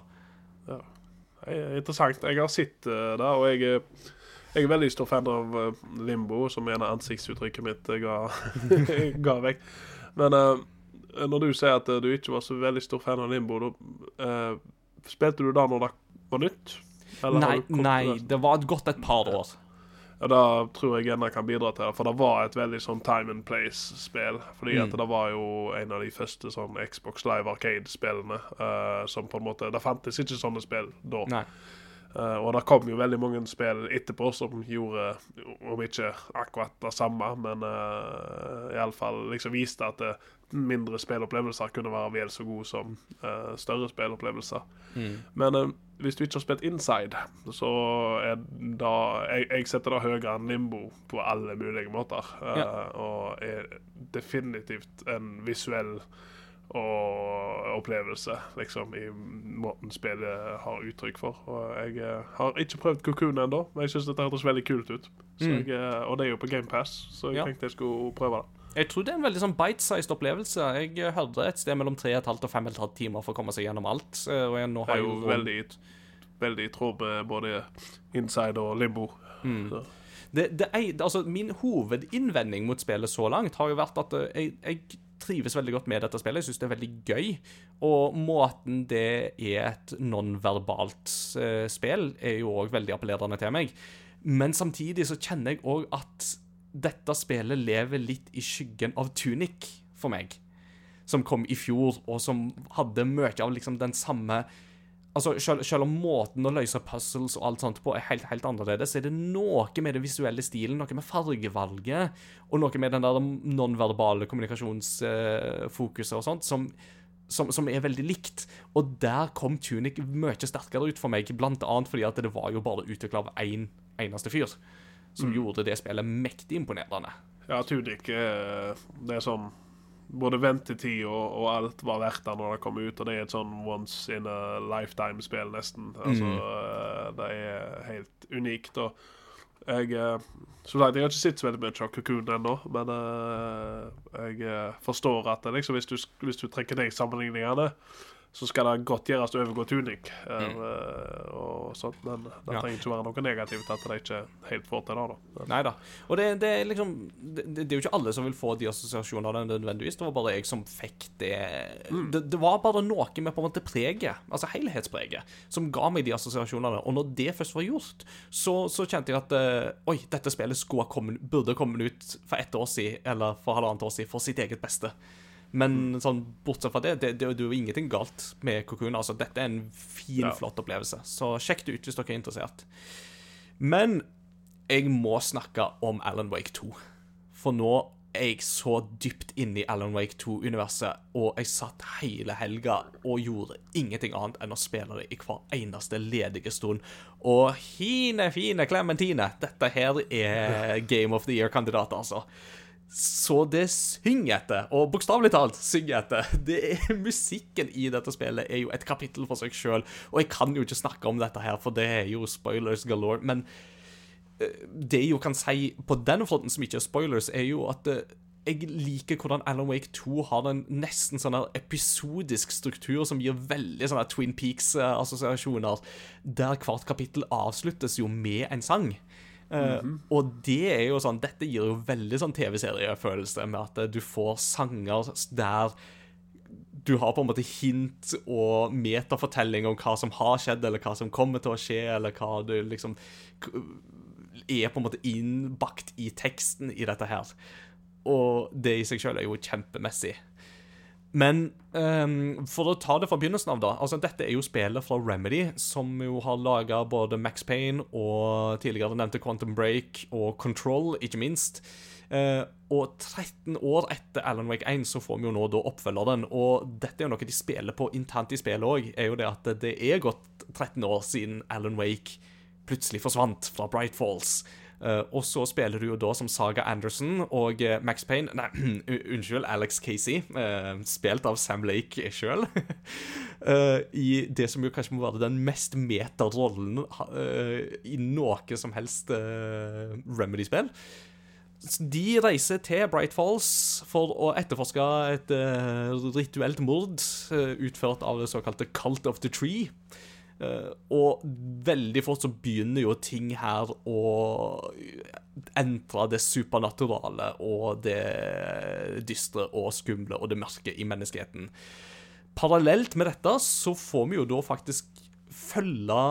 Speaker 2: Det er Interessant. Jeg har sett der og jeg, er- jeg er veldig stor fan av eh, Limbo, som en av ansiktsuttrykket mitt eh, ga, ga vekk. Men uh, når du sier at du ikke var så veldig stor fan av Limbo, da spilte du da når det var nytt? Eller
Speaker 1: Nei, nei,
Speaker 2: det?
Speaker 1: det var gått et par år.
Speaker 2: Ja, Det tror jeg ennå kan bidra til, for det var et veldig sånn time and place-spill. Fordi
Speaker 1: Mm.
Speaker 2: at det var jo en av de første sånn Xbox Live Arcade-spillene som på en måte Det fantes ikke sånne spill da.
Speaker 1: Nei.
Speaker 2: Eh, og det kom jo veldig mange spill etterpå som gjorde, om ikke akkurat det samme, men uh, iallfall liksom viste at eh, mindre spillopplevelser kunne være vel så gode som uh, større spillopplevelser. Men uh, hvis du ikke har spilt Inside, så er da Jeg, jeg setter det høyere enn Limbo på alle mulige måter. Uh,
Speaker 1: Ja.
Speaker 2: Og er definitivt en visuell og opplevelse, liksom, i måten spillet har uttrykk for. Og jeg eh, har ikke prøvd Cocoon ennå, men jeg syns dette hørtes veldig kult ut. Så
Speaker 1: Mm.
Speaker 2: jeg, eh, og det er jo på GamePass, så jeg
Speaker 1: Ja.
Speaker 2: tenkte jeg skulle prøve det.
Speaker 1: Jeg tror det er en veldig sånn bite-sized opplevelse. Jeg eh, hørte et sted mellom 3,5 og 5,5 timer for å komme seg gjennom alt. Og jeg nå
Speaker 2: Det er jo
Speaker 1: rundt-
Speaker 2: veldig, veldig i tråd med både Inside og Limbo.
Speaker 1: Mm.
Speaker 2: Så.
Speaker 1: det, det er, altså, Min hovedinnvending mot spillet så langt har jo vært at jeg, jeg trives veldig godt med dette spillet. Jeg syns det er veldig gøy. Og måten det er et nonverbalt eh, spill, er jo òg veldig appellerende til meg. Men samtidig så kjenner jeg òg at dette spillet lever litt i skyggen av Tunic for meg. Som kom i fjor, og som hadde mye av liksom den samme Altså, selv, selv om måten å løse puzzles og alt sånt på er helt, helt annerledes, så er det noe med den visuelle stilen, noe med fargevalget, og noe med den der nonverbale kommunikasjonsfokuset og sånt, som, som, som er veldig likt. Og der kom Tunic mye sterkere ut for meg, blant annet fordi at det var jo bare utvikla av én eneste fyr, som gjorde det spillet mektig imponerende.
Speaker 2: Ja, Tunic eh, Det er sånn Både ventetid og, og alt var verdt det når det kom ut, og det er et sånn once in a lifetime-spill, nesten. Altså, mm. det er helt unikt. Og jeg eh, Som sagt, jeg har ikke sett så veldig mye av Cocoon ennå, men eh, jeg forstår at det, liksom, hvis, du, hvis du trekker ned sammenligningene, så skal det godt gjøres å overgå Tunic. Uh, og sånt, Men det
Speaker 1: Ja.
Speaker 2: trenger ikke være noe negativt at de ikke helt får til det. da.
Speaker 1: Neida. Og det, det er liksom det, det er jo ikke alle som vil få de assosiasjonene nødvendigvis. Det var bare jeg som fikk det det, det var bare noe med på en måte preget, altså helhetspreget, som ga meg de assosiasjonene. Og når det først var gjort, så, så kjente jeg at uh, Oi, dette spillet skulle ha kommet, burde kommet ut for ett år siden, eller for halvannet år siden, for sitt eget beste. Men sånn, bortsett fra det, det, det, det er jo ingenting galt med Cocoon. Altså, dette er en fin,
Speaker 2: Ja.
Speaker 1: flott opplevelse. Så sjekk det ut hvis dere er interessert. Men jeg må snakke om Alan Wake 2. For nå er jeg så dypt inne i Alan Wake 2-universet, og jeg satt hele helga og gjorde ingenting annet enn å spille det i hver eneste ledige stund. Og hine, fine Clementine, dette her er Game of the Year-kandidat, altså. Så det synger etter, og bokstavelig talt synger etter. Det er Musikken i dette spillet er jo et kapittel for seg sjøl, og jeg kan jo ikke snakke om dette her, for det er jo spoilers galore, men eh, det jeg jo kan si på den fronten som ikke er spoilers, er jo at eh, jeg liker hvordan Alan Wake 2 har en nesten sånn her episodisk struktur som gir veldig sånne Twin Peaks-assosiasjoner, der hvert kapittel avsluttes jo med en sang. Eh, og det er jo sånn Dette gir jo veldig sånn TV-seriefølelse, med at eh, du får sanger der du har på en måte hint og metafortelling om hva som har skjedd, eller hva som kommer til å skje, eller hva du liksom er på en måte innbakt i teksten i dette her. Og det i seg selv er jo kjempemessig. Men um, for å ta det fra begynnelsen av, da. altså Dette er jo spillet fra Remedy, som jo har laga både Max Payne og tidligere nevnte Quantum Break og Control, ikke minst. Uh, og 13 år etter Alan Wake 1 så får vi jo nå da oppfølgeren. Og dette er jo noe de spiller på internt i spillet òg, er jo det at det er gått 13 år siden Alan Wake plutselig forsvant fra Bright Falls. Eh, og så spiller du jo da som Saga Anderson og eh, Max Payne Nei, unnskyld, Alex Casey, eh, spilt av Sam Lake sjøl. I det som jo kanskje må være den mest meta-rollen eh, i noe som helst Remedy-spill. De reiser til Bright Falls for å etterforske et rituelt mord utført av det såkalte Cult of the Tree. Eh, og veldig fort så begynner jo ting her å entre det supernaturale og det dystre og skumle og det mørke i menneskeheten. Parallelt med dette så får vi jo da faktisk følge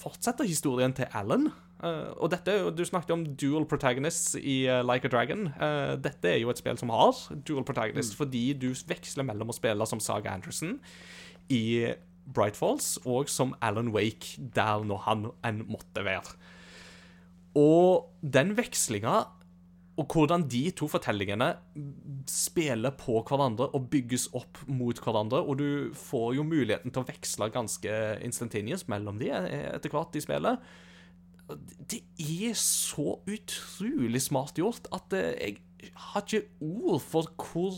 Speaker 1: Fortsette historien til Alan. Uh, og dette, Du snakket om dual protagonists i uh, Like a Dragon. Uh, dette er jo et spill som har dual protagonist, fordi du veksler mellom å spille som Saga Anderson i Bright Falls og som Alan Wake der når han enn måtte være. Og den vekslinga og hvordan de to fortellingene spiller på hverandre og bygges opp mot hverandre, og du får jo muligheten til å veksle ganske instantaneous mellom de eh, etter hvert i spillet. Det er så utrolig smart gjort at eh, jeg har ikke ord for hvor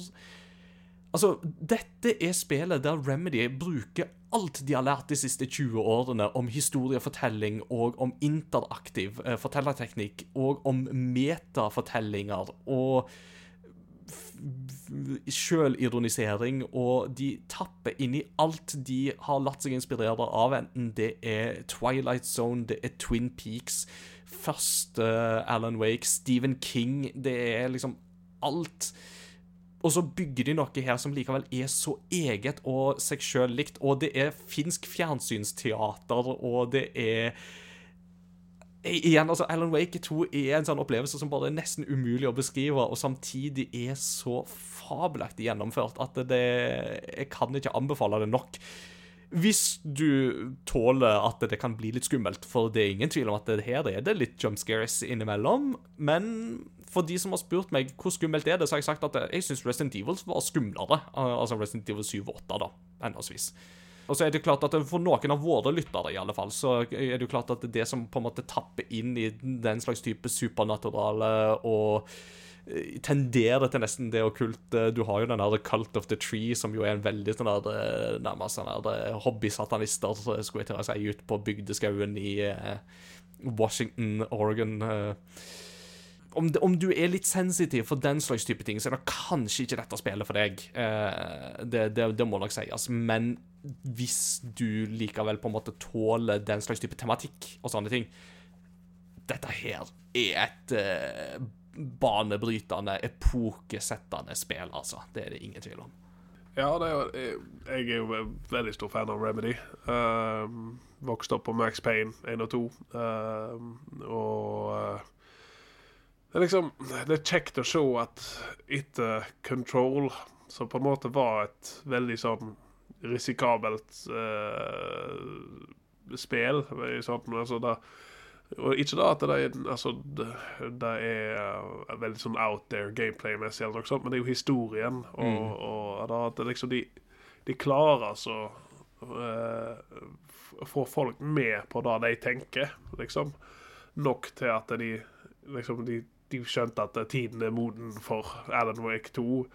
Speaker 1: Altså, dette er spillet der Remedy bruker alt de har lært de siste 20 årene om historiefortelling og om interaktiv eh, fortellerteknikk og om metafortellinger og sjølironisering, og de tapper inn i alt de har latt seg inspirere av, enten det er Twilight Zone, det er Twin Peaks, første Alan Wake, Stephen King Det er liksom alt. Og så bygger de noe her som likevel er så eget og seg sjøl likt. Og det er finsk fjernsynsteater, og det er Igjen, altså, Alan Wake 2 er en sånn opplevelse som bare er nesten umulig å beskrive, og samtidig er så fabelaktig gjennomført at det Jeg kan ikke anbefale det nok. Hvis du tåler at det kan bli litt skummelt, for det er ingen tvil om at det her er det litt jump scares innimellom. Men for de som har spurt meg hvor skummelt er det, så har jeg sagt at jeg syns Resident Evil var skumlere. Altså Resident Evil 7 og 8, da, henholdsvis. Og så er det klart at For noen av våre lyttere i alle fall, så er det jo klart at det som på en måte tapper inn i den slags type supernaturale og eh, tenderer til nesten det okkulte Du har jo den der Cult of the Tree, som jo er en veldig sånn der eh, nærmest sånn der eh, hobbysatanister, skulle jeg til å si, ut på bygdeskauen i eh, Washington, Oregon. Eh. Om, om du er litt sensitiv for den slags type ting, så er det kanskje ikke dette spillet for deg. Eh, det, det, det må nok sies. Men hvis du likevel på en måte tåler den slags type tematikk og sånne ting Dette her er et eh, banebrytende, epokesettende spill, altså. Det er det ingen tvil om.
Speaker 2: Ja, er, jeg, jeg er jo veldig stor fan av Remedy. Uh, vokste opp på Max Payne 1 og 2. Uh, og uh, det er liksom Det er kjekt å se at etter Control, som på en måte var et veldig sånn risikabelt eh, spill sånn, altså da, og ikke da at det er, altså, det, det er veldig sånn out there gameplay-messig, eller noe sånt, men det er jo historien. Og, og da, at det liksom de, de klarer altså f- få folk med på det de tenker, liksom. Nok til at de liksom de, de skjønte at tiden er moden for Alan Wake 2.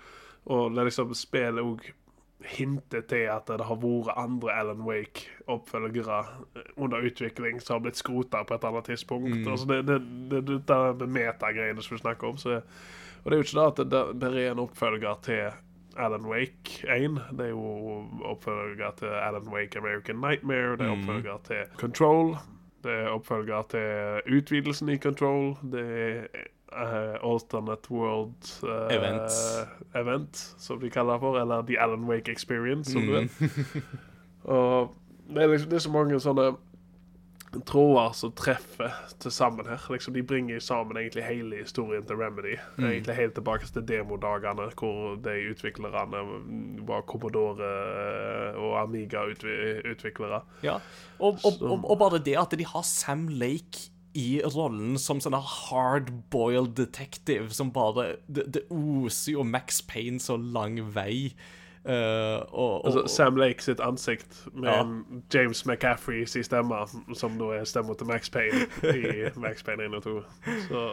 Speaker 2: Og det liksom spillet òg hintet til at det har vært andre Alan Wake-oppfølgere under utvikling som har blitt skrota på et annet tidspunkt. Altså det, det, det, det, det med metagreiene som vi snakker om. Så, og det er jo ikke det at det, det er en oppfølger til Alan Wake 1. Det er jo oppfølger til Alan Wake American Nightmare. Det er oppfølger til Control. Det er oppfølger til utvidelsen i Control. Det er eh, Alternate World uh,
Speaker 1: Event.
Speaker 2: Event, som de kaller det for. Eller The Alan Wake Experience, som du vet. Og det er, liksom, det er så mange sånne tråder som treffer til sammen her. Liksom, de bringer sammen egentlig hele historien til Remedy. Egentlig helt tilbake til demodagene, hvor de utviklerne var Commodore eh, og Amiga-utviklere.
Speaker 1: Ja. Og, og, og, og bare det at de har Sam Lake i rollen som sånn hardboiled detective som bare Det, det oser jo Max Payne så lang vei. Uh, og, og,
Speaker 2: Altså, Sam Lake sitt ansikt med
Speaker 1: Ja.
Speaker 2: James McCaffrey sin stemme, som da er stemma til Max Payne i Max Payne 1 og 2. Så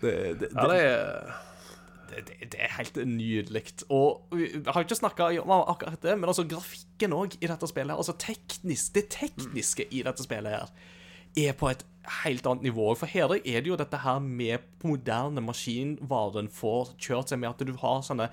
Speaker 1: det, det,
Speaker 2: ja, det er
Speaker 1: det, det, det er helt nydelig. Og vi har ikke snakka om akkurat det, men altså grafikken òg i dette spillet. Altså teknisk, Det tekniske i dette spillet her er på et helt annet nivå. For her er det jo dette her med moderne maskinvaren får kjørt seg med at du har sånne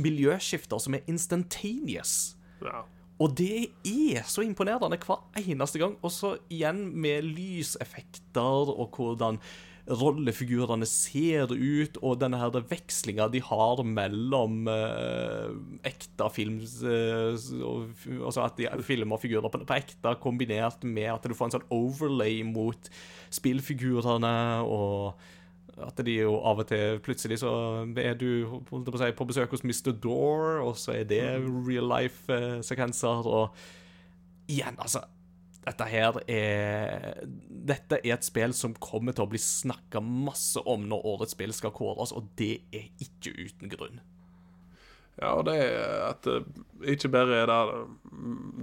Speaker 1: miljøskifter som er instantaneous.
Speaker 2: ja.
Speaker 1: Og det er så imponerende hver eneste gang. Og så igjen med lyseffekter og hvordan rollefigurene ser ut, og denne her vekslinga de har mellom eh, ekte film eh, Altså at de filmer figurer på, på ekte, kombinert med at du får en sånn overlay mot spillfigurene, og at de jo av og til Plutselig så er du på, si, på besøk hos Mr. Door, og så er det real life-sekvenser, og igjen, altså dette her er Dette er et spill som kommer til å bli snakka masse om når årets spill skal kåres, og det er ikke uten grunn.
Speaker 2: Ja, og det er at ikke bare er det,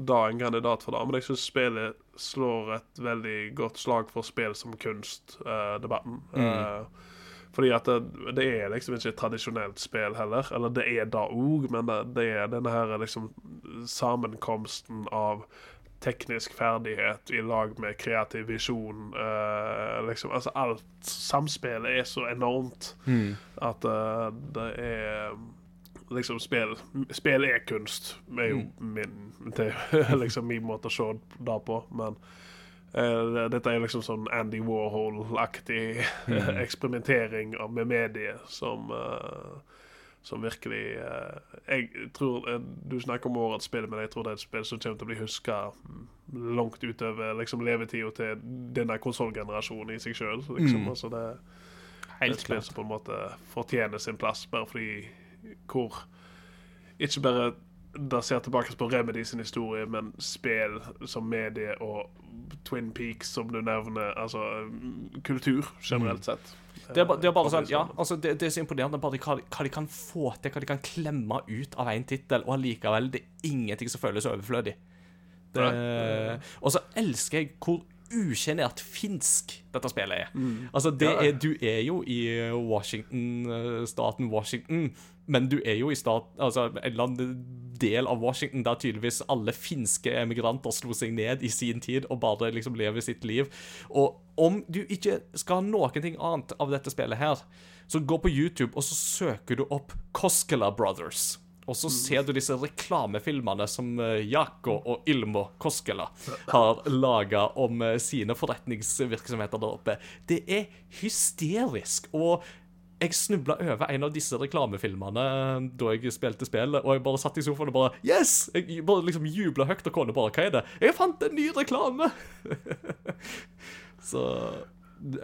Speaker 2: da en kandidat for det, men jeg syns spillet slår et veldig godt slag for spill som kunst-debatten. fordi at det, det er liksom ikke et tradisjonelt spill heller. Eller det er det òg, men det, det er denne her liksom sammenkomsten av teknisk ferdighet i lag med kreativ visjon. Uh, liksom, altså alt Samspillet er så enormt at uh, det er liksom spill Spill er kunst, er jo min Det liksom min måte å se det på, men uh, dette er liksom sånn Andy Warhol-aktig eksperimentering med mediet som eh, som virkelig eh, Jeg tror eh, Du snakker om årets spill, men jeg tror det er et spill som kommer til å bli huska langt utover liksom, levetida til denne konsollgenerasjonen i seg sjøl. Liksom. Altså, det, det er et spill som på en måte fortjener sin plass, bare fordi hvor Ikke bare ser tilbake på Remedy sin historie, men spill som medie og Twin Peaks, som du nevner. Altså mm, kultur generelt sett.
Speaker 1: Det er, ba- det er bare
Speaker 2: Eh,
Speaker 1: sånn, ja, altså det, det er så imponerende bare hva, hva de kan få til, hva de kan klemme ut av en tittel, og allikevel det er ingenting som føles overflødig. Det, og så elsker jeg hvor usjenert finsk dette spillet er. Altså, det er, du er jo i Washington, eh, staten Washington, men du er jo i stat, altså, en eller annen del av Washington der tydeligvis alle finske emigranter slo seg ned i sin tid og bare liksom lever sitt liv. Og om du ikke skal ha noen ting annet av dette spillet her, så gå på YouTube og så søker du opp Koskela Brothers. Og så ser du disse reklamefilmene som eh, Jako og Ilmo Koskela har laga om eh, sine forretningsvirksomheter der oppe. Det er hysterisk. Og jeg snubla over en av disse reklamefilmene eh, da jeg spilte spillet, og jeg bare satt i sofaen og bare Yes! Jeg bare liksom jubla høyt, og kona bare Hva er det? Jeg fant en ny reklame! så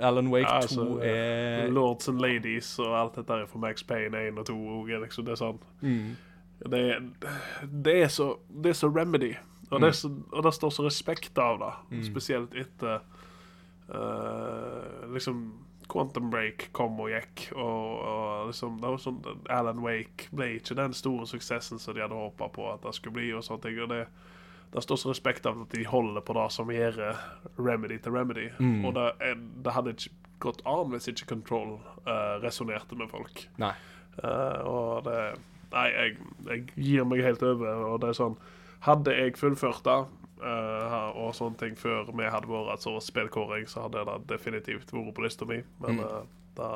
Speaker 1: Alan Wake 2
Speaker 2: Altså,
Speaker 1: er
Speaker 2: Lords and Ladies og alt dette er for Max Payne 1 og 2 og er liksom, det er sånn det, er, det, er så, det er så remedy. Og, det er så, og det står så respekt av det, spesielt etter uh, liksom Quantum Break kom og gikk, og, og liksom det var sånn, Alan Wake ble ikke den store suksessen som de hadde håpa på at det skulle bli. og sånt, og det, det står så respekt av at de holder på det som gjør Remedy til Remedy. Og det, det hadde ikke gått an hvis ikke Control uh, resonnerte med folk.
Speaker 1: Nei.
Speaker 2: Uh, og det Nei, jeg, jeg gir meg helt over. Og det er sånn Hadde jeg fullført det eh, og sånne ting før vi hadde vært altså, spillkåring, så hadde det definitivt vært på lista mi. Men uh, da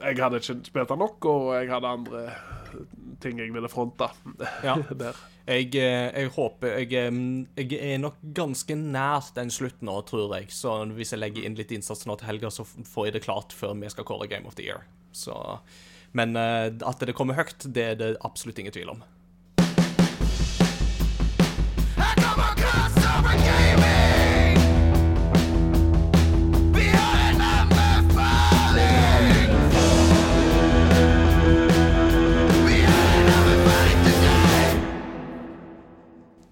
Speaker 2: Jeg hadde ikke spilt det nok, og jeg hadde andre ting jeg ville fronte
Speaker 1: Ja.
Speaker 2: der.
Speaker 1: Jeg, eh, jeg håper jeg, jeg er nok ganske nær den slutten nå, tror jeg. Så hvis jeg legger inn litt innsats nå til helga, så får jeg det klart før vi skal kåre Game of the Year. Så, men at det kommer høyt, det er det absolutt ingen tvil om.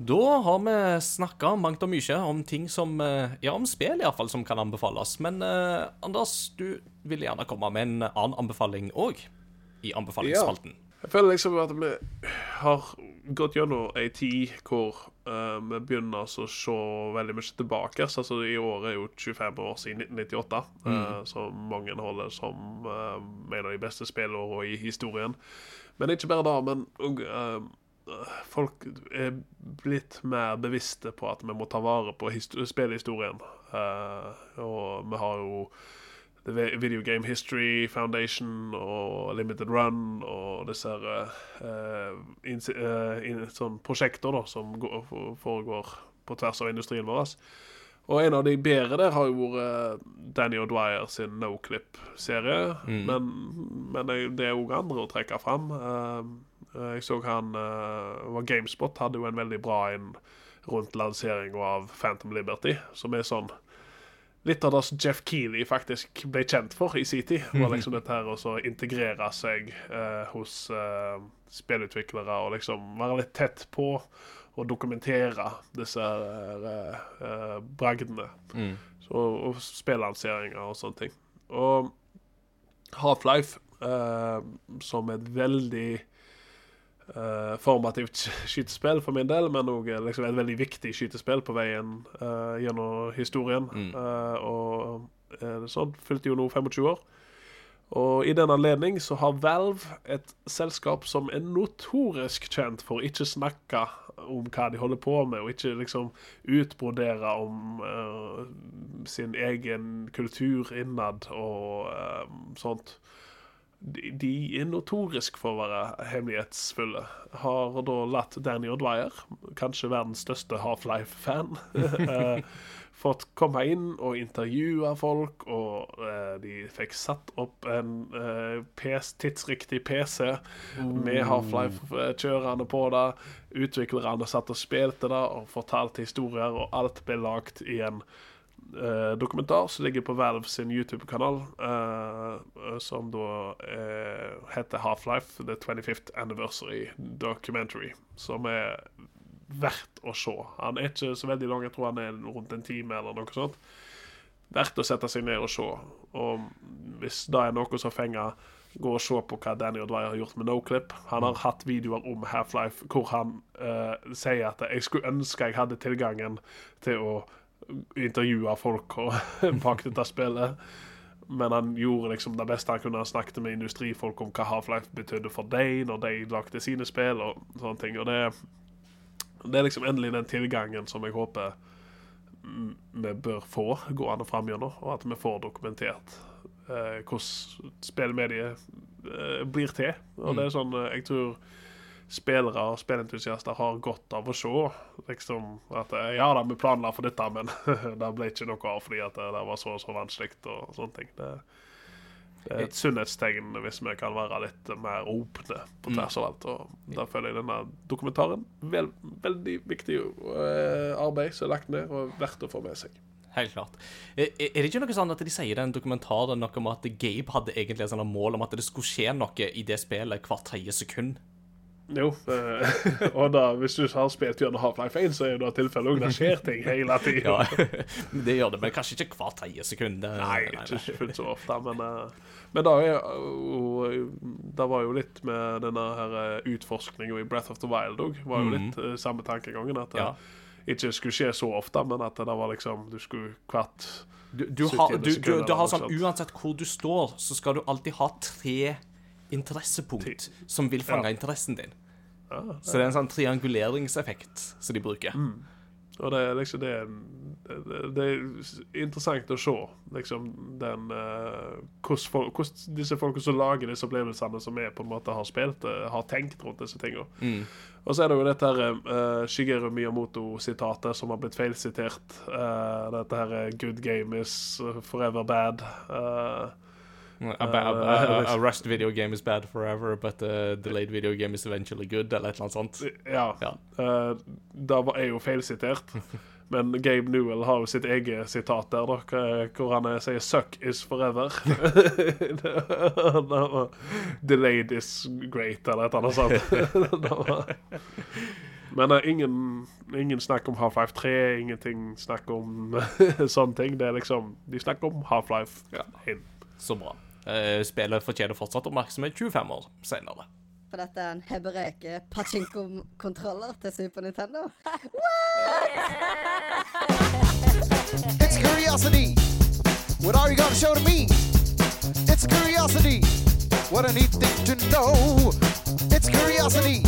Speaker 1: Da har vi snakka mangt og mye om ting som eh, Ja, om spill iallfall, som kan anbefales. Men eh, Anders, du vil gjerne komme med en annen anbefaling òg, i anbefalingsspalten.
Speaker 2: Jeg føler liksom at vi har gått gjennom ei tid hvor uh, vi begynner altså å se veldig mye tilbake. Så Altså, I år er jo 25 år siden 1998, eh, som mange holder som uh, en av de beste spillårene i historien. Men ikke bare da, men folk er blitt mer bevisste på at vi må ta vare på histo- spillhistorien. Eh, og vi har jo Video Game History Foundation og Limited Run og disse her, eh, inns- eh, inn- sånn prosjekter da, som går, foregår på tvers av industrien vår. Og en av de bedre der har jo vært eh, Danny O'Dwyer sin Noclip-serie. Men, men det er òg andre å trekke fram. Uh, jeg så han var Gamespot hadde jo en veldig bra en rundt lanseringa av Phantom Liberty, som er sånn Litt av det som Jeff Keeley faktisk ble kjent for i sin tid, var liksom dette her å integrere seg eh, hos eh, spillutviklere og liksom være litt tett på og dokumentere disse eh, eh, bragdene. Så, og spillanseringer og sånne ting. Og Half-Life, eh, som et veldig eh, formativt skytespill for min del, men òg liksom et veldig viktig skytespill på veien uh, gjennom historien. Eh, og uh, sånn fylte jo nå 25 år. Og i den anledning så har Valve et selskap som er notorisk kjent for ikke snakke om hva de holder på med, og ikke liksom utbrodere om eh, sin egen kultur innad og eh, sånt. De, de er notorisk for å være hemmelighetsfulle. Har da latt Danny O'Dwyer, kanskje verdens største Half-Life-fan, eh, fått komme inn og intervjue folk, og eh, de fikk satt opp en eh, PS, tidsriktig PC med Half-Life eh, kjørende på det. Utviklerne satt og spilte det og fortalte historier, og alt ble lagt i en dokumentar som ligger på Valve sin YouTube-kanal, eh, som da eh, heter Half-Life The 25th Anniversary Documentary, som er verdt å se. Han er ikke så veldig lang, jeg tror han er rundt en time eller noe sånt. Verdt å sette seg ned og se. Og hvis det er noe som fenger, gå og se på hva Danny O'Dwyer har gjort med Noclip. Han har hatt videoer om Half-Life hvor han uh, sier at jeg skulle ønske jeg hadde tilgangen til å intervjue folk og, bak dette spillet. Men han gjorde liksom det beste han kunne. Han snakket med industrifolk om hva Half-Life betydde for dem når de lagde sine spill og sånne ting. Og det, det er liksom endelig den tilgangen som jeg håper mm, vi bør få gående fram gjennom, og at vi får dokumentert eh, hvordan spillmediet eh, blir til. Og det er sånn eh, jeg tror spillere og spillentusiaster har godt av å se liksom at eh, ja da, vi planla for dette, men det ble ikke noe av fordi at det, var så og så vanskelig og sånne ting. Det, det er et sunnhetstegn hvis vi kan være litt mer åpne på tvers av alt. Og da føler jeg denne dokumentaren vel, veldig viktig eh, arbeid som er lagt ned, og verdt å få med seg.
Speaker 1: Helt klart. Er det ikke noe sånn at de sier i den dokumentaren noe om at Gabe hadde egentlig et mål om at det skulle skje noe i det spillet hvert tredje sekund?
Speaker 2: Jo, eh, og da, hvis du har spilt gjennom Half-Life 1, så er det tilfellet òg. Det skjer ting hele tida.
Speaker 1: Ja, det gjør det, men kanskje ikke hvert tredje sekund. Det-
Speaker 2: Nei, ikke fullt så ofte, men eh, Men da er Det var jo litt med denne her eh, utforskninga i Breath of the Wild òg. Var jo litt eh, samme tankegangen. At det
Speaker 1: Ja.
Speaker 2: ikke skulle skje så ofte, men at det var liksom Du skulle hvert
Speaker 1: Du, du, har, du, du, du har sånn. Uansett hvor du står, så skal du alltid ha tre interessepunkt som vil fange
Speaker 2: Ja.
Speaker 1: interessen din.
Speaker 2: Ja,
Speaker 1: Så det er en sånn trianguleringseffekt som de bruker.
Speaker 2: Og det er liksom det, det, det er interessant å se liksom den eh, hvordan, folk, disse folkene som lager disse opplevelsene, som er på en måte har spilt uh, har tenkt rundt disse tingene.
Speaker 1: Mm.
Speaker 2: Og så er det jo dette her uh, Shigeru Miyamoto-sitatet som har blitt feilsitert. Dette her 'Good game is forever bad'. Eh,
Speaker 1: A, ba- a, a, rushed video game is bad forever, but a delayed video game is eventually good, eller et eller annet sånt.
Speaker 2: ja.
Speaker 1: Ja.
Speaker 2: Uh, da er jo feilsitert. Men Gabe Newell har jo sitt eget sitat der, da, hvor han eh, sier 'suck is forever'. 'delayed is great', eller et eller annet sånt. Men uh, ingen, ingen snakk om Half-Life 3, ingenting snakk om sånne ting. Det er liksom De snakker om Half-Life
Speaker 1: Ja.
Speaker 2: 1.
Speaker 1: Så bra. Eh, spillet fortjener fortsatt oppmerksomhet 25 år senere.
Speaker 5: For dette er en hebreke pachinko-kontroller til Super Nintendo.
Speaker 3: It's curiosity. What are you gonna show to me? It's curiosity. What a neat thing to know. It's curiosity.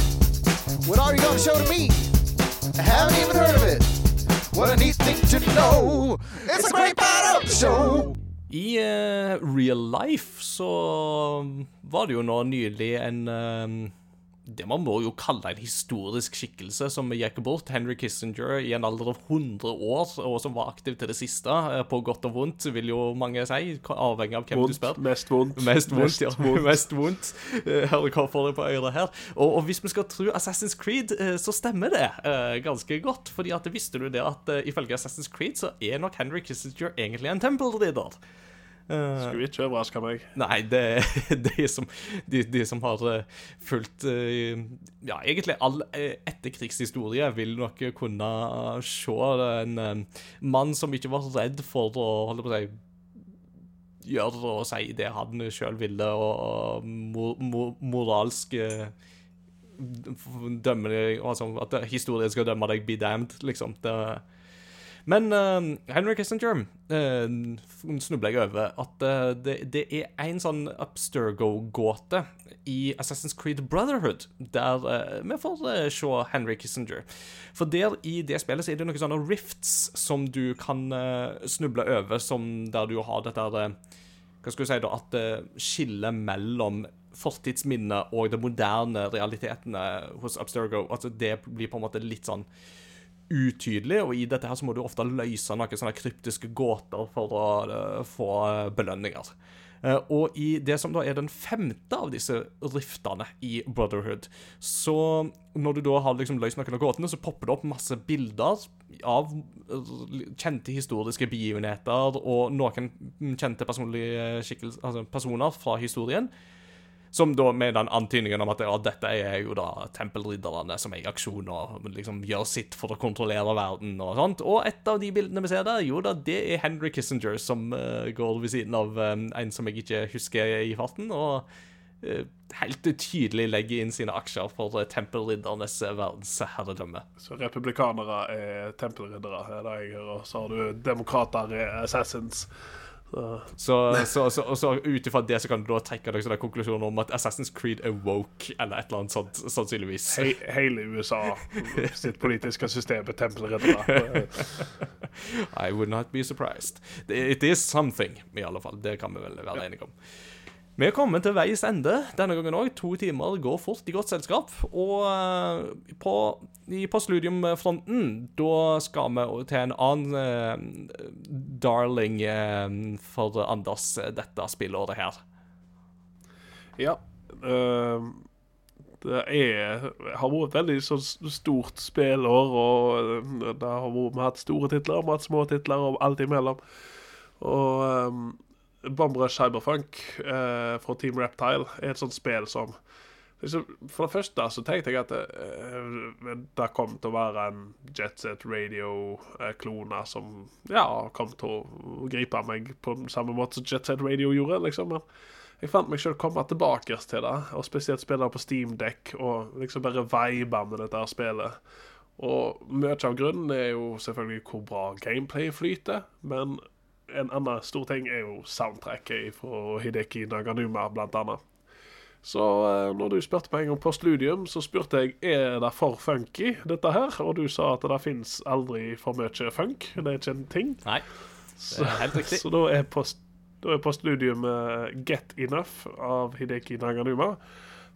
Speaker 3: What are you gonna show to me? I haven't even heard of it. What a neat thing to know. It's a great part of the show.
Speaker 1: I uh, real life så var det jo nå nylig en eh, Det man må jo kalle en historisk skikkelse som gikk bort. Henry Kissinger i en alder av 100 år, og som var aktiv til det siste. eh, På godt og vondt, vil jo mange si, avhengig av hvem du
Speaker 2: Vondt,
Speaker 1: spør.
Speaker 2: mest vondt.
Speaker 1: Mest vondt, ja.
Speaker 2: vondt.
Speaker 1: Mest vondt. hva får det på øret her. Og, og hvis vi skal tro Assassin's Creed, eh, så stemmer det eh, ganske godt. Fordi at visste du det at ifølge Assassin's Creed så er nok Henry Kissinger egentlig en tempelridder. Eh,
Speaker 2: Skulle ikke overraske meg.
Speaker 1: Nei, det de som, de, de som har eh, fulgt eh, Ja, egentlig all etterkrigshistorie, vil nok kunne se en mann som ikke var redd for å holde på å si gjøre og si det han sjøl ville, og, mor, mo, mo, moralsk dømme deg Altså at historien skal dømme deg, be damned, liksom. Det, men uh, Henry Kissinger uh, snubler jeg over at uh, det, det er en sånn Abstergo-gåte i Assassin's Creed Brotherhood, der uh, vi får eh, se Henry Kissinger. For der i det spillet så er det noen sånne rifts som du kan snuble over, som der du har dette Hva skal du si, da? At skillet mellom fortidsminnet og de moderne realitetene hos Abstergo, altså det blir på en måte litt sånn utydelig, og i dette her så må du ofte løse noen sånne kryptiske gåter for å eh, få eh, belønninger. Eh, og i det som da er den femte av disse riftene i Brotherhood, så når du da har liksom løst noen av gåtene, så popper det opp masse bilder av kjente historiske begivenheter og noen kjente altså personer fra historien. Som da med den antydningen om at ja, dette er jo da tempelridderne som er i aksjon og liksom gjør sitt for å kontrollere verden og sånt. Og et av de bildene vi ser der, jo da, det er Henry Kissinger som uh, går ved siden av um, en som jeg ikke husker i farten, og uh, helt tydelig legger inn sine aksjer for uh, tempelriddernes verdensherredømme.
Speaker 2: Så republikanere er tempelriddere, er det jeg hører. Så har du demokrater er assassins. Så,
Speaker 1: Så, så, så, ut ifra det så kan du da trekke deg konklusjonen om at Assassin's Creed er woke, eller et eller annet sånt, sannsynligvis.
Speaker 2: he, hele USA sitt politiske system er tempelriddere.
Speaker 1: I would not be surprised. It is something, i alle fall. Det kan vi vel være enige om. Vi er kommet til veis ende denne gangen òg. To timer går fort i godt selskap. Og eh, på, i postludium-fronten, da skal vi til en annen eh, darling eh, for Anders eh, dette spillåret her.
Speaker 2: Ja. Øh, det er, har vært et veldig så stort spillår, og det har vært, vi har hatt store titler, vi små titler, og alt imellom. Og um, Bombrush Cyberfunk eh, fra Team Reptile er et sånt spill som liksom, For det første så tenkte jeg at eh, det kom til å være en Jetset Radio-klone som ja, kom til å gripe meg på samme måte som Jetset Radio gjorde. liksom, men jeg fant meg selv komme tilbake til det, og spesielt spille på Steam Deck og liksom bare vibe med dette spillet. Og mye av grunnen er jo selvfølgelig hvor bra gameplay flyter, men en annen stor ting er jo soundtracket fra Hideki Naganuma, blant annet. Så eh, når du spurte meg om postludium, så spurte jeg er det for funky, dette her. Og du sa at det fins aldri for mye funk. Det er ikke en ting.
Speaker 1: Nei,
Speaker 2: det
Speaker 1: er helt riktig.
Speaker 2: så da er, post, da er postludium eh, Get Enough av Hideki Naganuma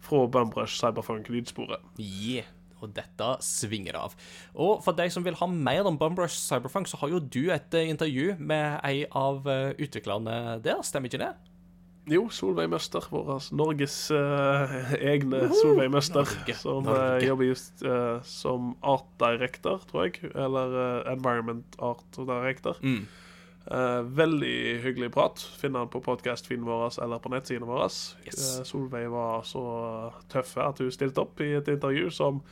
Speaker 2: fra Bumbrush Cyberfunk-lydsporet.
Speaker 1: yeah. Og dette svinger av. Og for deg som vil ha mer om Bumbrush Cyberfunk, så har jo du et eh, intervju med ei av eh, utviklerne der, stemmer ikke det?
Speaker 2: Jo, Solveig Møster, vår Norges uh, egne Solveig Møster,
Speaker 1: Norge,
Speaker 2: som
Speaker 1: Norge.
Speaker 2: Uh, jobber just uh, som art director, tror jeg. Eller environment art director.
Speaker 1: Mm.
Speaker 2: Eh, veldig hyggelig prat. Finn den på podkast-feeden vår eller på nettsidene våre.
Speaker 1: Yes.
Speaker 2: Uh, Solveig var så tøff at hun stilte opp i et intervju som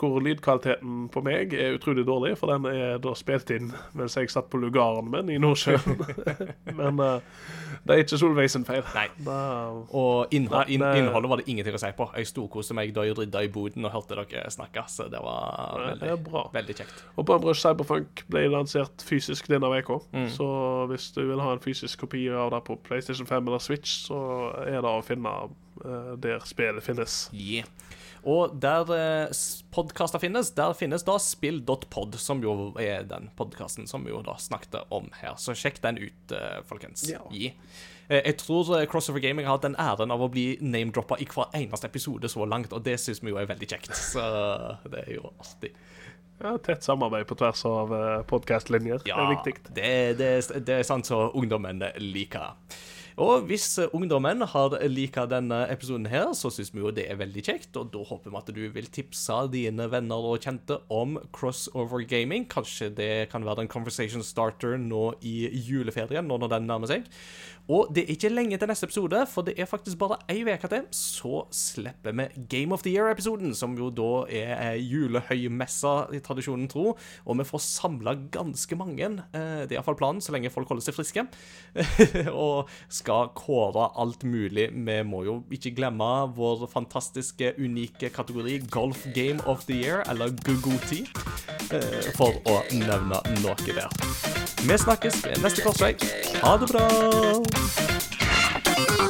Speaker 2: hvor lydkvaliteten på meg er utrolig dårlig, for den er da spilt inn mens jeg satt på lugaren min i Nordsjøen. Men uh, det er ikke Solveig sin feil.
Speaker 1: Nei.
Speaker 2: Da,
Speaker 1: Og innhold,
Speaker 2: Nei,
Speaker 1: inn, innholdet var det ingenting å si på. Jeg storkoste meg da jeg rydda i boden og hørte dere snakke, så det var veldig,
Speaker 2: det
Speaker 1: veldig kjekt.
Speaker 2: Og Bumbrush Cyberfunk ble lansert fysisk denne uka.
Speaker 1: Mm.
Speaker 2: Så hvis du vil ha en fysisk kopi av det på PlayStation 5 eller Switch, så er det å finne uh, der spillet finnes.
Speaker 1: Yeah. Og der eh, podkaster finnes, der finnes da spill.pod, som jo er den podkasten som vi jo da snakket om her. Så sjekk den ut, eh, folkens.
Speaker 2: Ja.
Speaker 1: Gi. Eh, Jeg tror Crossover Gaming har hatt den æren av å bli name-droppa i hver eneste episode så langt, og det syns vi jo er veldig kjekt. Så det er jo artig.
Speaker 2: Ja, tett samarbeid på tvers av podkastlinjer.
Speaker 1: Ja,
Speaker 2: Det er viktig.
Speaker 1: Det, det, det er sant så ungdommen liker. Og hvis eh, ungdommen har lika denne episoden her, så syns vi jo det er veldig kjekt, og da håper vi at du vil tipse dine venner og kjente om crossover gaming. Kanskje det kan være en conversation starter nå i juleferien, nå når den nærmer seg. Og det er ikke lenge til neste episode, for det er faktisk bare ei uke til, så slipper vi Game of the Year-episoden, som jo da er eh, julehøymessa, i tradisjonen tro, og vi får samla ganske mange. eh, Det er iallfall planen, så lenge folk holder seg friske. og skal kåre alt mulig. Vi må jo ikke glemme vår fantastiske, unike kategori Golf Game of the Year, eller Gugoti, eh, for å nevne noe der. Vi snakkes ved neste korsvei. Ha det bra! あっ!